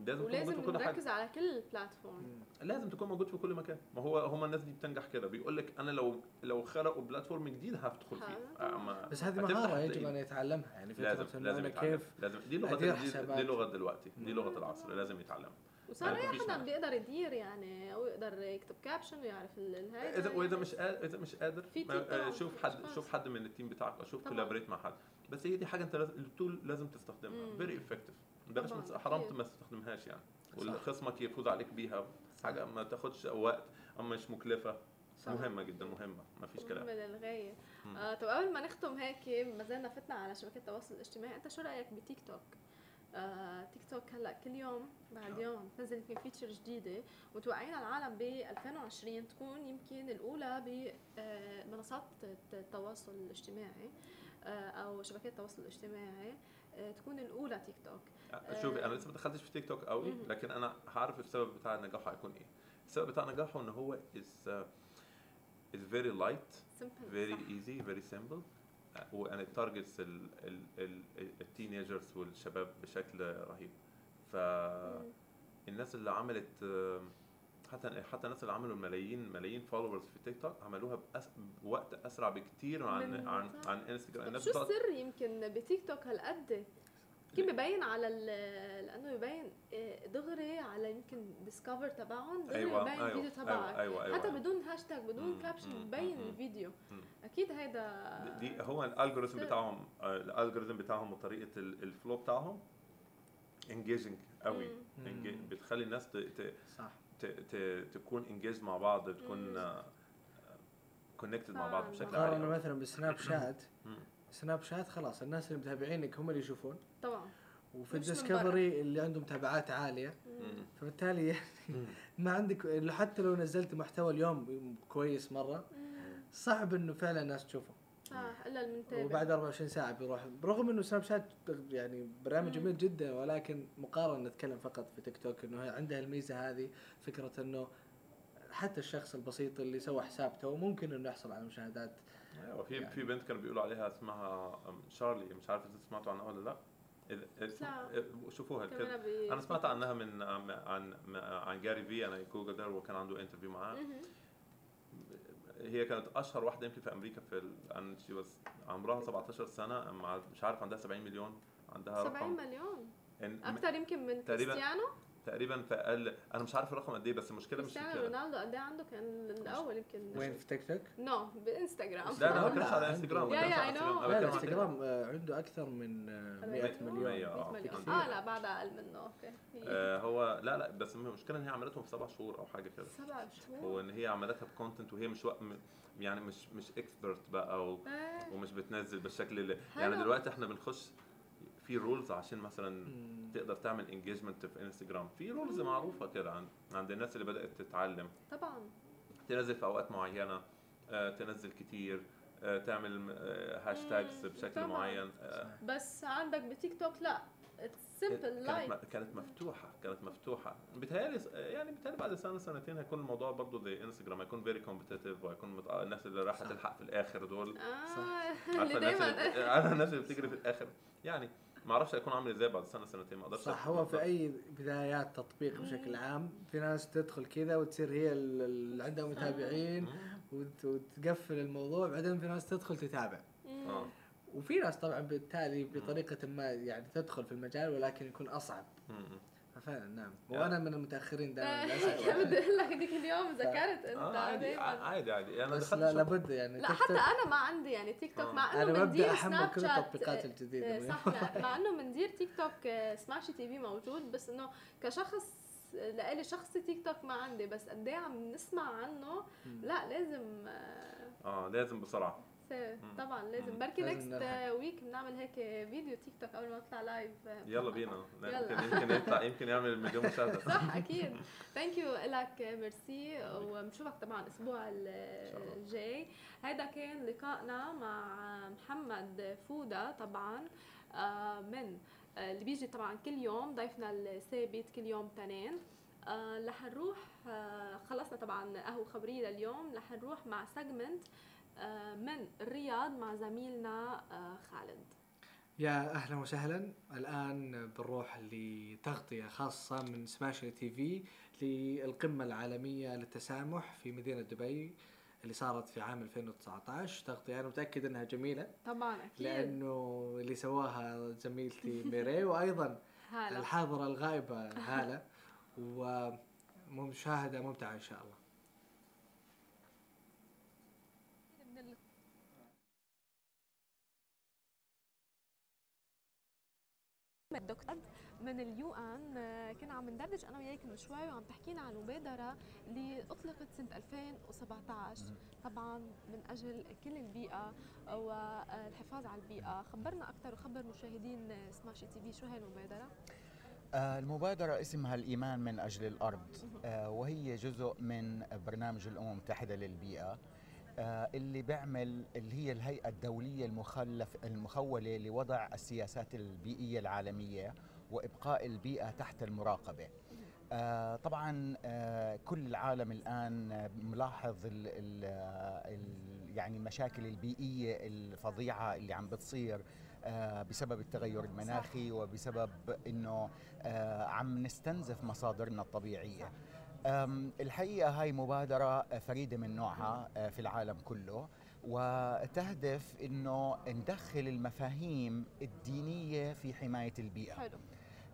لازم تكون موجود ولازم في كل حاجة نركز على كل ال platform مم. لازم تكون موجود في كل مكان ما هو هم الناس دي بتنجح كده بيقول لك أنا لو لو خلقوا platform جديد هدخل فيه. أما بس هذه مهارة يجب. أن يتعلمها يعني لازم لازم يتعلم كيف لازم دي لغة دي. دي لغة دلوقتي دي لغة. العصر لازم يتعلم وصار اي حدا. بيقدر يدير يعني أو يقدر يكتب caption ويعرف ال- الهيدا إذا وإذا يعني. مش قادر إذا مش قادر في ما- team آه، شوف حد. شوف حد من ال team بتاعك أو شوف. collaborate مع حد بس هي دي حاجة أنت لازم ال tool لازم تستخدمها. very effective بلاش حرام. ما تستخدمهاش يعني صح. وخصمك يفوز عليك بيها حاجة ما تاخدش وقت أما مش مكلفة صح. مهمة جدا مهمة ما فيش كلام مهمة للغاية مم. آه طب قبل ما نختم هيك ما زلنا فتنا على شبكات التواصل الاجتماعي أنت شو رأيك بتيك توك؟ آه تيك توك هلأ كل يوم بعد آه. يوم تنزل يمكن feature جديدة متوقعين العالم ب 2020 تكون يمكن الأولى بمنصات التواصل الاجتماعي آه أو شبكات التواصل الاجتماعي آه تكون الأولى تيك توك شوفي أنا لسه ما دخلتش في تيك توك قوي. لكن أنا هعرف السبب بتاع نجاحه هيكون إيه. السبب بتاع نجاحه إن هو is uh, is very light simple very easy very simple. and it targets ال teenagers والشباب بشكل رهيب. فالناس اللي عملت آه، حتى حتى الناس اللي عملوا الملايين ملايين followers في تيك توك عملوها بأس... بوقت أسرع بكتير عن عن. عن انستغرام طب الناس شو السر يمكن بتيك توك هالقد كيف ببين على ال- لأنه يبين آه، دغري على يمكن discover تبعهم دغري أيوه يبين أيوه الفيديو تبعك أيوه أيوه, أيوة. حتى بدون هاشتاج بدون caption ببين الفيديو مم. أكيد هيدا دي هو ال algorithm سر. بتاعهم آه، ال algorithm بتاعهم وطريقة ال- ال flow بتاعهم engaging قوي بتخلي الناس ت... صح. تكون انجيج مع بعض تكون. connected مع بعض. بشكل مقارنه عالي مثلا بالسناب شات. سناب شات خلاص الناس اللي متابعينك هم اللي يشوفون طبعا وفي ال discovery اللي عندهم متابعات عالية مم. فبالتالي مم. ما عندك لو- حتى لو نزلت محتوى اليوم كويس مرة. صعب إنه فعلا الناس تشوفه صح إلا المنتبه وبعد 24 ساعة بيروح برغم إنه سناب شات يعني برنامج. جميل جدا ولكن مقارنة نتكلم فقط في تيك توك إنه هي عندها الميزة هذه فكرة إنه حتى الشخص البسيط اللي سوى حساب توه ممكن إنه يحصل على مشاهدات أيوه في يعني. في بنت كانوا بيقولوا عليها اسمها شارلي مش عارف إذا سمعتوا عنها ولا لا. شوفوها ب أنا سمعت عنها من عن عن, Gary Vee أنا جوجل وكان عنده interview معاه. هي كانت أشهر واحدة يمكن في أمريكا في. عن she was عمرها 17 سنة. مع مش عارف عندها 70 مليون عندها 70 رقم. مليون؟ إن- أكثر يمكن من كريستيانو؟ تقريبا في أقل أنا مش عارف الرقم قد إيه بس المشكلة مش كده. رونالدو قد إيه عنده؟ كان الأول يمكن. وين؟ في تيك توك؟ no بانستغرام لا لا ما على انستغرام يا- يا،. أنا لا الانستغرام آه، عنده أكثر من آه، 100 مليون. مليون مية، آه، 100 في مليون. آه لا بعدها أقل منه. okay. آه هو لا لا بس المشكلة إن هي عملتهم في سبع شهور أو حاجة كده. سبع شهور؟ وإن هي عملتها ب content وهي مش يعني مش مش expert بقى. ومش بتنزل بالشكل اللي. يعني دلوقتي إحنا بنخش في rules عشان مثلا. تقدر تعمل engagement في انستغرام في rules معروفة كده عند عند الناس اللي بدأت تتعلم. طبعا. تنزل في أوقات معينة آه، تنزل كتير آه، تعمل hashtags مم، بشكل طبعاً. معين. آه، بس عندك بتيك توك لا. simple كانت live كانت مفتوحة كانت مفتوحة. بتهيألي يعني بتهيألي بعد سنة سنتين هيكون الموضوع برضه زي انستغرام هيكون very competitive وهيكون مت... آه، الناس اللي رايحة صح. تلحق في الآخر دول. عارفه اللي الناس دايما. اللي عارفة الناس اللي بتجري في الآخر. يعني ما أعرفش هيكون عامل إزاي بعد سنة سنتين ما أقدرش صح هو في. أي بدايات تطبيق بشكل عام في ناس تدخل كذا وتصير هي ال- اللي عندها متابعين وتقفل الموضوع بعدين في ناس تدخل تتابع. آه. وفي ناس طبعا بالتالي بطريقة ما يعني تدخل في المجال ولكن يكون أصعب. مم. ففعلا نعم. وأنا من المتأخرين دائما للأسف بدي أقول لك هذيك اليوم ذكرت أنت آه عادي عادي عادي أنا بس دخلت لا لابد يعني لا حتى أنا ما عندي يعني تيك توك آه. مع إنه أنا بندير ببدأ أحمل سناب كل شات التطبيقات آه، الجديدة آه، صح مع- مع إنه بندير تيك توك آه، سماشي تي في موجود بس إنه كشخص لإلي شخصي تيك توك ما عندي بس قد إيه عم نسمع عنه. لا لازم آه، آه لازم بسرعة. طبعا لازم. بركي next. week بنعمل هيك فيديو تيك توك قبل ما نطلع live يلا بينا. يلا. يمكن يمكن يطلع يمكن يعمل مليون مشاهدة. صح أكيد. thank you لك ميرسي وبنشوفك طبعا الأسبوع. الجاي. هذا كان لقائنا مع محمد فودا طبعا. آه، من آه، اللي بيجي طبعا كل يوم ضيفنا الثابت كل يوم تنين آه، رح نروح آه، خلصنا طبعا قهوة خبرية لليوم. رح نروح مع segment من الرياض مع زميلنا آه، خالد. يا أهلا وسهلا. الآن بنروح لتغطية خاصة من سماشي تي في للقمة العالمية للتسامح في مدينة دبي اللي صارت في عام 2019 تغطية أنا متأكد إنها جميلة طبعا أكيد. لأنه اللي سواها زميلتي ميري وأيضا هلا الحاضرة الغائبة هالة ومشاهدة ممتعة إن شاء الله من ال- الدكتور من ال UN كنا عم ندردش أنا وياك من شوي وعم تحكينا عن مبادرة اللي اطلقت سنه 2017 طبعا من أجل كل البيئة والحفاظ على البيئة. خبرنا أكثر وخبر مشاهدين سماشي تي في شو هاي المبادرة؟ آه، المبادرة اسمها الإيمان من أجل الأرض. آه، وهي جزء من برنامج الأمم المتحدة للبيئة. اللي بيعمل اللي هي الهيئة الدولية المخلف المخولة لوضع السياسات البيئية العالمية وإبقاء البيئة تحت المراقبة. آه، طبعا آه، كل العالم الآن آه، ملاحظ ال ال ال يعني المشاكل البيئية الفظيعة اللي عم بتصير آه، بسبب التغير المناخي وبسبب إنه آه، عم نستنزف مصادرنا الطبيعية. أم، الحقيقة هاي مبادرة فريدة من نوعها آه، في العالم كله وتهدف إنه ندخل المفاهيم الدينية في حماية البيئة حلو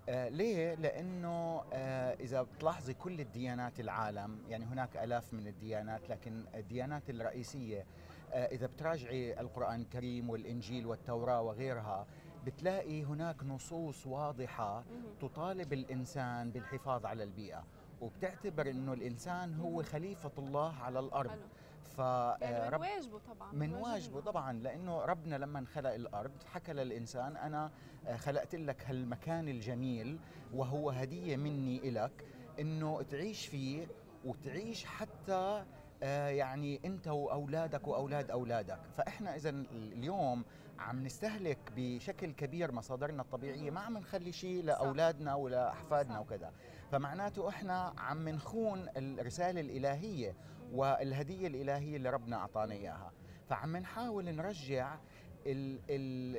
آه ليه؟ لأنه آه إذا بتلاحظي كل الديانات العالم يعني هناك آلاف من الديانات لكن الديانات الرئيسية آه إذا بتراجعي القرآن الكريم والإنجيل والتوراة وغيرها بتلاقي هناك نصوص واضحة. تطالب الإنسان بالحفاظ على البيئة وبتعتبر أنه الإنسان هو خليفة الله على الأرض. حلو. ف يعني من واجبه طبعا من. واجبه. طبعا لأنه ربنا لما خلق الأرض حكى للإنسان أنا آه، خلقت لك هالمكان الجميل وهو هدية مني لك إنه تعيش فيه وتعيش حتى آه، يعني أنت وأولادك وأولاد أولادك. فإحنا اذا اليوم عم نستهلك بشكل كبير مصادرنا الطبيعية ما عم نخلي شيء لأولادنا ولا أحفادنا صح. وكذا. فمعناته إحنا عم نخون الرسالة الإلهية والهدية الإلهية اللي ربنا أعطانا إياها. فعم نحاول نرجع ال ال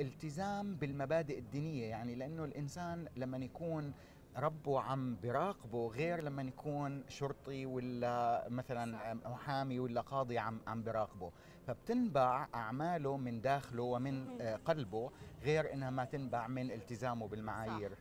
الالتزام بالمبادئ الدينية يعني لأنه الإنسان لما يكون ربه عم براقبه غير لما يكون شرطي ولا مثلا محامي ولا قاضي عم عم براقبه. فبتنبع أعماله من داخله ومن قلبه غير إنها ما تنبع من التزامه بالمعايير. آه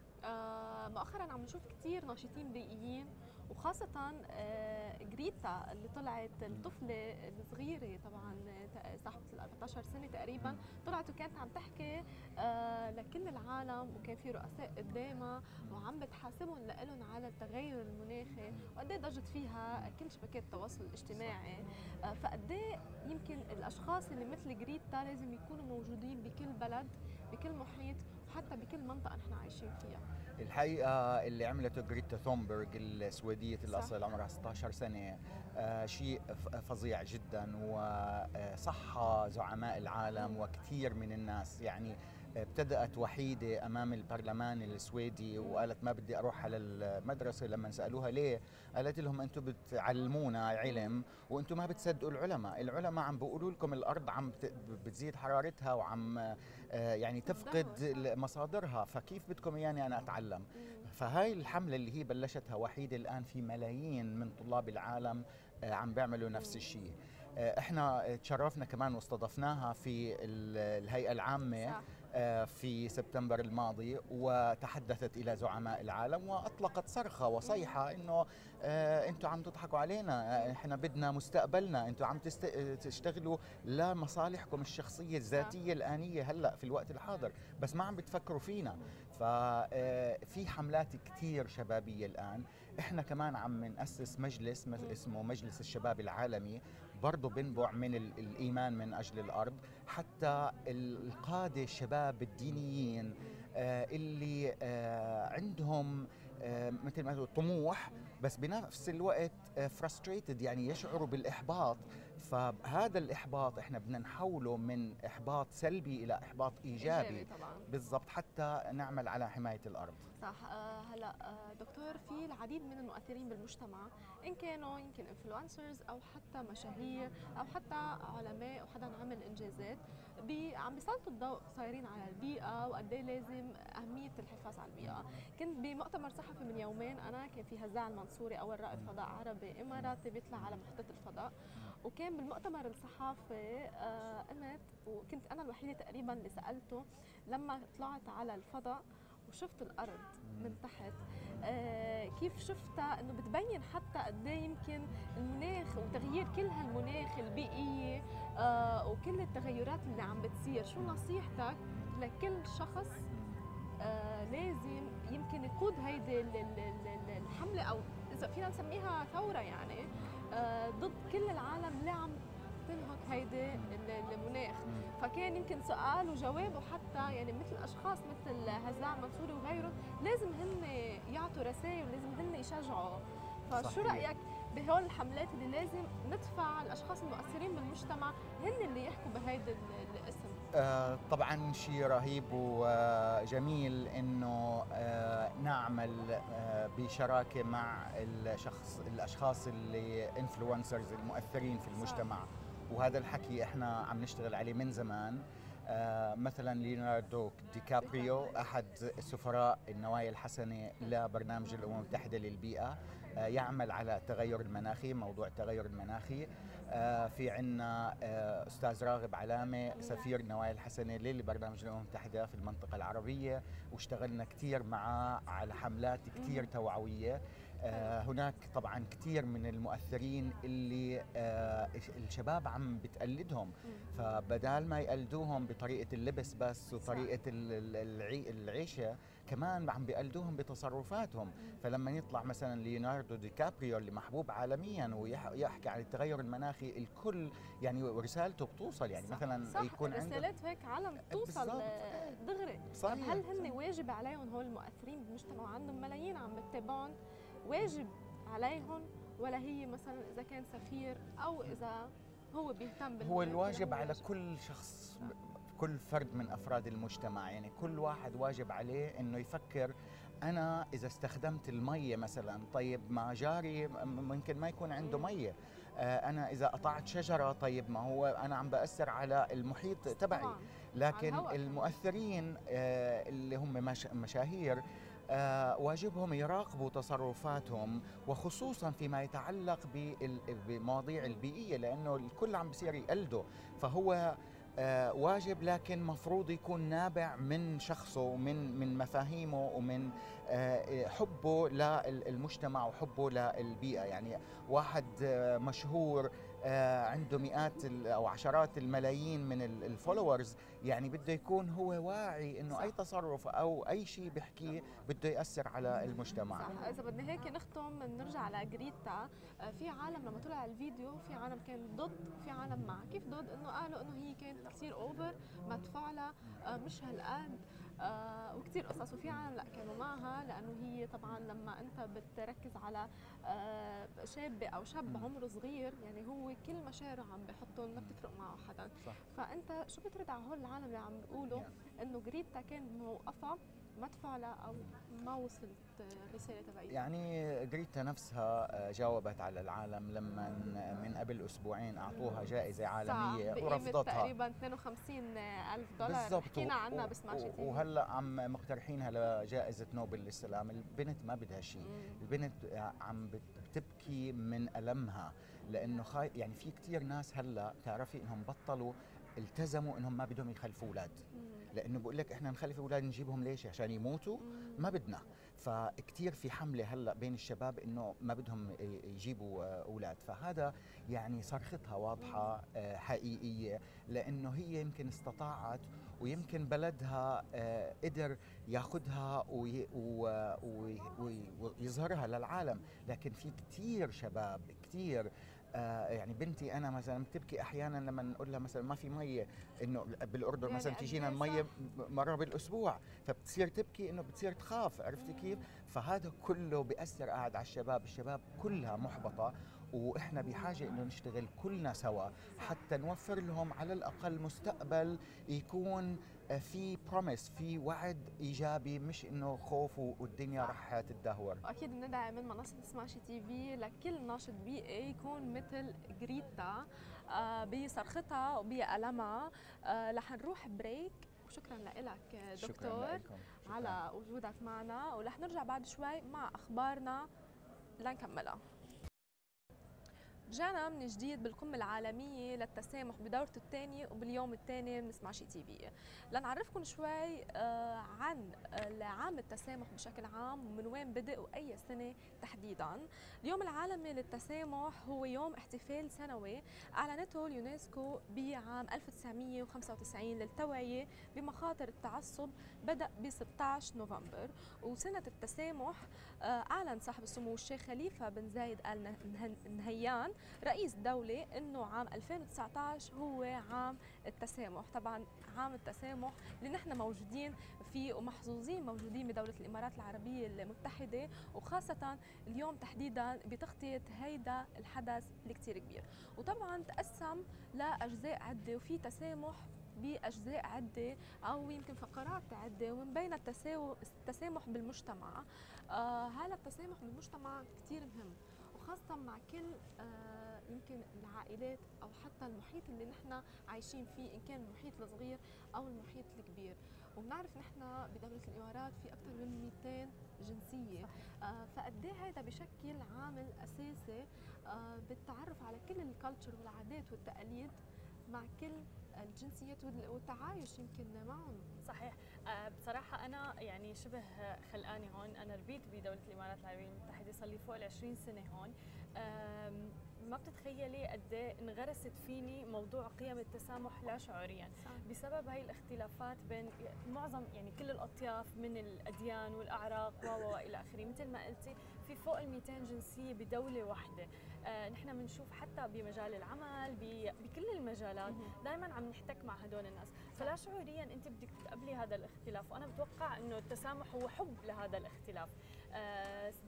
مؤخرا عم نشوف كثير ناشطين بيئيين وخاصة آه جريتا اللي طلعت الطفلة الصغيرة طبعا آه، صاحبة ال 14 سنة تقريبا طلعت وكانت عم تحكي آه لكل العالم وكان في رؤساء قدامها وعم بتحاسبهم لهم على التغير المناخي وقد إيه ضجت فيها كل شبكات التواصل الاجتماعي. آه فقد إيه يمكن الأشخاص اللي مثل جريتا لازم يكونوا موجودين بكل بلد بكل محيط وحتى بكل منطقة نحن عايشين فيها. الحقيقة اللي عملته جريتا ثومبرغ السويدية الأصل عمرها 16 سنة آه شيء فظيع جدا وصح زعماء العالم وكثير من الناس يعني ابتدأت وحيدة أمام البرلمان السويدي وقالت ما بدي أروح على المدرسة لما سألوها ليه قالت لهم أنتم بتعلمونا علم وأنتم ما بتصدقوا العلماء العلماء عم بيقولوا لكم الأرض عم بت- بتزيد حرارتها وعم آه، يعني تفقد مصادرها فكيف بدكم إياني أنا أتعلم؟ فهاي الحملة اللي هي بلشتها وحيدة الآن في ملايين من طلاب العالم آه، عم بيعملوا نفس الشيء. آه، إحنا تشرفنا كمان واستضفناها في ال- الهيئة العامة صح. آه، في سبتمبر الماضي وتحدثت إلى زعماء العالم وأطلقت صرخة وصيحة إنه آه، أنتم عم تضحكوا علينا آه، إحنا بدنا مستقبلنا أنتم عم. تشتغلوا لمصالحكم الشخصية الذاتية الآنية هلأ في الوقت الحاضر بس ما عم بتفكروا فينا. ففي حملات كثير شبابية الآن. إحنا كمان عم نأسس مجلس اسمه مجلس الشباب العالمي. برضه بينبع من الإيمان من أجل الأرض. حتى القادة الشباب الدينيين اللي عندهم مثل ما طموح بس بنفس الوقت فرستريتد يعني يشعروا بالإحباط. فهذا الإحباط إحنا بدنا نحوله من إحباط سلبي إلى إحباط إيجابي, إيجابي. بالضبط حتى نعمل على حماية الأرض. صح. آه هلا آه دكتور في العديد من المؤثرين بالمجتمع إن كانوا يمكن influencers أو حتى مشاهير أو حتى علماء أو حدا عمل إنجازات بي عم بيسلطوا الضوء صايرين على البيئة وقد إيه لازم أهمية الحفاظ على البيئة. كنت بمؤتمر صحفي من يومين أنا كان في هزاع المنصوري أول رائد فضاء عربي إماراتي بيطلع على محطة الفضاء. وكان بالمؤتمر الصحافي آه قمت وكنت أنا الوحيدة تقريبا اللي سألته لما طلعت على الفضاء وشفت الأرض من تحت آه كيف شفتها؟ إنه بتبين حتى قد إيه يمكن المناخ وتغيير كل هالمناخ البيئيه آه وكل التغيرات اللي عم بتصير. شو نصيحتك لكل شخص آه لازم يمكن يقود هيدي الحملة أو إذا فينا نسميها ثورة يعني ضد كل العالم اللي عم تنهك هيدي المناخ. فكان يمكن سؤال وجوابه حتى يعني مثل اشخاص مثل هزاع منصوري وغيرهم لازم هن يعطوا رسائل ولازم هن يشجعوا. فشو رأيك بهول الحملات اللي لازم ندفع الأشخاص المؤثرين بالمجتمع هن اللي يحكوا بهيدا الاسم؟ آه طبعا شيء رهيب وجميل إنه آه نعمل آه بشراكة مع الشخص الأشخاص اللي انفلونسرز المؤثرين في المجتمع. صح. وهذا الحكي إحنا عم نشتغل عليه من زمان. آه مثلا ليوناردو دي كابريو أحد سفراء النوايا الحسنة لبرنامج الأمم المتحدة للبيئة. آه يعمل على التغير المناخي موضوع التغير المناخي. آه في عنا آه أستاذ راغب علامة سفير النوايا الحسنة لبرنامج الأمم المتحدة في المنطقة العربية. واشتغلنا كثير معه على حملات كثير توعوية. هناك طبعا كثير من المؤثرين اللي آه الشباب عم بتقلدهم. فبدال ما يقلدوهم بطريقة اللبس بس وطريقة العيشة كمان عم بيقلدوهم بتصرفاتهم. فلما يطلع مثلا ليوناردو دي كابريو اللي محبوب عالميا ويحكي عن التغير المناخي الكل يعني رسالته بتوصل. يعني صح مثلا صح يكون رسالات هيك عالم توصل دغري. صحيح. طب هل هن واجب عليهم هول المؤثرين بالمجتمع؟ عندهم ملايين عم بتتابعهم واجب عليهم ولا هي مثلا إذا كان سفير أو إذا هو بيهتم هو الواجب على كل شخص كل فرد من أفراد المجتمع. يعني كل واحد واجب عليه إنه يفكر أنا إذا استخدمت الميه مثلا طيب ما جاري ممكن ما يكون عنده ميه آه، أنا إذا قطعت شجرة طيب ما هو أنا عم بأثر على المحيط تبعي. لكن المؤثرين آه، اللي هم مشاهير واجبهم يراقبوا تصرفاتهم وخصوصا فيما يتعلق بالمواضيع البيئية لأنه الكل عم بصير يقلده. فهو آه، واجب لكن مفروض يكون نابع من شخصه ومن من مفاهيمه ومن آه، حبه للمجتمع وحبه للبيئة. يعني واحد مشهور آه، عنده مئات أو عشرات الملايين من الفولورز. يعني بده يكون هو واعي إنه أي تصرف أو أي شيء بيحكيه بده يأثر على المجتمع. صح. إذا بدنا هيك نختم نرجع على جريتا. آه، في عالم لما طلع الفيديو في عالم كان ضد وفي عالم مع. كيف ضد؟ إنه قالوا إنه هي كانت كثير over مدفوع لها آه، مش هالقد. آه وكثير قصص. وفي عالم لا كانوا معها لأنه هي طبعا لما أنت بتركز على آه شاب أو شاب عمره صغير يعني هو كل مشاعره عم بحطهم ما بتفرق معه حدا. صح. فأنت شو بترد على هول العالم اللي عم بيقولوا؟ إنه جريتا كان موقفة مدفع لها أو ما وصلت الرساله تبعيتها يعني جريتا نفسها آه، جاوبت على العالم لما من قبل أسبوعين أعطوها جائزة عالمية ورفضتها. تقريبا 52 ألف دولار. بالضبط. حكينا عنها بسماش وهلأ عم مقترحينها لجائزة نوبل للسلام. البنت ما بدها شيء. البنت عم بتبكي من ألمها لأنه خاي يعني في كثير ناس هلأ بتعرفي إنهم بطلوا التزموا إنهم ما بدهم يخلفوا أولاد. لأنه بقول لك إحنا نخلف أولاد نجيبهم ليش؟ عشان يموتوا؟ ما بدنا. فكتير في حملة هلأ بين الشباب إنه ما بدهم يجيبوا أولاد. فهذا يعني صرختها واضحة آه، حقيقية لأنه هي يمكن استطاعت ويمكن بلدها آه، قدر ياخذها ويظهرها للعالم. لكن في كتير شباب كتير آه يعني بنتي أنا مثلا بتبكي أحيانا لما نقول لها مثلا ما في مية إنه بالأردن يعني مثلا تجينا الميه؟ مرة بالأسبوع فبتصير تبكي إنه بتصير تخاف عرفتي كيف فهذا كله بيأثر قاعد على الشباب الشباب كلها محبطة وإحنا بحاجة إنه نشتغل كلنا سوا حتى نوفر لهم على الأقل مستقبل يكون في بروميس في وعد إيجابي مش إنه خوف والدنيا رح تتدهور. واكيد بندعي من منصة سماشي تي في لكل ناشط بيئي يكون مثل جريتا آه، بصرختها وبألمها آه، رح نروح break وشكرا لك شكرا دكتور لكم. شكراً. على وجودك معنا. ورح نرجع بعد شوي مع أخبارنا لنكملها. رجعنا من جديد بالقمة العالمية للتسامح بدورته الثانية وباليوم الثاني من سماشي تي في. لنعرفكم شوي آه، عن عام التسامح بشكل عام ومن وين بدأ وأي سنة تحديدا. اليوم العالمي للتسامح هو يوم احتفال سنوي أعلنته اليونسكو بعام 1995 للتوعية بمخاطر التعصب بدأ ب 16 نوفمبر. وسنة التسامح آه، أعلن صاحب السمو الشيخ خليفة بن زايد آل نه- نهيان رئيس دولة أنه عام 2019 هو عام التسامح. طبعا عام التسامح اللي نحن موجودين فيه ومحظوظين موجودين بدولة الإمارات العربية المتحدة وخاصة اليوم تحديدا بتغطية هيدا الحدث اللي كتير كبير. وطبعا تقسم لأجزاء عدة وفي تسامح بأجزاء عدة أو يمكن فقرات عدة ومن بين التسامح بالمجتمع. آه هذا التسامح بالمجتمع كتير مهم. وخاصة مع كل آه يمكن العائلات أو حتى المحيط اللي نحن عايشين فيه إن كان المحيط الصغير أو المحيط الكبير. وبنعرف نحن بدولة الإمارات في أكثر من 200 جنسية. آه فقد هذا بشكل عامل أساسي آه بالتعرف على كل الكالتشر والعادات والتقاليد مع كل الجنسيات وال- والتعايش يمكن معهم. صحيح. آه، بصراحة أنا يعني شبه خلقاني هون. أنا ربيت بدولة الإمارات العربية المتحدة صار لي فوق ال 20 سنة هون. ما بتتخيلي قد إيه انغرست فيني موضوع قيم التسامح لا شعوريا. بسبب هاي الاختلافات بين معظم يعني كل الأطياف من الأديان والأعراق و والى آخره. مثل ما قلتي في فوق ال 200 جنسية بدولة واحدة. آه نحن بنشوف حتى بمجال العمل بكل المجالات. دائما عم نحتك مع هدول الناس. فلا شعوريا أنت بدك تقبلي هذا الاختلاف. وأنا بتوقع إنه التسامح هو حب لهذا الاختلاف.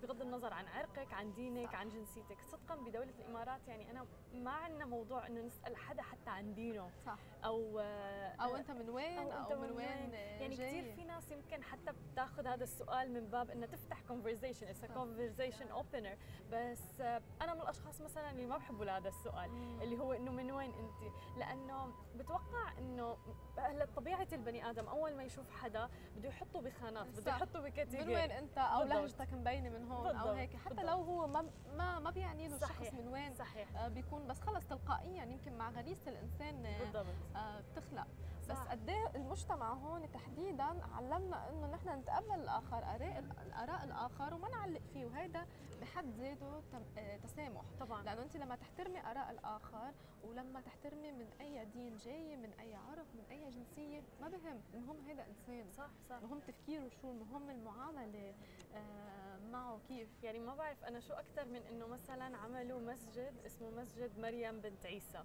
بغض النظر عن عرقك عن دينك صح. عن جنسيتك صدقا بدولة الإمارات يعني أنا ما عندنا موضوع إنه نسأل حدا حتى عن دينه صح أو آه أو أنت من وين أو أنت من من وين وين؟ يعني جاي. كثير في ناس يمكن حتى بتاخذ هذا السؤال من باب انها تفتح conversation it's a conversation opener بس آه، أنا من الأشخاص مثلا اللي ما بحبوا لهذا السؤال مم. اللي هو إنه من وين أنت لأنه بتوقع إنه هلا طبيعة البني آدم أول ما يشوف حدا بده يحطه بخانات بده. يحطه من بكاتيجوري وين أنت أو بالضبط. لهجتك مبينه من هون أو بالضبط. هيك حتى بالضبط. لو هو ما ما ما بيعني له الشخص. من وين صحيح آه، بيكون بس خلص تلقائيا يمكن مع غريزة الإنسان آه، بالضبط آه، بتخلق بس. قد إيه المجتمع هون تحديدا علمنا إنه نحن نتقبل الآخر اراء الآراء الآخر وما نعلق فيه وهذا بحد ذاته آه، تسامح. طبعا. لأنه أنت لما تحترمي آراء الآخر ولما تحترمي من أي دين جاي من أي عرق من أي جنسية ما بهم. المهم هذا إنسان. صح صح. المهم تفكيره شو المهم المعاملة آه، معه كيف. يعني ما بعرف أنا شو أكثر من إنه مثلا عملوا مسجد اسمه مسجد مريم بنت عيسى.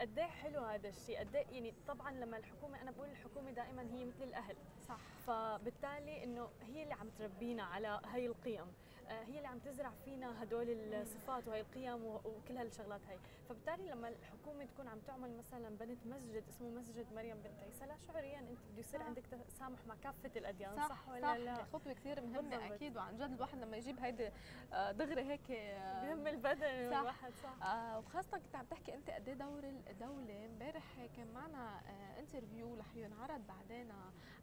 قد إيه حلو هذا الشيء؟ قد إيه يعني طبعا لما الحكومة أنا بقول الحكومة دائما هي مثل الأهل. صح. فبالتالي إنه هي اللي عم تربينا على هاي القيم. هي اللي عم تزرع فينا هدول الصفات وهي القيم وكل هالشغلات هاي فبالتالي لما الحكومة تكون عم تعمل مثلا بنت مسجد اسمه مسجد مريم بنت عيسى لا شعوريا أنت بده يصير صح. عندك تسامح مع كافة الأديان صح, صح, ولا لا خطوة كثير مهمة بالضبط. أكيد وعن جد الواحد لما يجيب هيدي آه، دغري هيك آه، بهم البدن صح. الواحد صح آه وخاصة كنت عم تحكي أنت قد إيه دور الدولة امبارح كان معنا آه interview رح ينعرض بعدين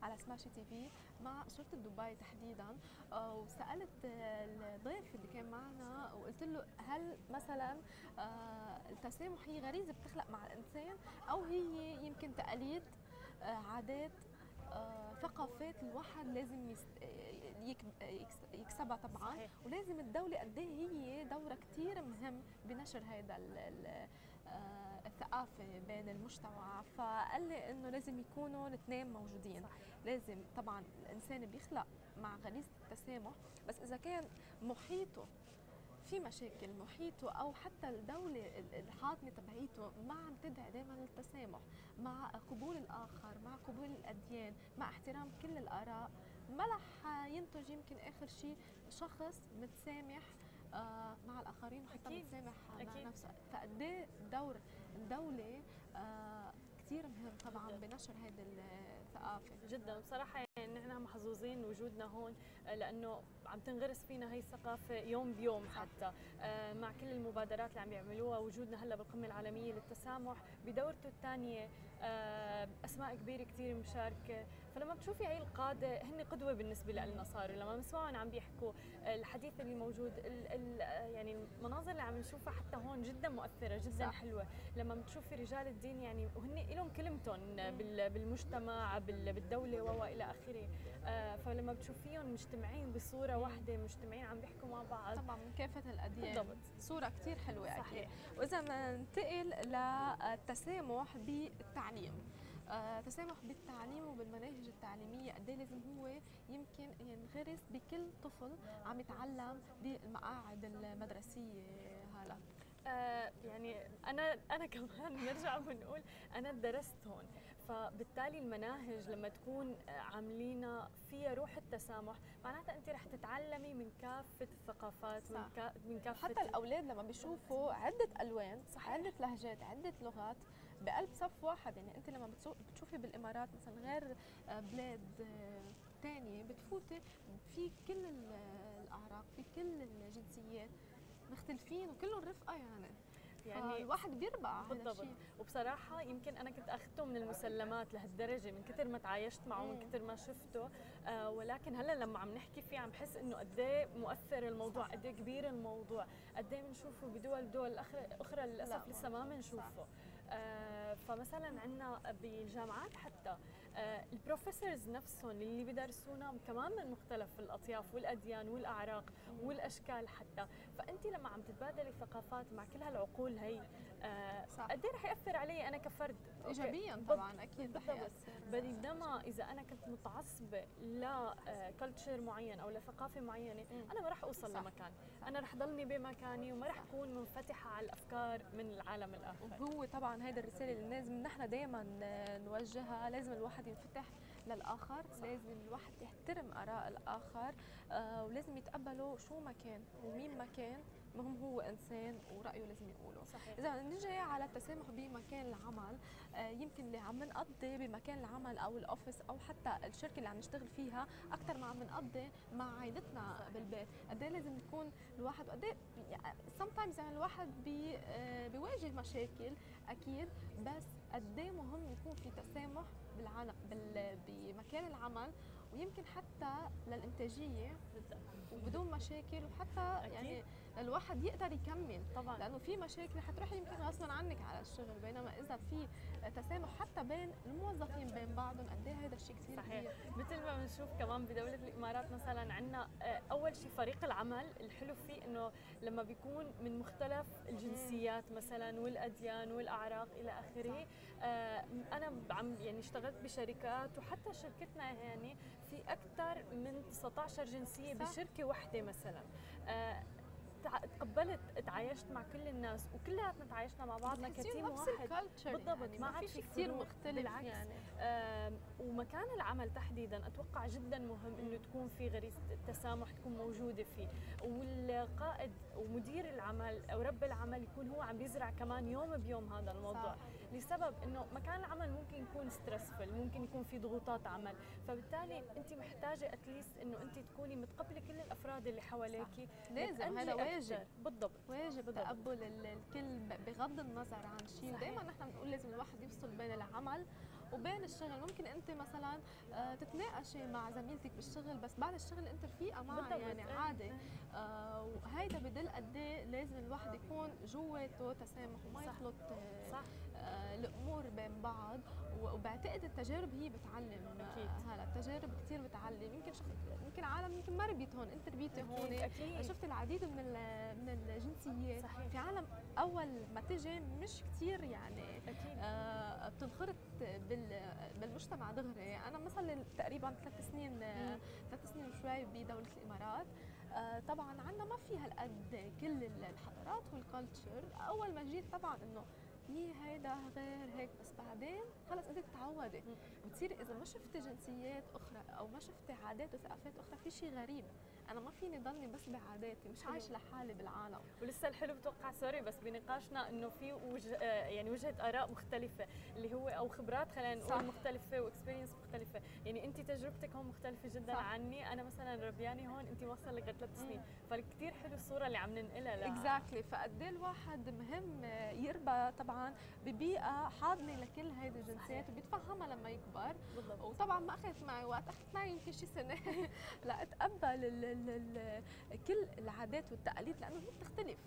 على سماشي تي في مع شرطة دبي تحديدا آه آه الضيف اللي كان معنا وقلت له هل مثلا آه التسامح هي غريزة بتخلق مع الإنسان أو هي يمكن تقاليد آه عادات آه ثقافات الواحد لازم يكسبها طبعا صحيح. ولازم الدولة قد إيه هي دورها كثير مهم بنشر هذا ال- ال- الثقافة بين المجتمع فقال لي إنه لازم يكونوا الاثنين موجودين. لازم طبعا الإنسان بيخلق مع غريزة التسامح بس إذا كان محيطه في مشاكل محيطه أو حتى الدولة الحاضنة تبعيته ما عم تدعي دائما للتسامح مع قبول الآخر مع قبول الأديان مع احترام كل الآراء ما رح ينتج يمكن آخر شيء شخص متسامح آه، مع الآخرين وحتى أكيد. متسامح مع نفسه. فقد إيه؟ دور الدولة آه، كثير مهم طبعا بنشر هذه الثقافه جدا. بصراحه يعني نحن محظوظين وجودنا هون آه، لأنه عم تنغرس فينا هي الثقافة يوم بيوم حتى. مع كل المبادرات اللي عم يعملوها وجودنا هلأ بالقمة العالمية للتسامح بدورته الثانية أسماء كبيرة كثير مشاركة. فلما بتشوفي هي القادة هن قدوة بالنسبة لنا صاروا. لما بنسمعهم عم بيحكوا الحديث اللي موجود ال ال يعني المناظر اللي عم نشوفها حتى هون جدا مؤثرة جدا صح. حلوة. لما بتشوفي رجال الدين يعني وهن لهم كلمتهم بالمجتمع بالدولة والى آخره. آه، فلما بتشوفيهم مجتمعين بصورة واحدة مجتمعين عم بيحكوا مع بعض. طبعا من كافة الأديان. بالضبط. صورة كثير حلوة صحيح. أكيد وإذا ننتقل للتسامح بالتعليم. آه تسامح بالتعليم وبالمناهج التعليمية قد إيه لازم هو يمكن ينغرس بكل طفل عم يتعلم بالمقاعد المدرسية هلا؟ آه يعني أنا أنا كمان بنرجع بنقول أنا درست هون. فبالتالي المناهج لما تكون عاملينها فيها روح التسامح معناتها انت رح تتعلمي من كافة الثقافات صح. من, كا من كافة حتى الأولاد لما بيشوفوا عدة ألوان صح. عدة لهجات عدة لغات بقلب صف واحد يعني انت لما بتشوفي بالإمارات مثلا غير آه، بلاد ثانية آه، بتفوتي في كل الأعراق في كل الجنسيات مختلفين وكلهم رفقة يعني يعني الواحد بيربع بالضبط. وبصراحة يمكن أنا كنت أخذته من المسلمات لهالدرجة من كثر ما تعايشت معه من كثر ما شفته. آه ولكن هلأ لما عم نحكي فيه عم بحس إنه قد إيه مؤثر الموضوع قد إيه كبير الموضوع. قد إيه بنشوفه بدول دول أخرى للأسف لسه ما بنشوفه. آه فمثلا عندنا بالجامعات حتى آه البروفيسورز نفسهم اللي بيدرسونا كمان من مختلف الأطياف والأديان والأعراق والأشكال حتى. فأنت لما عم تتبادلي ثقافات مع كل هالعقول هي آه قد إيه رح يأثر علي أنا كفرد؟ ايجابيا طبعا أكيد رح يأثر. بينما إذا أنا كنت متعصبه لكلتشر معين أو لثقافة معينة أنا ما رح أوصل صح. لمكان. أنا رح ضلني بمكاني وما رح أكون منفتحة على الأفكار من العالم الآخر. وهو طبعا هيدا الرسالة اللي لازم نحن دائما نوجهها لازم الواحد ينفتح للآخر صح. لازم الواحد يحترم آراء الآخر آه ولازم يتقبله شو ما كان ومين ما كان المهم هو إنسان ورأيه لازم يقوله صحيح. إذا نجي على التسامح بمكان العمل آه يمكن اللي عم نقضي بمكان العمل أو الأوفيس أو حتى الشركة اللي عم نشتغل فيها أكثر ما عم نقضي مع عائلتنا بالبيت قد إيه لازم يكون الواحد قد إيه سم تايمز يعني الواحد بي آه بيواجه مشاكل أكيد بس قد إيه مهم يكون في تسامح بالعالم بمكان العمل ويمكن حتى للإنتاجية وبدون مشاكل وحتى أكيد. يعني الواحد يقدر يكمل. طبعا. لأنه في مشاكل حتروحي يمكن غصبا عنك على الشغل بينما إذا في تسامح حتى بين الموظفين بين بعضهم قد إيه هذا الشيء كثير صحيح. كبير. مثل ما بنشوف كمان بدولة الإمارات مثلا عندنا آه، أول شيء فريق العمل الحلو فيه إنه لما بيكون من مختلف الجنسيات مثلا والأديان والأعراق إلى آخره أنا عم يعني اشتغلت بشركات وحتى شركتنا يعني في أكثر من 19 جنسية صح. بشركة واحدة مثلا. آه، تقبلت تعايشت مع كل الناس وكلياتنا تعايشنا مع بعضنا كتيم واحد. بالضبط يعني ما عاد في كثير مختلف بالعكس. يعني. آه ومكان العمل تحديدا أتوقع جدا مهم إنه تكون في غريزة التسامح تكون موجودة فيه. والقائد ومدير العمل أو رب العمل يكون هو عم بيزرع كمان يوم بيوم هذا الموضوع. صح. لسبب إنه مكان العمل ممكن يكون ستريسفل ممكن يكون في ضغوطات عمل. فبالتالي أنت محتاجة اتليست إنه أنت تكوني متقبلة كل الأفراد اللي حواليك لازم هذا واجب بالضبط. واجب بالضبط. تقبل الكل بغض النظر عن شيء. ودائما نحن بنقول لازم الواحد يفصل بين العمل وبين الشغل. ممكن أنت مثلا آه، تتناقشي مع زميلتك بالشغل بس بعد الشغل أنت رفيقه معها يعني عادي. آه وهيدا بدل قد إيه لازم الواحد يكون جواته تسامح وما يخلط آه، صح. الأمور بين بعض وبعتقد التجارب هي بتعلم أكيد. هلا التجارب كثير بتعلم. يمكن شخص يمكن عالم يمكن ما ربيت هون انت ربيتي هون. أكيد. شفت العديد من من الجنسيات صحيح. في عالم أول ما تجي مش كثير يعني أكيد. آه بتنخرط بالمجتمع دغري. أنا مثلا تقريبا ثلاث سنين ثلاث سنين وشوي بدولة الإمارات. آه طبعا عندنا ما في هالقد كل الحضارات وال culture أول ما جيت طبعا إنه يي هيدا غير هيك بس بعدين خلص انت تتعودي بتصيري إذا ما شفتي جنسيات أخرى أو ما شفتي عادات وثقافات أخرى في شيء غريب. أنا ما فيني ضلني بس بعاداتي مش عايش لحالي بالعالم. ولسه الحلو بتوقع sorry بس بنقاشنا إنه في وجه آه، يعني وجهة آراء مختلفة اللي هو أو خبرات خلينا صح. نقول مختلفه و experience مختلفة. يعني انت تجربتك هون مختلفة جدا صح. عني. أنا مثلا ربياني هون انت واصلة لغاية ثلاث سنين. فكتير حلو الصورة اللي عم ننقلها لا exactly فقد إيه الواحد مهم يربى طبعا ببيئة حاضنة لكل هيدي الجنسيات وبيتفهمها لما يكبر. بالضبط. وطبعا ما أخذت معي وقت أخذت معي يمكن شي سنة. لاتقبل كل العادات والتقاليد لأنه هي بتختلف.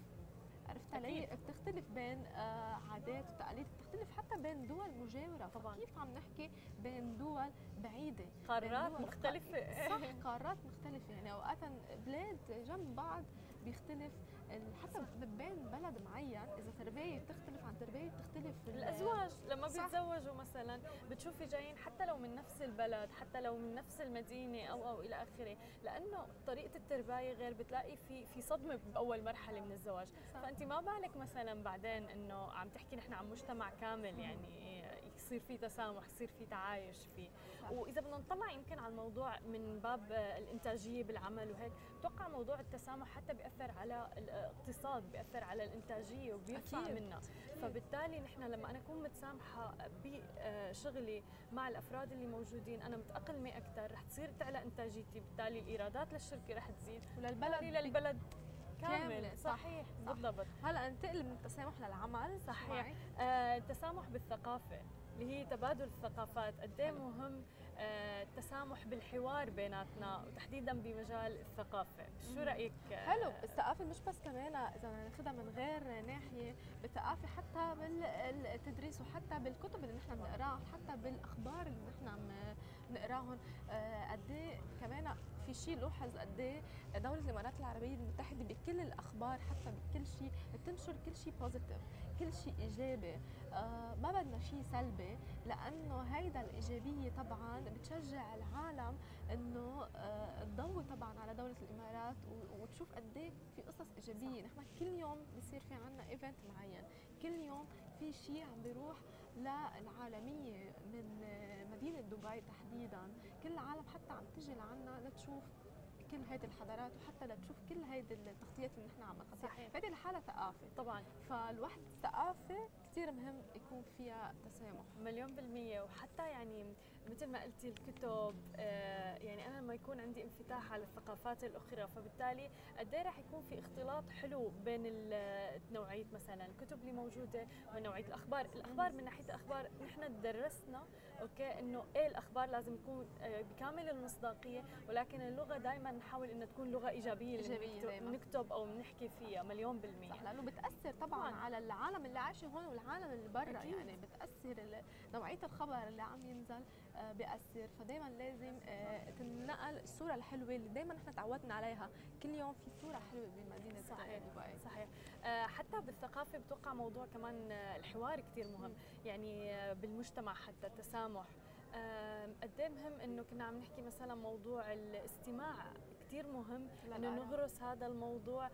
عرفت علي؟ بتختلف بين آه، عادات وتقاليد بتختلف حتى بين دول مجاورة. طبعاً. كيف عم نحكي بين دول بعيدة؟ قارات مختلفة. صح قارات مختلفة. يعني اوقات بلاد جنب بعض بيختلف حتى بين بلد معين إذا تربية بتختلف عن تربية بتختلف ال- الأزواج لما. بيتزوجوا مثلا بتشوفي جايين حتى لو من نفس البلد حتى لو من نفس المدينة أو أو إلى آخره لأنه طريقة الترباية غير بتلاقي في في صدمة بأول مرحلة من الزواج صح. فانت ما بالك مثلا بعدين إنه عم تحكي نحن عن مجتمع كامل يعني يصير في تسامح يصير في تعايش فيه. وإذا بدنا نطلع يمكن على الموضوع من باب آه، الإنتاجية بالعمل وهيك بتوقع موضوع التسامح حتى بيأثر على الاقتصاد بيأثر على الإنتاجية وبيرفع. منها فبالتالي نحن لما أنا أكون متسامحة بشغلي مع الأفراد اللي موجودين أنا متأقلمة أكثر رح تصير تعلى إنتاجيتي بالتالي الإيرادات للشركة رح تزيد. وللبلد للبلد كامل صح، صحيح صح. بالضبط. هلا ننتقل من التسامح للعمل. صحيح. آه، التسامح بالثقافة. اللي هي تبادل الثقافات. قد إيه مهم آه، التسامح بالحوار بيناتنا وتحديدا بمجال الثقافة. شو رأيك؟ حلو. الثقافة مش بس كمان إذا ناخذها من غير ناحية بالثقافة حتى بالتدريس وحتى بالكتب اللي نحن بنقراها حتى بالأخبار اللي نحن عم نقراهم آه، قد إيه كمان في شيء لوحظ قد إيه دولة الإمارات العربية المتحدة بكل الأخبار حتى بكل شيء بتنشر كل شيء بوزيتيف كل شيء إيجابي. آه، ما بدنا شيء سلبي لأنه هيدا الإيجابية طبعا بتشجع العالم إنه آه، تضوي طبعا على دولة الإمارات وتشوف قد إيه في قصص إيجابية. نحن كل يوم بصير في عنا ايفنت معين كل يوم في شيء عم بيروح للعالمية من آه، مدينة دبي تحديدا. كل العالم حتى عم تجي لعنا لتشوف كل هيدي الحضارات وحتى لتشوف كل هيدي التغطيات اللي نحن عم نغطيها صحيح. فهيدي لحالها ثقافة. طبعا. فالوحدة الثقافة كثير مهم يكون فيها تسامح. مليون بالمية. وحتى يعني مثل ما قلتي الكتب آه، يعني أنا لما يكون عندي انفتاح على الثقافات الأخرى فبالتالي قد إيه رح يكون في اختلاط حلو بين ال- نوعية مثلا الكتب اللي موجودة ونوعية الأخبار الأخبار من ناحية الأخبار نحن درسنا أوكي إنه إيه الأخبار لازم يكون آه، بكامل المصداقية ولكن اللغة دائما نحاول إنه تكون إيجابية بنكتب- دايماً. نكتب أو بنحكي فيها مليون بالمية صح لأنه بتأثر طبعا. على العالم اللي عايشه هون والعالم اللي برا. يعني بتأثر نوعية الخبر اللي عم ينزل آه، بيأثر. فدائما لازم آه، تنقل الصورة الحلوة اللي دائما نحن تعودنا عليها كل يوم في صورة حلوة بمدينه صحيح. دبي صحيح. آه، حتى بالثقافة بتوقع موضوع كمان الحوار كتير مهم. يعني بالمجتمع حتى التسامح. قد إيه مهم إنه كنا عم نحكي مثلا موضوع الاستماع؟ كتير مهم إنه. نغرس هذا الموضوع.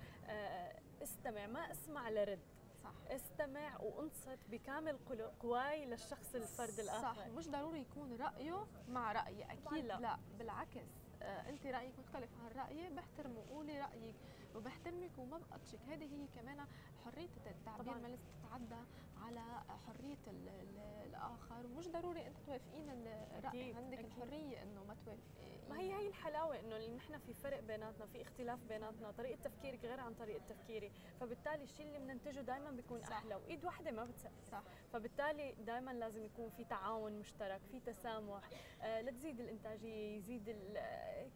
استمع ما أسمع لرد. صح استمع وانصت بكامل قواي للشخص الفرد الآخر صح مش ضروري يكون رأيه مع رأيي أكيد. لا. لا بالعكس آه، أنت رأيك مختلف عن رأيي بحترمه قولي رايك وبحترمك وما بقطشك هذه هي كمان حرية التعبير. ما لازم تتعدى على حرية ال ال الآخر. ومش ضروري أنت توافقين الراي عندك أكيد. الحرية إنه ما توافقي ما هي هي الحلاوة إنه اللي نحن في فرق بيناتنا في اختلاف بيناتنا. طريقة تفكيرك غير عن طريقة تفكيري. فبالتالي الشيء اللي بننتجه دائما بيكون صح. أحلى وإيد واحدة ما بتسقف. صح. فبالتالي دائما لازم يكون في تعاون مشترك في تسامح. آه لتزيد الإنتاجية يزيد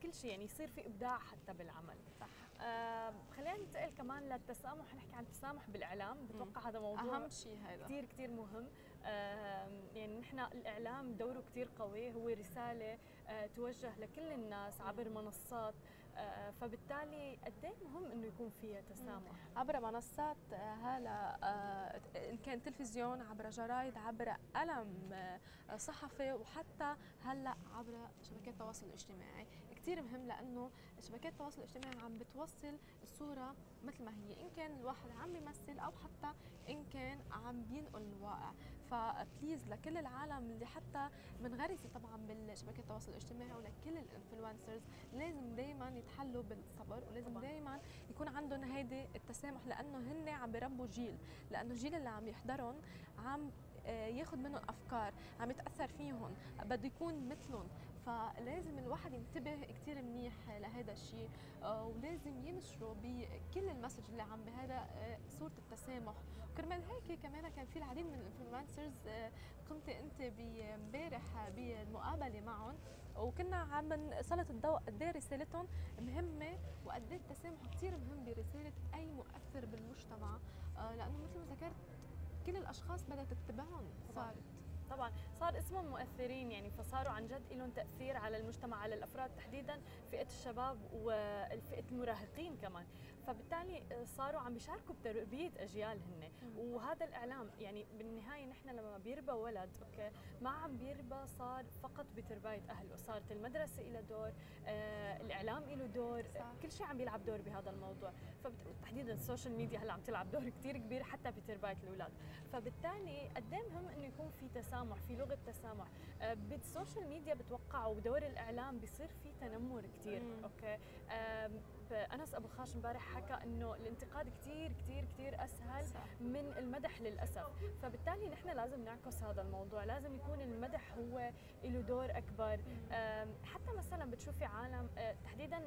كل شيء يعني يصير في إبداع حتى بالعمل. صح. آه خلينا ننتقل كمان للتسامح نحكي عن التسامح بالإعلام. بتوقع هذا موضوع أهم شيء هذا. كثير كثير مهم. آم، يعني نحن الإعلام دوره كثير قوي هو رسالة آه، توجه لكل الناس عبر منصات. آه، فبالتالي قد مهم إنه يكون فيها تسامح؟ عبر منصات آه، هلا آه، إن كان تلفزيون عبر جرايد عبر قلم آه، صحفي وحتى هلا عبر شبكات التواصل الاجتماعي. كثير مهم لأنه شبكات التواصل الاجتماعي عم بتوصل الصورة مثل ما هي. إن كان الواحد عم بيمثل أو حتى إن كان عم بينقل الواقع. ف please لكل العالم اللي حتى منغرسه طبعا بالشبكات التواصل الاجتماعي ولكل ال influencers لازم دائما يتحلوا بالصبر ولازم دائما يكون عندهم هيدي التسامح لأنه هن عم بربوا جيل. لأنه الجيل اللي عم يحضرهم عم آه، ياخذ منهم أفكار عم يتأثر فيهم بده يكون مثلهم. فلازم الواحد ينتبه كثير منيح لهذا الشيء آه، ولازم ينشروا بكل ال message اللي عم بهذا آه، صورة التسامح. وكرمال هيك كمان كان في العديد من ال influencers قمت أنت امبارح بالمقابلة معهم وكنا عم نسلط الضوء قد إيه رسالتهم مهمة وقد إيه التسامح كثير مهم برسالة أي مؤثر بالمجتمع آه، لأنه مثل ما ذكرت كل الأشخاص بدها تتبعهم صارت طبعا صار اسمهم مؤثرين يعني فصاروا عن جد لهم تأثير على المجتمع على الأفراد تحديدا فئة الشباب وفئه المراهقين كمان. فبالتالي صاروا عم بيشاركوا بتربية أجيال هن. وهذا الإعلام يعني بالنهاية نحن لما بيربى ولد أوكي ما عم بيربى صار فقط بترباية أهله. صارت المدرسة لها دور آه الإعلام له دور صح. كل شيء عم بيلعب دور بهذا الموضوع. فتحديدا ال social media هلأ عم تلعب دور كثير كبير حتى بترباية الأولاد. فبالتالي قد مهم إنه يكون في تسامح في لغة تسامح. آه بال social media بتوقع ودور الإعلام بيصير في تنمر كثير okay؟ آه أنس بوخش امبارح حكى إنه الانتقاد كثير كثير كثير أسهل صح. من المدح للأسف. فبالتالي نحن لازم نعكس هذا الموضوع. لازم يكون المدح هو له دور أكبر. حتى مثلا بتشوفي عالم آه، تحديدا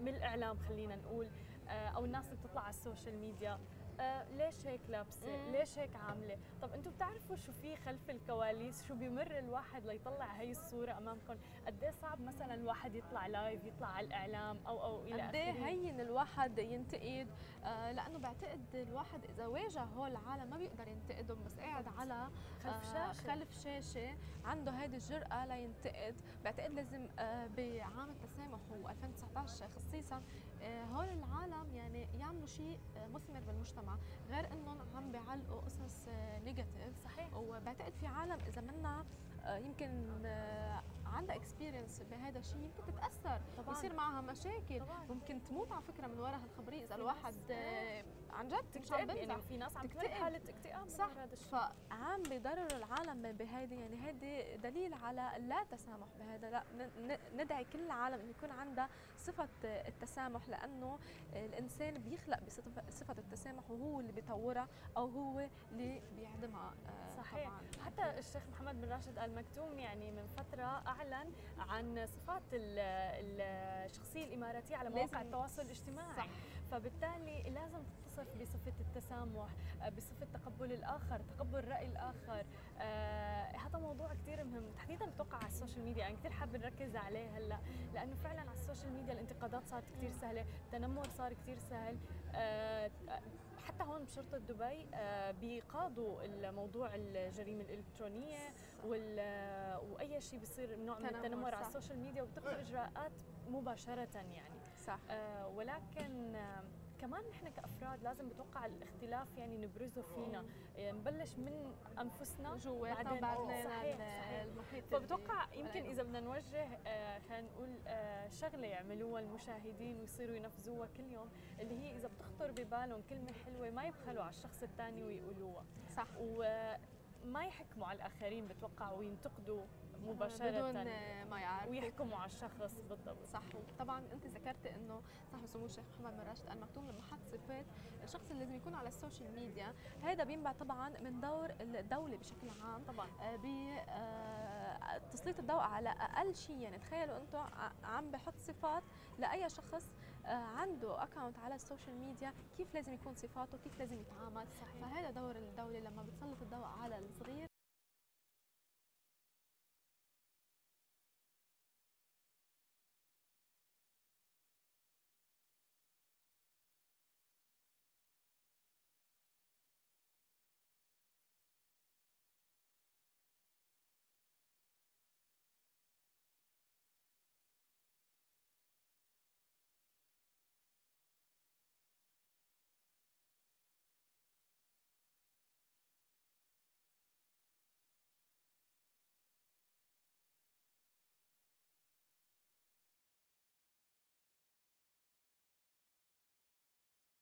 من الإعلام خلينا نقول آه، أو الناس اللي بتطلع على ال social media آه ليش هيك لابسة؟ ليش هيك عاملة؟ طب أنتم بتعرفوا شو في خلف الكواليس؟ شو بيمر الواحد ليطلع هي الصورة امامكم؟ قد إيه صعب مثلا الواحد يطلع live، يطلع على الإعلام أو أو إلى اخره قد إيه هين الواحد ينتقد آه لأنه بعتقد الواحد إذا واجه هول العالم ما بيقدر ينتقدهم بس قاعد على خلف آه شاشة خلف شاشة عنده هيدي الجرأة لينتقد، بعتقد لازم بعام التسامح و2019 خصيصا هول العالم يعني يعملوا شيء مثمر بالمجتمع غير إنهم عم بيعلقوا قصص negative صحيح. وبعتقد في عالم إذا منا آه، يمكن آه، عندها experience بهذا الشيء يمكن تتأثر طبعا. يصير معها مشاكل. طبعا. ممكن تموت على فكرة من وراء هالخبريه إذا الواحد آه، عن جد مش عم يعني في ناس عم تكتئب. حالة اكتئاب صح. فعم بيضرروا العالم بهيدي يعني هيدي دليل على لا تسامح بهذا لا ندعي كل العالم انه يكون عندها صفة التسامح لأنه الإنسان بيخلق بصفة التسامح وهو اللي بيطورها أو هو اللي بيعدمها صحيح. طبعا. حتى الشيخ محمد بن راشد ال مكتوم يعني من فترة أعلن عن صفات الشخصية الإماراتية على مواقع التواصل الاجتماعي. صح. فبالتالي لازم تتصف بصفة التسامح بصفة تقبل الآخر تقبل رأي الآخر. آه هذا موضوع كثير مهم. تحديدا بتوقع على ال social media. أنا كثير حابة نركز عليه هلأ لأنه فعلا على ال social media الانتقادات صارت كثير سهلة التنمر صار كثير سهل. آه حتى هون بشرطة دبي آه، بيقاضوا الموضوع الجريمة الإلكترونية وأي شيء بيصير نوع من التنمر على ال social media وبتاخذ إجراءات مباشرة يعني. صح. آه، ولكن كمان نحن كأفراد لازم بتوقع الاختلاف يعني نبرزه فينا. يعني نبلش من أنفسنا جواتنا بعدين المحيط فبتوقع يمكن إذا بدنا نوجه آه خلينا نقول آه شغلة يعملوها المشاهدين ويصيروا ينفذوها كل يوم اللي هي إذا بتخطر ببالهم كلمة حلوة ما يبخلوا على الشخص الثاني ويقولوها. صح. وما يحكموا على الآخرين بتوقع وينتقدوا مباشرة بدون ما يعرفوا. ويحكموا على الشخص بالضبط. صح طبعا أنت ذكرت إنه صاحب سمو الشيخ محمد بن راشد آل مكتوم لما حط صفات الشخص اللي لازم يكون على ال social media. هذا بينبع طبعا من دور الدولة بشكل عام طبعا. آه، ب آه، تسليط الضوء على أقل شيء. يعني تخيلوا أنتم عم بحط صفات لأي شخص عنده account على ال social media كيف لازم يكون صفاته كيف لازم يتعامل صحيح. فهذا دور الدولة لما بتسلط الضوء على الصغير